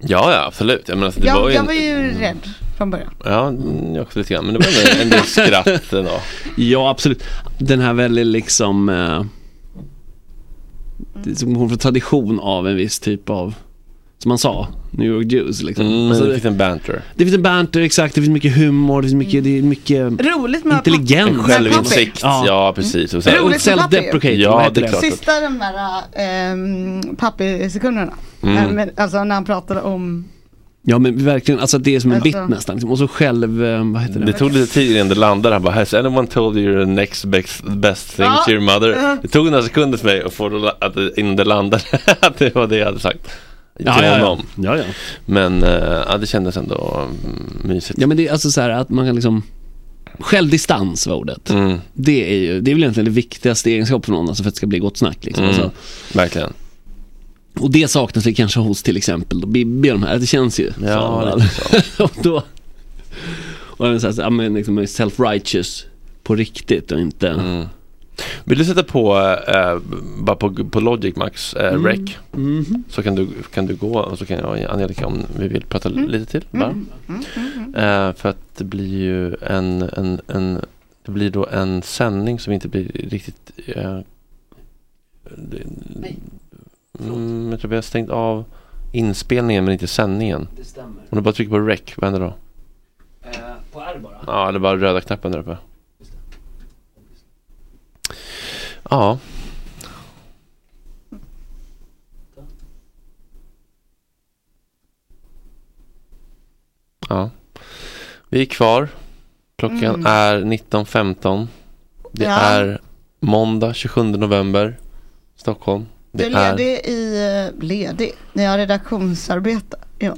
Speaker 6: ja, ja, absolut. Jag, menar, alltså, det var
Speaker 4: Jag,
Speaker 6: ju
Speaker 4: jag
Speaker 6: en,
Speaker 4: var ju rädd från början.
Speaker 6: Ja, jag också lite grann. Men det var ändå en del skratt ändå.
Speaker 2: Ja, absolut. Den här väldigt liksom... Eh, det hon får tradition av en viss typ av, som man sa, New York Jews liksom.
Speaker 6: Mm,
Speaker 2: Alltså,
Speaker 6: det
Speaker 2: det,
Speaker 6: finns en banter.
Speaker 2: det finns en banter, exakt. Det finns mycket humor, det finns mycket, det är mycket
Speaker 4: Roligt med
Speaker 2: intelligens.
Speaker 6: En självinsikt,
Speaker 2: Ja.
Speaker 6: ja, precis. Och sen,
Speaker 4: Roligt med Puppy.
Speaker 2: self-deprecating.
Speaker 6: Ja, det är klart.
Speaker 4: Sista de där ähm, pappi-sekunderna.
Speaker 6: Mm.
Speaker 4: Alltså när han pratade om
Speaker 2: Ja men verkligen, alltså det är som en
Speaker 4: Alltså-
Speaker 2: bit nästan. Liksom. Och så själv, eh, vad heter det?
Speaker 6: Det tog lite tid innan det landade. Han bara, has anyone told you the next best, best thing
Speaker 4: Ja.
Speaker 6: to your mother? Det tog några sekunder för mig att få det, att det, innan det landade att det var det jag hade sagt. Till
Speaker 2: Ja, ja, ja.
Speaker 6: honom.
Speaker 2: Ja, ja.
Speaker 6: Men eh, ja, det kändes ändå mm, mysigt.
Speaker 2: Ja men det är alltså så här att man kan liksom Självdistans var ordet.
Speaker 6: Mm.
Speaker 2: Det är ju, det är väl egentligen det viktigaste egenskapet för någon alltså för att det ska bli gott snack liksom.
Speaker 6: Mm.
Speaker 2: Alltså,
Speaker 6: Verkligen.
Speaker 2: Och det saknas väl kanske hos till exempel då Bibi och de här, det känns ju
Speaker 6: Ja,
Speaker 2: och då Och även så här, så, ja, men liksom self-righteous på riktigt och inte
Speaker 6: Mm. Vill du sätta på, eh, bara på, på Logic Max, eh,
Speaker 2: Mm.
Speaker 6: rec?
Speaker 2: Mhm.
Speaker 6: Så kan du, kan du gå och så kan jag och Angelica om vi vill prata
Speaker 4: Mm.
Speaker 6: lite till bara. Eh, för att det blir ju en, en, en det blir då en sändning som inte blir riktigt eh, det, mm, Jag tror vi har stängt av inspelningen men inte sändningen.
Speaker 2: Det stämmer.
Speaker 6: Om du bara trycker på rec, vad händer då?
Speaker 2: På R bara?
Speaker 6: Ja, det är bara röda knappen där uppe. Ja. Ja. Vi är kvar. Klockan
Speaker 4: Mm.
Speaker 6: är 19.15. Det
Speaker 4: Ja.
Speaker 6: är måndag 27 november. Stockholm.
Speaker 4: Du är
Speaker 6: är
Speaker 4: ledig i eh, ledig. Ni har redaktionsarbete. Ja.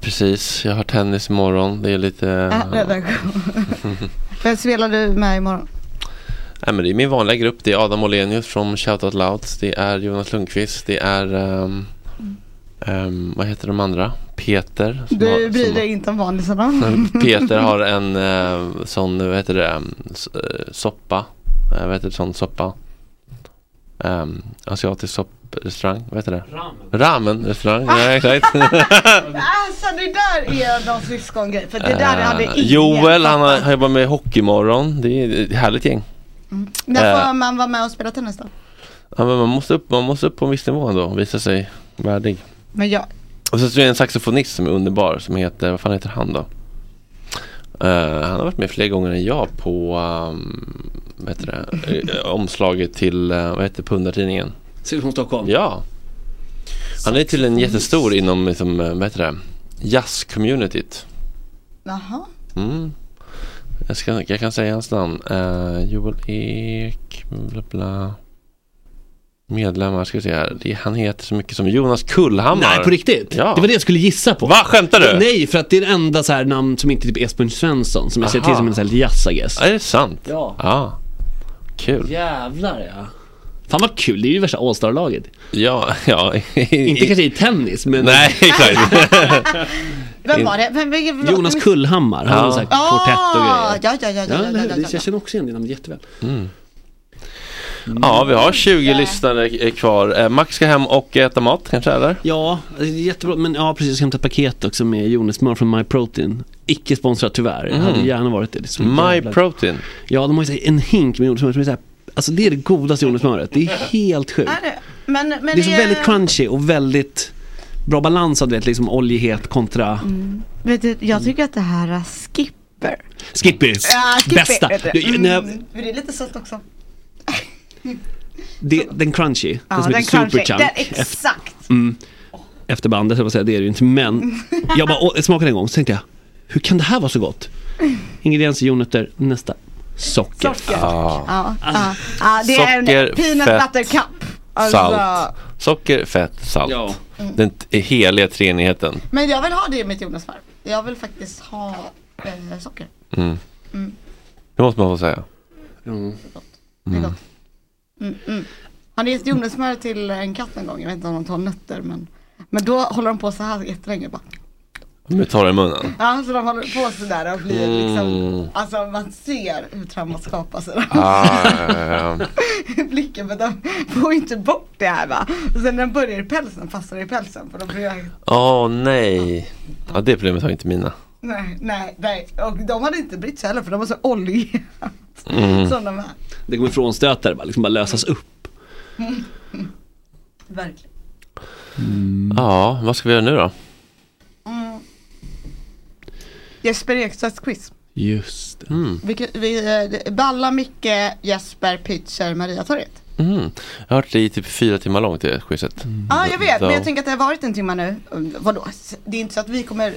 Speaker 6: precis. Jag har tennis imorgon. Det är lite...
Speaker 4: Äh, redaktion. Vem spelar du med imorgon?
Speaker 6: Nej, men det är min vanliga grupp. Det är Adam Olenius från Shout Out Louds. Det är Jonas Lundqvist. Det är ehm, ehm, vad heter de andra? Peter. har-
Speaker 4: Du bryr
Speaker 6: som-
Speaker 4: dig inte om vanlisarna.
Speaker 6: Peter har en eh, sån, vad heter det, ehm, eh, soppa. Vad heter det, sån soppa? Um, asiatisk sopprestaurang, vad heter det?
Speaker 2: Ramen.
Speaker 6: Restaurang, ja exakt.
Speaker 4: Alltså det där är någon syskongrej. För det där hade
Speaker 6: Eh,
Speaker 4: ingen
Speaker 6: Joel, han har, han jobbar med Hockeymorgon. Det är ett härligt gäng.
Speaker 4: När
Speaker 6: eh,
Speaker 4: får man vara med och spela tennis då?
Speaker 6: Ja, men man, måste upp, man måste upp på en viss nivå ändå och visa sig värdig.
Speaker 4: Men jag,
Speaker 6: Och så är det en saxofonist som är underbar som heter, vad fan heter han då? Eh, han har varit med fler gånger än jag på um, vad heter det, Eh, omslaget till, uh, vad heter pundartidningen?
Speaker 2: Som Stockholm.
Speaker 6: Ja. Han är tydligen jättestor inom, liksom, eh, vad heter det, jazz-communityt.
Speaker 4: jaha.
Speaker 6: Mm. Jag, ska, jag kan säga hans namn. Uh, Joel Ek, bla bla. Medlemmar, ska vi se här. Det, han heter så mycket som Jonas Kullhammar.
Speaker 2: Nej på riktigt?
Speaker 6: Ja.
Speaker 2: Det var det jag skulle gissa på.
Speaker 6: Va? Skämtar du?
Speaker 2: Nej, för att det är det enda så här namn som inte är typ Esbjörn Svensson som jag ser till
Speaker 6: Aha.
Speaker 2: som en sån här jazz I guess.
Speaker 6: Är det sant?
Speaker 2: Ja.
Speaker 6: Ja. Kul.
Speaker 2: Jävlar ja. Fan vad kul, det är ju värsta All-star-laget.
Speaker 6: Ja, ja.
Speaker 2: Inte kanske i tennis men
Speaker 6: Nej, exakt.
Speaker 4: Vem var det? Vem, vilken, förlåt,
Speaker 2: Jonas Kullhammar, han
Speaker 6: Ja.
Speaker 2: har sagt kvartett och
Speaker 4: Ah,
Speaker 2: grejer.
Speaker 4: ja, ja, ja, ja, ja, ja, ja,
Speaker 2: Det-
Speaker 4: ja.
Speaker 2: Jag känner också igen det namnet jätteväl.
Speaker 6: Mm. Ja, vi har 20 lyssnare kvar. Eh, Max ska hem och äta mat kanske, eller?
Speaker 2: Ja, det är jättebra. Men ja, precis. Jag ska hämta ett paket också med Jonas Smör från My Protein. Icke sponsrat tyvärr. Jag hade
Speaker 6: Mm.
Speaker 2: gärna varit det. det är så
Speaker 6: My
Speaker 2: jävla-
Speaker 6: Protein.
Speaker 2: Ja, de har ju en hink med jordnötssmör som är så här, Alltså det är det godaste jordnötssmöret. Det är helt sjukt.
Speaker 4: Är det? Men, men
Speaker 2: Det är så väldigt crunchy och väldigt bra balans av det, liksom oljighet kontra
Speaker 4: Vet du, jag tycker att det här är skipper.
Speaker 2: Skippy.
Speaker 4: Ja, skipper.
Speaker 2: Bästa.
Speaker 4: du.
Speaker 2: Jag-
Speaker 4: Mm, det är lite sött också.
Speaker 2: Det, den crunchy,
Speaker 4: Ja,
Speaker 2: den som
Speaker 4: den
Speaker 2: heter
Speaker 4: crunchy.
Speaker 2: Superchunk.
Speaker 4: Den, exakt.
Speaker 2: Mm. Efter bandet, jag säga, det är det ju inte. Men jag bara jag smakade en gång, så tänkte jag, hur kan det här vara så gott? Ingredienser, jordnötter, nästa. Socker.
Speaker 4: Socker.
Speaker 6: Ah.
Speaker 4: Ja, ja. ja, det är
Speaker 6: Socker,
Speaker 4: en peanut butter cup. Alltså,
Speaker 6: Salt. Socker, fett, salt.
Speaker 2: Ja.
Speaker 6: Den t- heliga treenigheten.
Speaker 4: Men jag vill ha det i mitt jordnötssmör. Jag vill faktiskt ha eh, socker.
Speaker 6: Mm.
Speaker 4: Mm.
Speaker 6: Det måste man få säga.
Speaker 2: Mm.
Speaker 4: Det är
Speaker 6: Mm.
Speaker 4: gott. Mm, mm. Ni gett jordnötssmör till en katt en gång? Jag vet inte om de tar nötter men Men då håller de på så här jättelänge bara.
Speaker 6: Nu tar det i munnen.
Speaker 4: Ja, så de håller på sådär och blir liksom
Speaker 6: Mm.
Speaker 4: Alltså man ser hur traumat skapas i.
Speaker 6: Ah, ja, ja.
Speaker 4: Blicken för de får inte bort det här va. Och sen när den börjar i pälsen fastnar i pälsen
Speaker 6: Åh nej. Ja, det problemet har inte mina.
Speaker 4: Nej, nej, nej. Och de hade inte brytt sig heller för de var så oljiga.
Speaker 6: Mm.
Speaker 4: Som de är.
Speaker 2: Det kommer frånstötare, bara, liksom bara lösas upp.
Speaker 4: Verkligen.
Speaker 6: Ja, vad ska vi göra nu då?
Speaker 4: Mm. Jesper Ekstedts quiz.
Speaker 2: Just det.
Speaker 6: Mm.
Speaker 4: Vi, vi, eh, Balla, Micke, Jesper, Pitcher, Maria Torget.
Speaker 6: Mm. Jag har hört det i typ fyra timmar långt det quizet.
Speaker 4: Ja, jag vet,
Speaker 6: Så-
Speaker 4: men jag tänker att det har varit en timme nu. Vadå? Det är inte så att vi kommer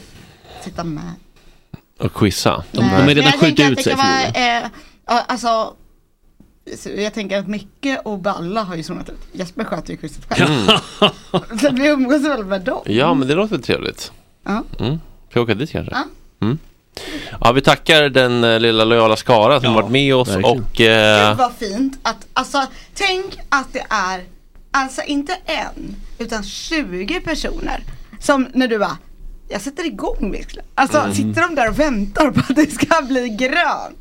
Speaker 4: sitta med.
Speaker 6: Och quizza.
Speaker 2: De, de är redan
Speaker 4: jag
Speaker 2: skjutit
Speaker 4: tänker att
Speaker 2: ut sig förmodligen.
Speaker 4: eh, alltså, så jag tänker att Micke och Balla har ju zonat ut. Jesper sköter ju quizet själv.
Speaker 6: Mm.
Speaker 4: Så vi umgås väl med dem.
Speaker 6: Ja, men det låter trevligt.
Speaker 4: Ja.
Speaker 6: Mm. Ska vi åka dit kanske?
Speaker 4: Ja.
Speaker 6: Mm. Ja, vi tackar den eh, lilla lojala skara som
Speaker 2: Ja,
Speaker 6: varit med oss
Speaker 2: verkligen.
Speaker 6: och eh,
Speaker 4: Gud vad fint att, alltså tänk att det är, alltså inte en, utan 20 personer som när du bara, jag sätter igång verkligen. Alltså
Speaker 6: Mm.
Speaker 4: sitter de där och väntar på att det ska bli grönt.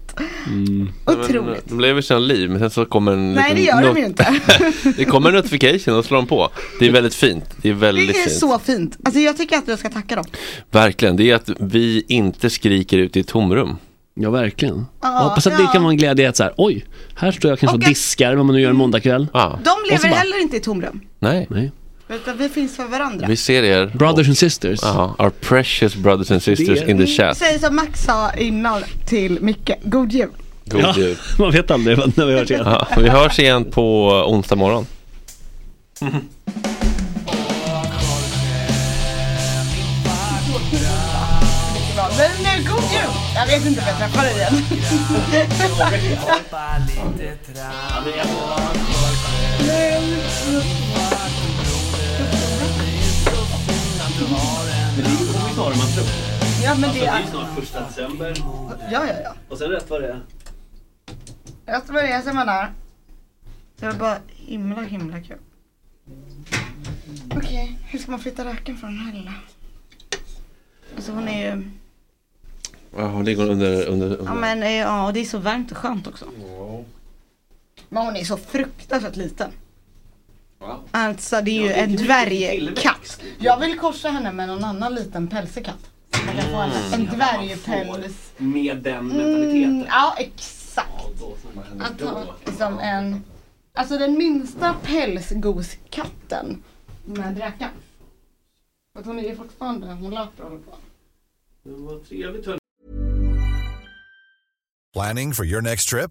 Speaker 4: Otroligt.
Speaker 6: de lever sina liv men sen så kommer en
Speaker 4: Nej det gör de ju inte.
Speaker 6: Det kommer en notification och slår de på. Det är väldigt fint. Det är väldigt
Speaker 4: Det är
Speaker 6: fint.
Speaker 4: så fint. Alltså jag tycker att jag ska tacka dem.
Speaker 6: Verkligen. Det är att vi inte skriker ut i ett tomrum.
Speaker 2: Ja, verkligen.
Speaker 4: Ja,
Speaker 2: jag hoppas att det
Speaker 4: ja.
Speaker 2: kan vara en glädje att så här, oj, här står jag kanske och,
Speaker 4: Och
Speaker 2: diskar vad man nu gör en måndagkväll.
Speaker 6: Ja.
Speaker 4: De lever
Speaker 2: bara-
Speaker 4: heller inte i tomrum.
Speaker 6: Nej.
Speaker 2: Nej.
Speaker 4: Utan vi finns för varandra.
Speaker 6: Vi ser er.
Speaker 2: Brothers and sisters.
Speaker 6: Ja, our precious brothers and sisters in the chat.
Speaker 4: Säg som Max sa innan till Micke, god jul.
Speaker 6: God
Speaker 2: Ja,
Speaker 6: jul.
Speaker 2: man vet aldrig vad- när vi hörs igen.
Speaker 6: Ja, vi hörs igen på onsdag morgon.
Speaker 4: Men god jul! Jag vet inte om jag träffar dig igen. Ja men det är...
Speaker 2: första december.
Speaker 4: Ja ja ja.
Speaker 2: Och sen rätt vad det är.
Speaker 4: Jag ska börja ser man där. Det var bara himla himla kul. Okej, hur ska man flytta röken från den här lilla? Alltså hon är ju...
Speaker 6: Ja, hon ligger under, under, under.
Speaker 4: Ja men eh, ja, det är så varmt och skönt också. Men hon är så fruktansvärt liten. Alltså det är ju en dvärgkatt. Jag vill korsa henne med någon annan liten pälsig katt. Så man kan få en, en dvärgpäls.
Speaker 2: Med den
Speaker 4: Mm, ja exakt. Att ha liksom en, alltså den minsta pälsgoskatten med dräkan. För att hon är ju fortfarande, hon löper och håller på.
Speaker 2: Vad trevligt
Speaker 11: Planning for your next trip?